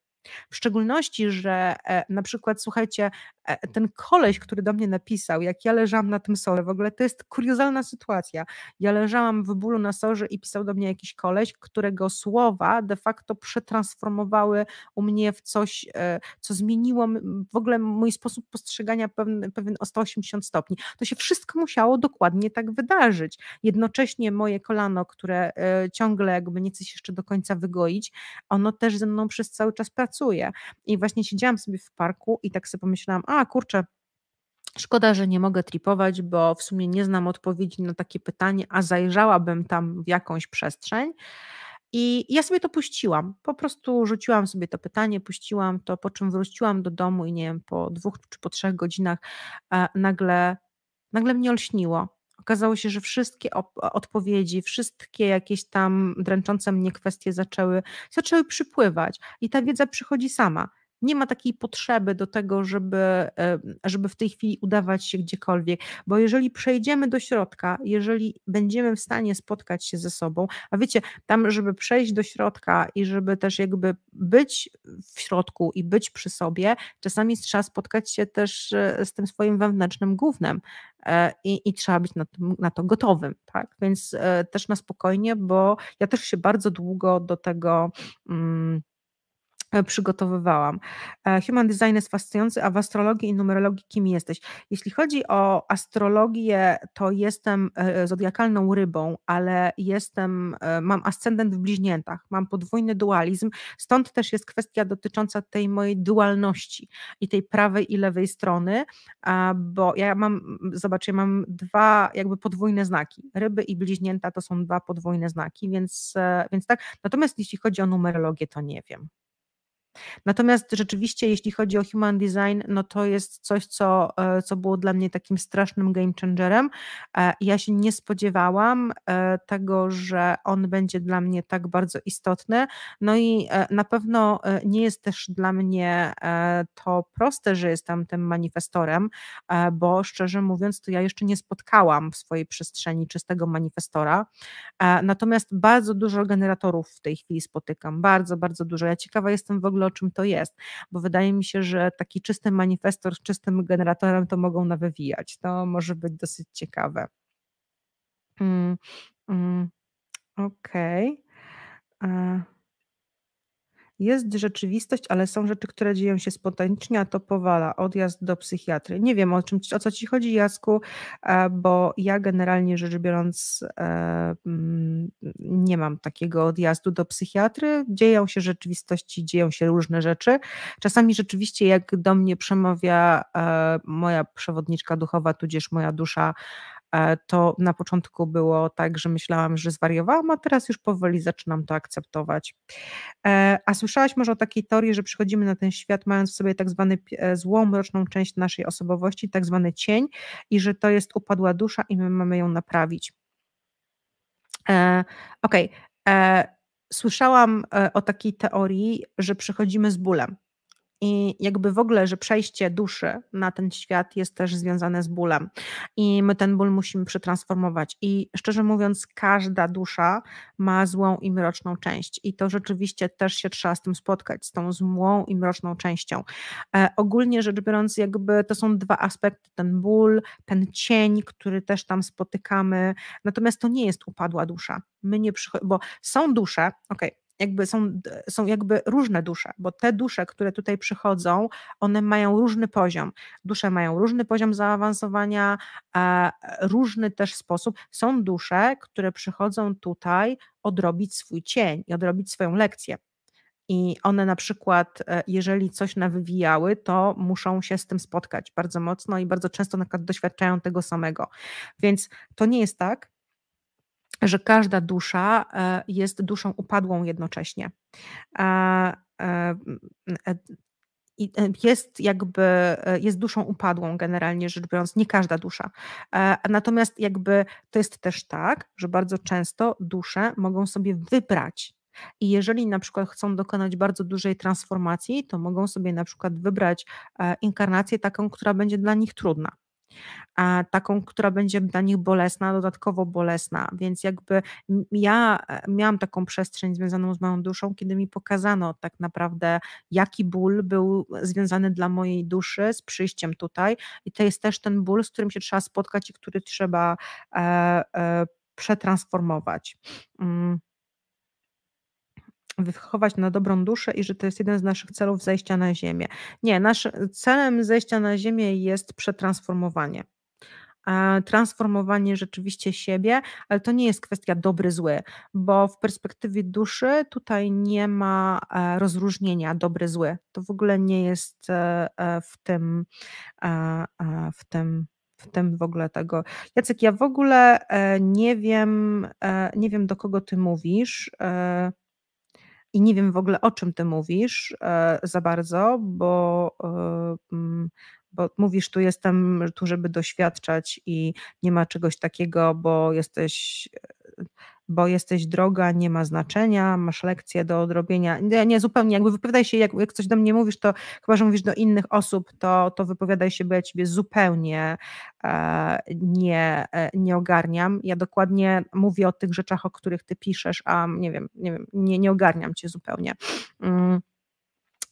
W szczególności, że e, na przykład, słuchajcie, E, ten koleś, który do mnie napisał, jak ja leżałam na tym sorze, w ogóle to jest kuriozalna sytuacja. Ja leżałam w bólu na sorze i pisał do mnie jakiś koleś, którego słowa de facto przetransformowały u mnie w coś, e, co zmieniło w ogóle mój sposób postrzegania pewien, pewien o 180 stopni. To się wszystko musiało dokładnie tak wydarzyć. Jednocześnie moje kolano, które e, ciągle jakby nie chce się jeszcze do końca wygoić, ono też ze mną przez cały czas pracuje. I właśnie siedziałam sobie w parku i tak sobie pomyślałam, kurczę, Szkoda, że nie mogę tripować, bo w sumie nie znam odpowiedzi na takie pytanie, a zajrzałabym tam w jakąś przestrzeń. I ja sobie to puściłam. Po prostu rzuciłam sobie to pytanie, puściłam to, po czym wróciłam do domu i nie wiem, po dwóch czy po trzech godzinach e, nagle, nagle mnie olśniło. Okazało się, że wszystkie odpowiedzi, wszystkie jakieś tam dręczące mnie kwestie zaczęły, zaczęły przypływać i ta wiedza przychodzi sama nie ma takiej potrzeby do tego, żeby, żeby w tej chwili udawać się gdziekolwiek, bo jeżeli przejdziemy do środka, jeżeli będziemy w stanie spotkać się ze sobą, a wiecie, tam, żeby przejść do środka i żeby też jakby być w środku i być przy sobie, czasami trzeba spotkać się też e, z tym swoim wewnętrznym głównym e, i, i trzeba być na to, na to gotowym, tak? Więc e, też na spokojnie, bo ja też się bardzo długo do tego. Mm, przygotowywałam. E, human design jest fascynujący, a w astrologii i numerologii kim jesteś? Jeśli chodzi o astrologię, to jestem e, zodiakalną rybą, ale jestem, mam ascendent w bliźniętach, mam podwójny dualizm, stąd też jest kwestia dotycząca tej mojej dualności i tej prawej i lewej strony, bo ja mam, zobaczcie, mam dwa jakby podwójne znaki. Ryby i bliźnięta to są dwa podwójne znaki, więc, więc tak. Natomiast jeśli chodzi o numerologię, to nie wiem. Natomiast rzeczywiście, jeśli chodzi o human design, no to jest coś, co, e, co było dla mnie takim strasznym game changerem. E, ja się nie spodziewałam e, tego, że on będzie dla mnie tak bardzo istotny. No i na pewno nie jest też dla mnie to proste, że jestem tym manifestorem, bo szczerze mówiąc, to ja jeszcze nie spotkałam w swojej przestrzeni czystego manifestora. Natomiast bardzo dużo generatorów w tej chwili spotykam, bardzo, bardzo dużo. Ja ciekawa jestem w ogóle, ogóle o czym to jest, bo wydaje mi się, że taki czysty manifestor z czystym generatorem to mogą nawywijać. To może być dosyć ciekawe. Mm, mm, Okej. Okay. Jest rzeczywistość, ale są rzeczy, które dzieją się spontanicznie, a to powala odjazd do psychiatry. Nie wiem o czym o co ci chodzi, Jasku, e, bo ja generalnie rzecz biorąc e, mm, nie mam takiego odjazdu do psychiatry. Dzieją się rzeczywistości, dzieją się różne rzeczy. Czasami rzeczywiście, jak do mnie przemawia e, moja przewodniczka duchowa, tudzież moja dusza, to na początku było tak, że myślałam, że zwariowałam, a teraz już powoli zaczynam to akceptować. E, a słyszałaś może o takiej teorii, że przychodzimy na ten świat mając w sobie tak zwany e, złą, mroczną część naszej osobowości, tak zwany cień i że to jest upadła dusza i my mamy ją naprawić. Okej. Okay. Słyszałam o takiej teorii, że przychodzimy z bólem. I jakby w ogóle, że przejście duszy na ten świat jest też związane z bólem. I my ten ból musimy przetransformować. I szczerze mówiąc, każda dusza ma złą i mroczną część. I to rzeczywiście też się trzeba z tym spotkać, z tą złą i mroczną częścią. E, ogólnie rzecz biorąc, jakby to są dwa aspekty: ten ból, ten cień, który też tam spotykamy. Natomiast to nie jest upadła dusza. My nie przychodzimy, bo są dusze, okej, okay, jakby są, są jakby różne dusze, bo te dusze, które tutaj przychodzą, one mają różny poziom. Dusze mają różny poziom zaawansowania, różny też sposób. Są dusze, które przychodzą tutaj odrobić swój cień i odrobić swoją lekcję. I one na przykład, e, jeżeli coś nawywijały, to muszą się z tym spotkać bardzo mocno i bardzo często doświadczają tego samego. Więc to nie jest tak, że każda dusza e, jest duszą upadłą jednocześnie. I jest jakby, jest duszą upadłą generalnie rzecz biorąc, nie każda dusza. Natomiast jakby to jest też tak, że bardzo często dusze mogą sobie wybrać i jeżeli na przykład chcą dokonać bardzo dużej transformacji, to mogą sobie na przykład wybrać e, inkarnację taką, która będzie dla nich trudna. Taką, która będzie dla nich bolesna, dodatkowo bolesna. Więc jakby ja e, miałam taką przestrzeń związaną z moją duszą, kiedy mi pokazano tak naprawdę, jaki ból był związany dla mojej duszy z przyjściem tutaj. I to jest też ten ból, z którym się trzeba spotkać i który trzeba e, e, przetransformować. Mm wychować na dobrą duszę i że to jest jeden z naszych celów zejścia na ziemię. Nie, naszym celem zejścia na ziemię jest przetransformowanie. Transformowanie rzeczywiście siebie, ale to nie jest kwestia dobry, zły, bo w perspektywie duszy tutaj nie ma e, rozróżnienia dobry, zły. To w ogóle nie jest e, e, w tym, w tym w tym w ogóle tego. Jacek, ja w ogóle nie wiem, nie wiem do kogo ty mówisz i nie wiem w ogóle o czym ty mówisz e, za bardzo, bo, e, mm, bo mówisz tu jestem tu, żeby doświadczać i nie ma czegoś takiego, bo jesteś bo jesteś droga, nie ma znaczenia, masz lekcje do odrobienia. Nie, nie zupełnie, jakby wypowiadaj się, jak, jak coś do mnie mówisz, to chyba, że mówisz do innych osób, to, to wypowiadaj się, bo ja ciebie zupełnie e, nie, e, nie ogarniam. Ja dokładnie mówię o tych rzeczach, o których ty piszesz, a nie wiem, nie wiem, nie, nie ogarniam cię zupełnie. Mm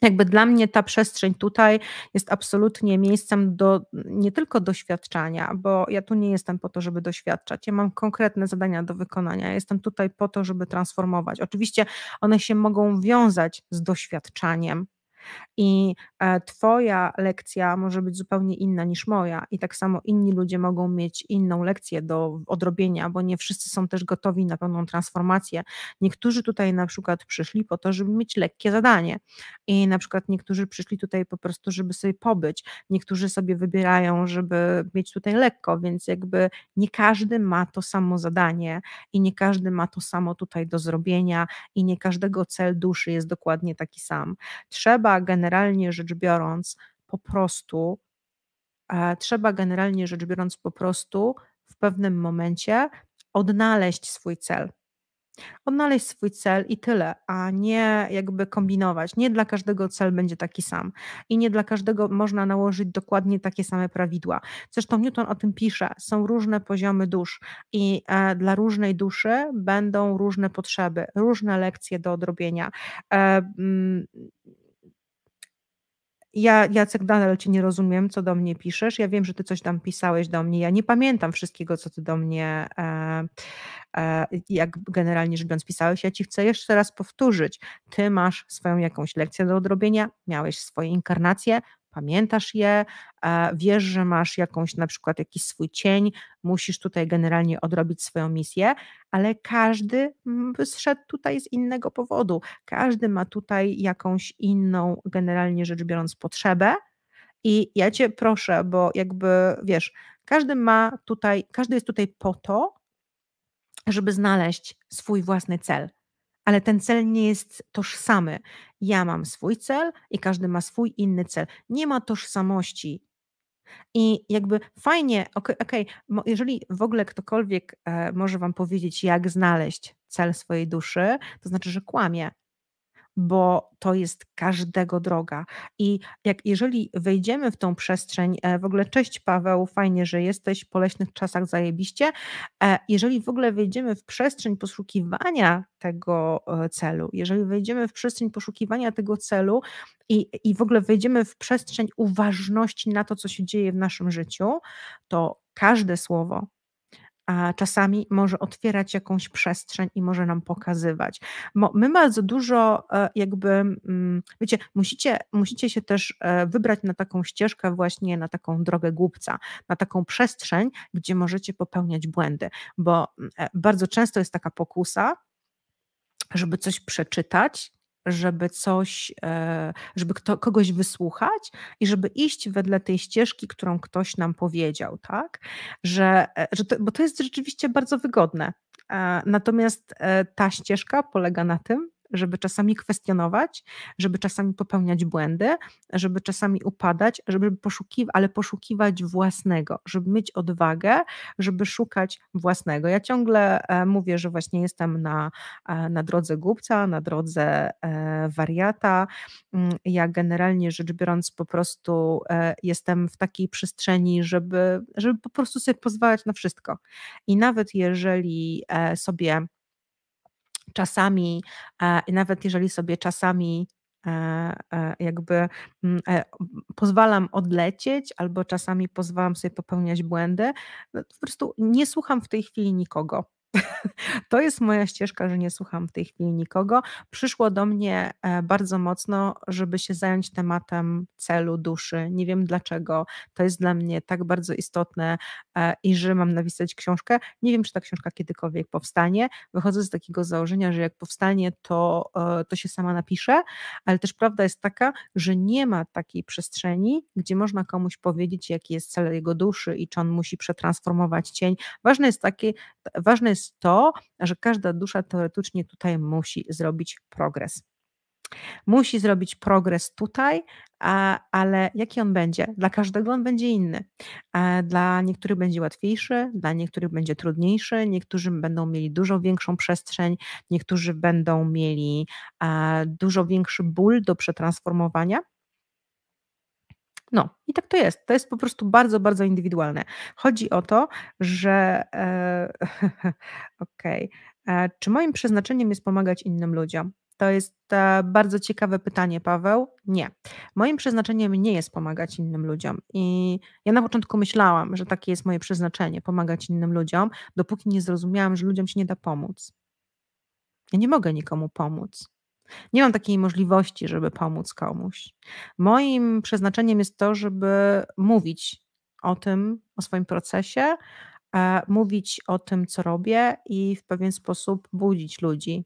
jakby dla mnie ta przestrzeń tutaj jest absolutnie miejscem do nie tylko doświadczania, bo ja tu nie jestem po to, żeby doświadczać. Ja mam konkretne zadania do wykonania. jestem tutaj po to, żeby transformować. Oczywiście one się mogą wiązać z doświadczaniem, i Twoja lekcja może być zupełnie inna niż moja, i tak samo inni ludzie mogą mieć inną lekcję do odrobienia, bo nie wszyscy są też gotowi na pełną transformację. Niektórzy tutaj na przykład przyszli po to, żeby mieć lekkie zadanie, i na przykład niektórzy przyszli tutaj po prostu, żeby sobie pobyć, niektórzy sobie wybierają, żeby mieć tutaj lekko, więc jakby nie każdy ma to samo zadanie i nie każdy ma to samo tutaj do zrobienia, i nie każdego cel duszy jest dokładnie taki sam. Trzeba generalnie rzecz biorąc po prostu, e, trzeba generalnie rzecz biorąc po prostu w pewnym momencie odnaleźć swój cel. Odnaleźć swój cel i tyle, a nie jakby kombinować. Nie dla każdego cel będzie taki sam i nie dla każdego można nałożyć dokładnie takie same prawidła. Zresztą Newton o tym pisze. Są różne poziomy dusz i e, dla różnej duszy będą różne potrzeby, różne lekcje do odrobienia. Ja, Jacek, nadal cię nie rozumiem, co do mnie piszesz. Ja wiem, że ty coś tam pisałeś do mnie. Ja nie pamiętam wszystkiego, co ty do mnie, e, e, jak generalnie rzecz biorąc, pisałeś. Ja ci chcę jeszcze raz powtórzyć. Ty masz swoją jakąś lekcję do odrobienia, miałeś swoje inkarnacje, pamiętasz je, wiesz, że masz jakąś na przykład jakiś swój cień, musisz tutaj generalnie odrobić swoją misję, ale każdy zszedł tutaj z innego powodu. Każdy ma tutaj jakąś inną, generalnie rzecz biorąc, potrzebę. I ja cię proszę, bo jakby wiesz, każdy ma tutaj, każdy jest tutaj po to, żeby znaleźć swój własny cel ale ten cel nie jest tożsamy. Ja mam swój cel i każdy ma swój inny cel. Nie ma tożsamości. I jakby fajnie, okej, okay, okay, jeżeli w ogóle ktokolwiek e, może Wam powiedzieć, jak znaleźć cel swojej duszy, to znaczy, że kłamie bo to jest każdego droga. I jak jeżeli wejdziemy w tą przestrzeń, e, w ogóle cześć Paweł, fajnie, że jesteś po leśnych czasach zajebiście. E, jeżeli w ogóle wejdziemy w przestrzeń poszukiwania tego e, celu, jeżeli wejdziemy w przestrzeń poszukiwania tego celu i, i w ogóle wejdziemy w przestrzeń uważności na to, co się dzieje w naszym życiu, to każde słowo, a czasami może otwierać jakąś przestrzeń i może nam pokazywać. My bardzo dużo e, jakby, mm, wiecie, musicie, musicie się też e, wybrać na taką ścieżkę właśnie, na taką drogę głupca, na taką przestrzeń, gdzie możecie popełniać błędy, bo mm, e, bardzo często jest taka pokusa, żeby coś przeczytać żeby coś, e, żeby kto, kogoś wysłuchać i żeby iść wedle tej ścieżki, którą ktoś nam powiedział, tak? Że, e, że to, bo to jest rzeczywiście bardzo wygodne. E, natomiast ta ścieżka polega na tym, żeby czasami kwestionować, żeby czasami popełniać błędy, żeby czasami upadać, żeby poszukiwać, ale poszukiwać własnego, żeby mieć odwagę, żeby szukać własnego. Ja ciągle e, mówię, że właśnie jestem na, e, na drodze głupca, na drodze e, wariata. Mm, ja generalnie rzecz biorąc po prostu jestem w takiej przestrzeni, żeby, żeby po prostu sobie pozwalać na wszystko. I nawet jeżeli sobie czasami, e, nawet jeżeli sobie czasami e, e, jakby mm, pozwalam odlecieć, albo czasami pozwalam sobie popełniać błędy, no po prostu nie słucham w tej chwili nikogo. To jest moja ścieżka, że nie słucham w tej chwili nikogo. Przyszło do mnie e, bardzo mocno, żeby się zająć tematem celu duszy. Nie wiem dlaczego. To jest dla mnie tak bardzo istotne e, i że mam napisać książkę. Nie wiem, czy ta książka kiedykolwiek powstanie. Wychodzę z takiego założenia, że jak powstanie, to, e, to się sama napisze, ale też prawda jest taka, że nie ma takiej przestrzeni, gdzie można komuś powiedzieć, jaki jest cel jego duszy i czy on musi przetransformować cień. Ważne jest takie, ważne jest jest to, że każda dusza teoretycznie tutaj musi zrobić progres. Musi zrobić progres tutaj, ale jaki on będzie? Dla każdego on będzie inny. Dla niektórych będzie łatwiejszy, dla niektórych będzie trudniejszy, niektórzy będą mieli dużo większą przestrzeń, niektórzy będą mieli dużo większy ból do przetransformowania. No i tak to jest. To jest po prostu bardzo, bardzo indywidualne. Chodzi o to, że e, okej, okay. czy moim przeznaczeniem jest pomagać innym ludziom? To jest e, bardzo ciekawe pytanie, Paweł. Nie. Moim przeznaczeniem nie jest pomagać innym ludziom. I ja na początku myślałam, że takie jest moje przeznaczenie pomagać innym ludziom, dopóki nie zrozumiałam, że ludziom się nie da pomóc. Ja nie mogę nikomu pomóc. Nie mam takiej możliwości, żeby pomóc komuś. Moim przeznaczeniem jest to, żeby mówić o tym, o swoim procesie, e, mówić o tym, co robię i w pewien sposób budzić ludzi,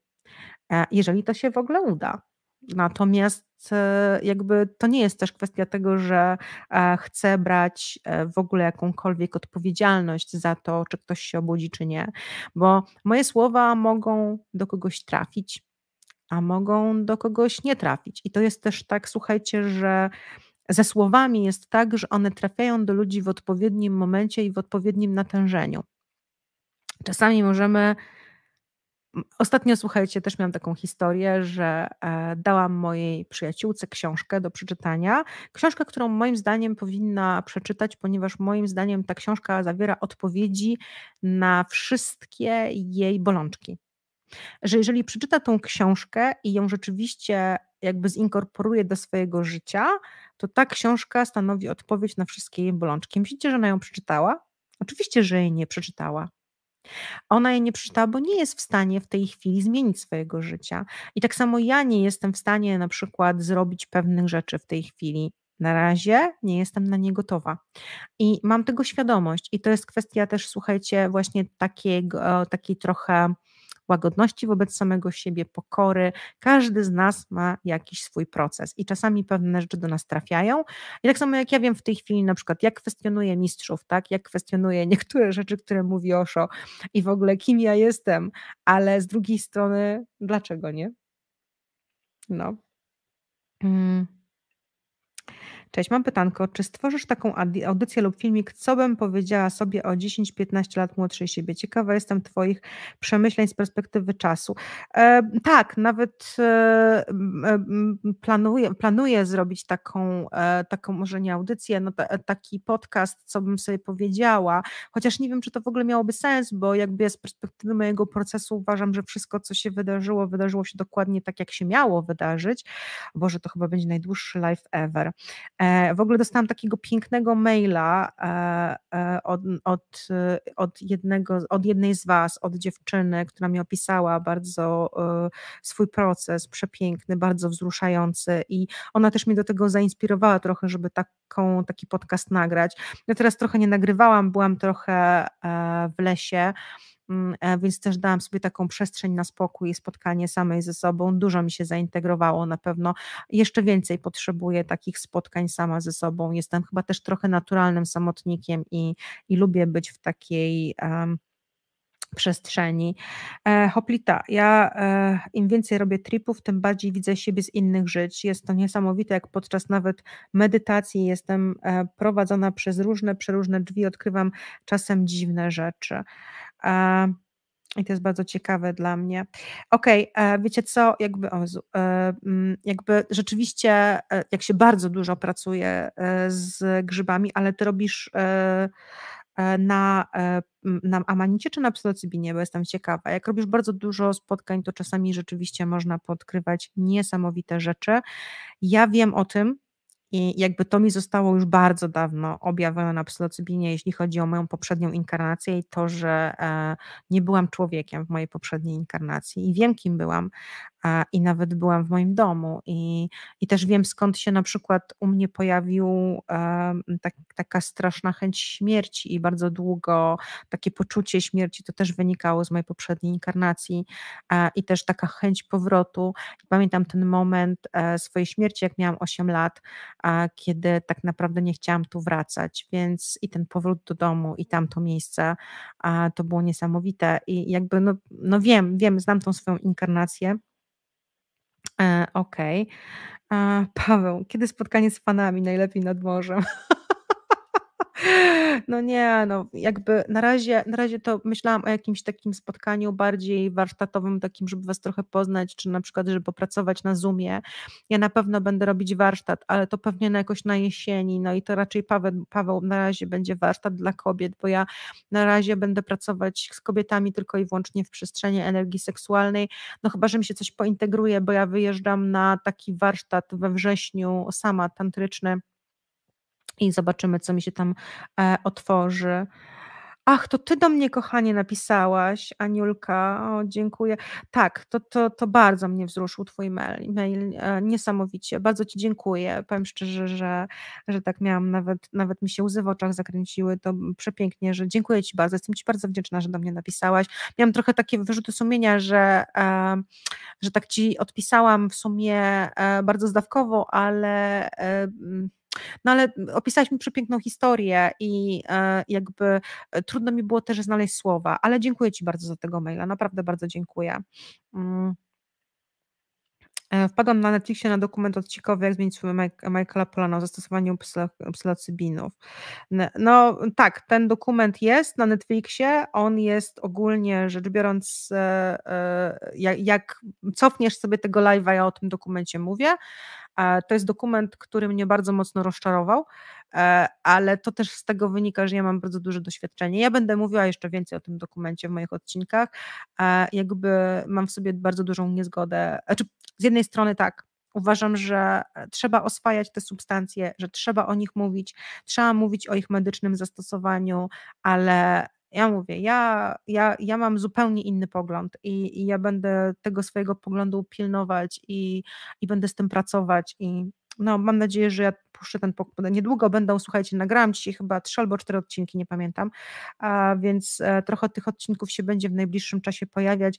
e, jeżeli to się w ogóle uda. Natomiast e, jakby to nie jest też kwestia tego, że chcę brać w ogóle jakąkolwiek odpowiedzialność za to, czy ktoś się obudzi, czy nie, bo moje słowa mogą do kogoś trafić, a mogą do kogoś nie trafić. I to jest też tak, słuchajcie, że ze słowami jest tak, że one trafiają do ludzi w odpowiednim momencie i w odpowiednim natężeniu. Czasami możemy. Ostatnio, słuchajcie, też miałam taką historię, że e, dałam mojej przyjaciółce książkę do przeczytania. Książkę, którą moim zdaniem powinna przeczytać, ponieważ moim zdaniem ta książka zawiera odpowiedzi na wszystkie jej bolączki że jeżeli przeczyta tą książkę i ją rzeczywiście jakby zinkorporuje do swojego życia, to ta książka stanowi odpowiedź na wszystkie jej bolączki. Myślicie, że ona ją przeczytała? Oczywiście, że jej nie przeczytała. Ona jej nie przeczytała, bo nie jest w stanie w tej chwili zmienić swojego życia. I tak samo ja nie jestem w stanie na przykład zrobić pewnych rzeczy w tej chwili. Na razie nie jestem na nie gotowa. I mam tego świadomość. I to jest kwestia też, słuchajcie, właśnie takiego, takiej trochę łagodności wobec samego siebie, pokory. Każdy z nas ma jakiś swój proces i czasami pewne rzeczy do nas trafiają. I tak samo jak ja wiem w tej chwili na przykład, jak kwestionuję mistrzów, tak, jak kwestionuję niektóre rzeczy, które mówi Osho i w ogóle kim ja jestem, ale z drugiej strony, dlaczego nie? No. Hmm. Cześć, mam pytanko. Czy stworzysz taką audycję lub filmik, co bym powiedziała sobie o 10-15 lat młodszej siebie? Ciekawa jestem Twoich przemyśleń z perspektywy czasu. E, tak, nawet e, planuję, planuję zrobić taką, e, taką może nie audycję, no ta, taki podcast, co bym sobie powiedziała, chociaż nie wiem, czy to w ogóle miałoby sens, bo jakby z perspektywy mojego procesu uważam, że wszystko, co się wydarzyło, wydarzyło się dokładnie tak, jak się miało wydarzyć. Boże, to chyba będzie najdłuższy live ever. E, w ogóle dostałam takiego pięknego maila e, e, od, od, od, jednego, od jednej z Was, od dziewczyny, która mi opisała bardzo swój proces, przepiękny, bardzo wzruszający i ona też mnie do tego zainspirowała trochę, żeby taką, taki podcast nagrać. Ja teraz trochę nie nagrywałam, byłam trochę w lesie, więc też dałam sobie taką przestrzeń na spokój i spotkanie samej ze sobą. Dużo mi się zaintegrowało na pewno. Jeszcze więcej potrzebuję takich spotkań sama ze sobą. Jestem chyba też trochę naturalnym samotnikiem i, i lubię być w takiej. Um, przestrzeni. E, hoplita, ja e, im więcej robię tripów, tym bardziej widzę siebie z innych żyć. Jest to niesamowite, jak podczas nawet medytacji jestem e, prowadzona przez różne, przeróżne drzwi, odkrywam czasem dziwne rzeczy. E, i to jest bardzo ciekawe dla mnie. Okej, okay, wiecie co, jakby, o, e, mm, jakby rzeczywiście, e, jak się bardzo dużo pracuje e, z grzybami, ale ty robisz na, na amanicie czy na psylocybinie, bo jestem ciekawa. Jak robisz bardzo dużo spotkań, to czasami rzeczywiście można podkrywać niesamowite rzeczy. Ja wiem o tym, i jakby to mi zostało już bardzo dawno objawione na psylocybinie, jeśli chodzi o moją poprzednią inkarnację i to, że e, nie byłam człowiekiem w mojej poprzedniej inkarnacji i wiem, kim byłam, i nawet byłam w moim domu. I, i też wiem skąd się na przykład u mnie pojawił tak, taka straszna chęć śmierci i bardzo długo takie poczucie śmierci, to też wynikało z mojej poprzedniej inkarnacji i też taka chęć powrotu. Pamiętam ten moment e, swojej śmierci, jak miałam 8 lat, kiedy tak naprawdę nie chciałam tu wracać, więc i ten powrót do domu i tamto miejsce, to było niesamowite. I jakby no, no wiem, wiem, znam tą swoją inkarnację, E, okej. Paweł, kiedy spotkanie z fanami najlepiej nad morzem? No nie, no jakby na razie, na razie to myślałam o jakimś takim spotkaniu bardziej warsztatowym, takim, żeby was trochę poznać, czy na przykład, żeby popracować na Zoomie. Ja na pewno będę robić warsztat, ale to pewnie na jakoś na jesieni, no i to raczej Paweł, Paweł na razie będzie warsztat dla kobiet, bo ja na razie będę pracować z kobietami tylko i wyłącznie w przestrzeni energii seksualnej, no chyba, że mi się coś pointegruje, bo ja wyjeżdżam na taki warsztat we wrześniu sama tantryczny, i zobaczymy, co mi się tam e, otworzy. Ach, to ty do mnie, kochanie, napisałaś, Aniulka. O, dziękuję. Tak, to, to, to bardzo mnie wzruszył twój mail, mail. E, niesamowicie. Bardzo ci dziękuję. Powiem szczerze, że, że tak miałam, nawet, nawet mi się łzy w oczach zakręciły. To przepięknie, że dziękuję ci bardzo. Jestem ci bardzo wdzięczna, że do mnie napisałaś. Miałam trochę takie wyrzuty sumienia, że, e, że tak ci odpisałam w sumie bardzo zdawkowo, ale no ale opisałeś mi przepiękną historię i e, jakby e, trudno mi było też znaleźć słowa, ale dziękuję Ci bardzo za tego maila, naprawdę bardzo dziękuję. Mm. E, wpadłam na Netflixie na dokument odcinkowy, jak zmienić swój Michaela Polana o zastosowaniu psylocybinów. No tak, ten dokument jest na Netflixie, on jest ogólnie rzecz biorąc, jak, jak cofniesz sobie tego live'a, ja o tym dokumencie mówię, to jest dokument, który mnie bardzo mocno rozczarował, e, ale to też z tego wynika, że ja mam bardzo duże doświadczenie. Ja będę mówiła jeszcze więcej o tym dokumencie w moich odcinkach. E, jakby mam w sobie bardzo dużą niezgodę. Znaczy, z jednej strony tak, Uważam, że trzeba oswajać te substancje, że trzeba o nich mówić, trzeba mówić o ich medycznym zastosowaniu, ale ja mówię, ja, ja, ja mam zupełnie inny pogląd i, i ja będę tego swojego poglądu pilnować i, i będę z tym pracować i no, mam nadzieję, że ja puszczę ten pokój. Niedługo będą, słuchajcie, nagrałam dzisiaj chyba trzy albo cztery odcinki, nie pamiętam, a więc e, trochę tych odcinków się będzie w najbliższym czasie pojawiać.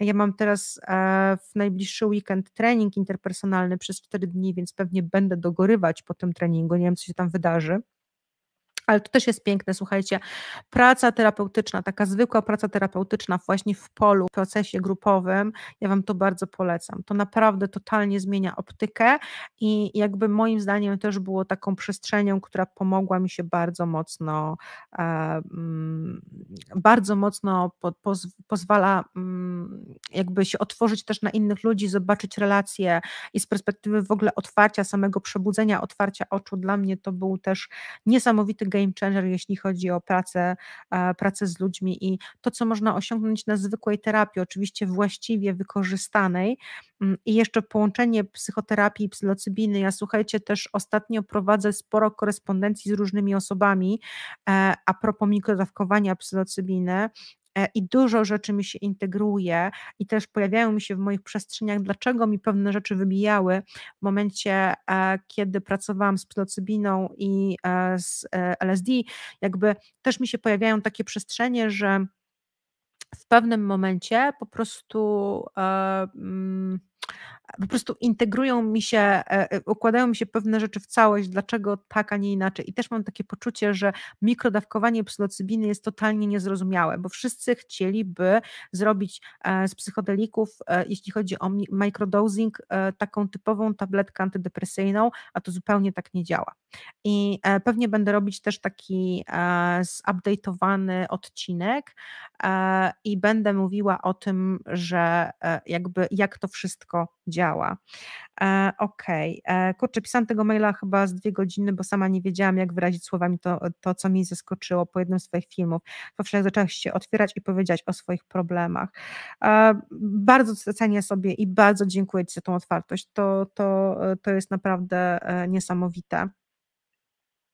Ja mam teraz e, w najbliższy weekend trening interpersonalny przez cztery dni, więc pewnie będę dogorywać po tym treningu, nie wiem, co się tam wydarzy. Ale to też jest piękne, słuchajcie, praca terapeutyczna, taka zwykła praca terapeutyczna właśnie w polu, w procesie grupowym, ja Wam to bardzo polecam. To naprawdę totalnie zmienia optykę i jakby moim zdaniem też było taką przestrzenią, która pomogła mi się bardzo mocno, e, mm, bardzo mocno po, poz, pozwala mm, jakby się otworzyć też na innych ludzi, zobaczyć relacje i z perspektywy w ogóle otwarcia, samego przebudzenia, otwarcia oczu, dla mnie to był też niesamowity game changer, jeśli chodzi o pracę, e, pracę z ludźmi i to, co można osiągnąć na zwykłej terapii, oczywiście właściwie wykorzystanej mm, i jeszcze połączenie psychoterapii i psylocybiny. Ja słuchajcie, też ostatnio prowadzę sporo korespondencji z różnymi osobami e, a propos mikrodawkowania psylocybiny i dużo rzeczy mi się integruje i też pojawiają mi się w moich przestrzeniach, dlaczego mi pewne rzeczy wybijały w momencie, e, kiedy pracowałam z psylocybiną i e, z LSD, jakby też mi się pojawiają takie przestrzenie, że w pewnym momencie po prostu e, mm, po prostu integrują mi się, e, e, układają mi się pewne rzeczy w całość, dlaczego tak, a nie inaczej. I też mam takie poczucie, że mikrodawkowanie psylocybiny jest totalnie niezrozumiałe, bo wszyscy chcieliby zrobić z psychodelików, jeśli chodzi o microdosing, taką typową tabletkę antydepresyjną, a to zupełnie tak nie działa. I pewnie będę robić też taki zupdate'owany odcinek i będę mówiła o tym, że jakby jak to wszystko działa. E, Okej, okay. E, kurczę, pisałam tego maila chyba z dwie godziny, bo sama nie wiedziałam, jak wyrazić słowami to, to co mi zaskoczyło po jednym z Twoich filmów. Powszechnie zaczęłaś się otwierać i powiedzieć o swoich problemach. E, bardzo cenię sobie i bardzo dziękuję Ci za tą otwartość. To, to, to jest naprawdę e, niesamowite.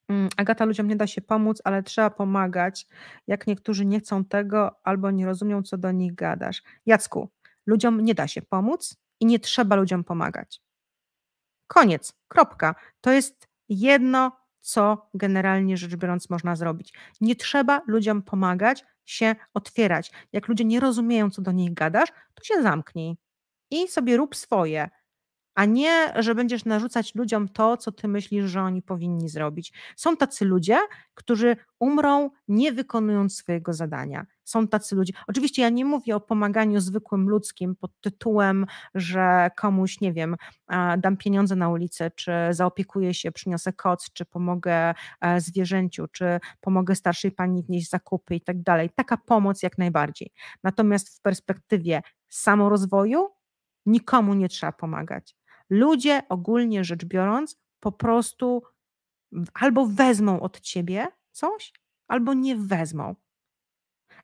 Mm, Agata, ludziom nie da się pomóc, ale trzeba pomagać, jak niektórzy nie chcą tego albo nie rozumią, co do nich gadasz. Jacku, ludziom nie da się pomóc, i nie trzeba ludziom pomagać. Koniec, kropka. To jest jedno, co generalnie rzecz biorąc można zrobić. Nie trzeba ludziom pomagać, się otwierać. Jak ludzie nie rozumieją, co do nich gadasz, to się zamknij i sobie rób swoje a nie, że będziesz narzucać ludziom to, co ty myślisz, że oni powinni zrobić. Są tacy ludzie, którzy umrą nie wykonując swojego zadania. Są tacy ludzie. Oczywiście ja nie mówię o pomaganiu zwykłym ludzkim pod tytułem, że komuś, nie wiem, dam pieniądze na ulicę, czy zaopiekuję się, przyniosę koc, czy pomogę e, zwierzęciu, czy pomogę starszej pani wnieść zakupy i tak dalej. Taka pomoc jak najbardziej. Natomiast w perspektywie samorozwoju nikomu nie trzeba pomagać ludzie ogólnie rzecz biorąc po prostu albo wezmą od ciebie coś, albo nie wezmą.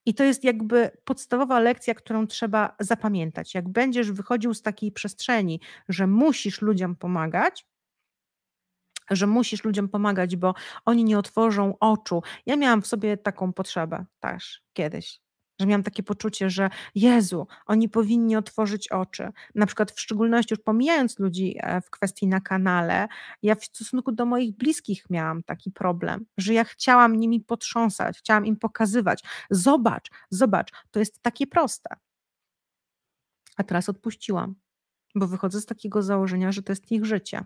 I to jest jakby podstawowa lekcja, którą trzeba zapamiętać. Jak będziesz wychodził z takiej przestrzeni, że musisz ludziom pomagać, że musisz ludziom pomagać, bo oni nie otworzą oczu. Ja miałam w sobie taką potrzebę też kiedyś że miałam takie poczucie, że Jezu, oni powinni otworzyć oczy. Na przykład w szczególności już pomijając ludzi e, w kwestii na kanale, ja w stosunku do moich bliskich miałam taki problem, że ja chciałam nimi potrząsać, chciałam im pokazywać, zobacz, zobacz, to jest takie proste. A teraz odpuściłam, bo wychodzę z takiego założenia, że to jest ich życie.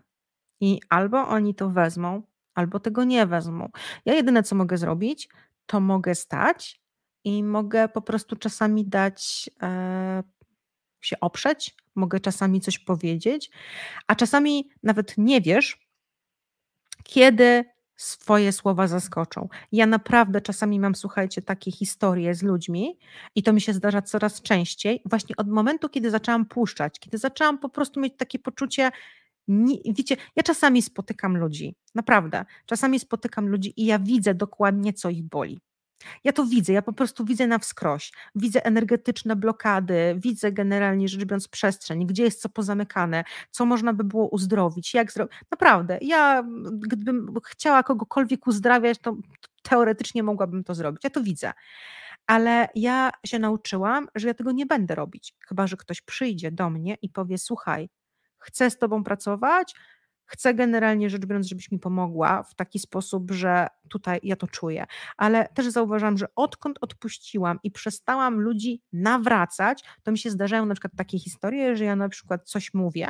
I albo oni to wezmą, albo tego nie wezmą. Ja jedyne, co mogę zrobić, to mogę stać i mogę po prostu czasami dać e, się oprzeć, mogę czasami coś powiedzieć, a czasami nawet nie wiesz, kiedy swoje słowa zaskoczą. Ja naprawdę czasami mam, słuchajcie, takie historie z ludźmi i to mi się zdarza coraz częściej, właśnie od momentu, kiedy zaczęłam puszczać, kiedy zaczęłam po prostu mieć takie poczucie, nie, wiecie, ja czasami spotykam ludzi, naprawdę, czasami spotykam ludzi i ja widzę dokładnie, co ich boli. Ja to widzę, ja po prostu widzę na wskroś. Widzę energetyczne blokady, widzę generalnie rzecz biorąc przestrzeń, gdzie jest co pozamykane, co można by było uzdrowić, jak zrobić. Naprawdę, ja gdybym chciała kogokolwiek uzdrawiać, to teoretycznie mogłabym to zrobić. Ja to widzę. Ale ja się nauczyłam, że ja tego nie będę robić, chyba że ktoś przyjdzie do mnie i powie: Słuchaj, chcę z tobą pracować, Chcę generalnie rzecz biorąc, żebyś mi pomogła w taki sposób, że tutaj ja to czuję. Ale też zauważam, że odkąd odpuściłam i przestałam ludzi nawracać, to mi się zdarzają na przykład takie historie, że ja na przykład coś mówię,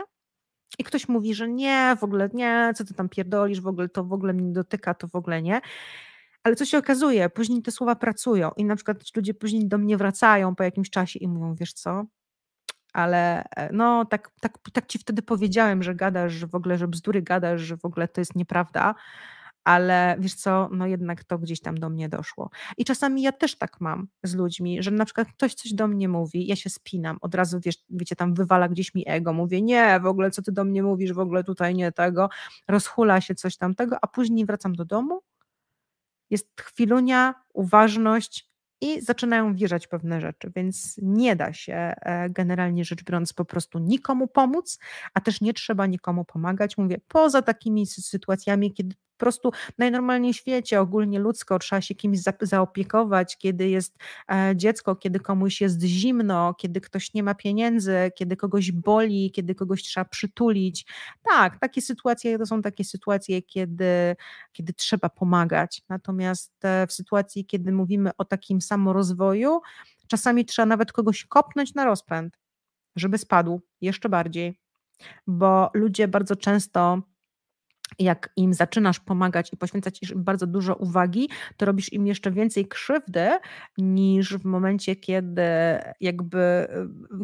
i ktoś mówi, że nie, w ogóle nie, co ty tam pierdolisz, w ogóle to w ogóle mnie nie dotyka, to w ogóle nie. Ale co się okazuje, później te słowa pracują i na przykład ludzie później do mnie wracają po jakimś czasie i mówią, wiesz co, ale e, no tak, tak, tak ci wtedy powiedziałem, że gadasz, że w ogóle, że bzdury gadasz, że w ogóle to jest nieprawda, ale wiesz co, no jednak to gdzieś tam do mnie doszło. I czasami ja też tak mam z ludźmi, że na przykład ktoś coś do mnie mówi, ja się spinam, od razu wiesz, wiecie, tam wywala gdzieś mi ego, mówię, nie, w ogóle co ty do mnie mówisz, w ogóle tutaj nie tego, rozhula się coś tamtego, a później wracam do domu, jest chwilunia, uważność, i zaczynają wierzać pewne rzeczy, więc nie da się e, generalnie rzecz biorąc po prostu nikomu pomóc, a też nie trzeba nikomu pomagać. Mówię, poza takimi sytuacjami, kiedy prostu najnormalniej w świecie, ogólnie ludzko, trzeba się kimś za, zaopiekować, kiedy jest e, dziecko, kiedy komuś jest zimno, kiedy ktoś nie ma pieniędzy, kiedy kogoś boli, kiedy kogoś trzeba przytulić. Tak, takie sytuacje to są takie sytuacje, kiedy, kiedy trzeba pomagać. Natomiast e, w sytuacji, kiedy mówimy o takim samorozwoju, Czasami trzeba nawet kogoś kopnąć na rozpęd, żeby spadł jeszcze bardziej, bo ludzie bardzo często jak im zaczynasz pomagać i poświęcać im bardzo dużo uwagi, to robisz im jeszcze więcej krzywdy niż w momencie, kiedy jakby,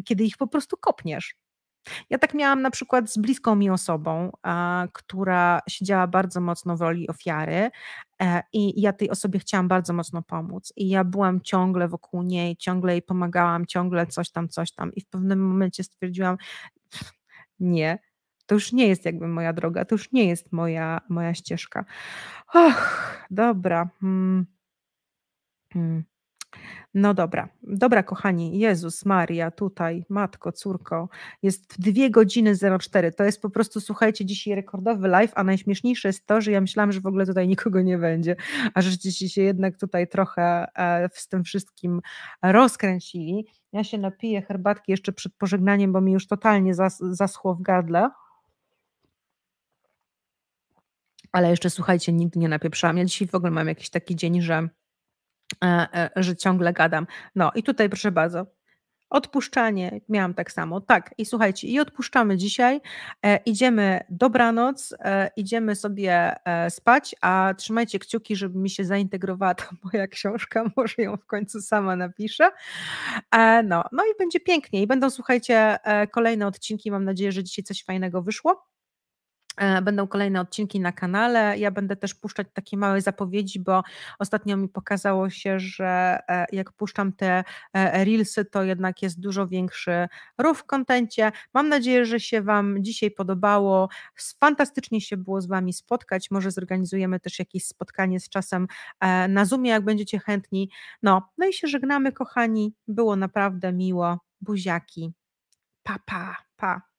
kiedy ich po prostu kopniesz. Ja tak miałam na przykład z bliską mi osobą, a, która siedziała bardzo mocno w roli ofiary e, i ja tej osobie chciałam bardzo mocno pomóc i ja byłam ciągle wokół niej, ciągle jej pomagałam, ciągle coś tam, coś tam i w pewnym momencie stwierdziłam, nie, to już nie jest jakby moja droga, to już nie jest moja, moja ścieżka. Och, dobra. Hmm. Hmm. No dobra, dobra kochani, Jezus Maria, tutaj, matko, córko, jest dwie godziny 04, to jest po prostu, słuchajcie, dzisiaj rekordowy live, a najśmieszniejsze jest to, że ja myślałam, że w ogóle tutaj nikogo nie będzie, a żeście się jednak tutaj trochę e, z tym wszystkim rozkręcili. Ja się napiję herbatki jeszcze przed pożegnaniem, bo mi już totalnie zas zaschło w gardle. Ale jeszcze słuchajcie, nigdy nie napieprzałam. Ja dzisiaj w ogóle mam jakiś taki dzień, że, e, e, że ciągle gadam. No i tutaj proszę bardzo. Odpuszczanie, miałam tak samo, tak. I słuchajcie, i odpuszczamy dzisiaj. E, idziemy dobranoc, e, idziemy sobie e, spać, a trzymajcie kciuki, żeby mi się zaintegrowała ta moja książka. Może ją w końcu sama napiszę. E, no, no i będzie pięknie. I będą, słuchajcie, e, kolejne odcinki. Mam nadzieję, że dzisiaj coś fajnego wyszło. E, będą kolejne odcinki na kanale. Ja będę też puszczać takie małe zapowiedzi, bo ostatnio mi pokazało się, że e, jak puszczam te e, reelsy, to jednak jest dużo większy ruch w kontencie. Mam nadzieję, że się Wam dzisiaj podobało. Fantastycznie się było z Wami spotkać. Może zorganizujemy też jakieś spotkanie z czasem na Zoomie, jak będziecie chętni. No, no i się żegnamy, kochani. Było naprawdę miło. Buziaki. Pa, pa, pa.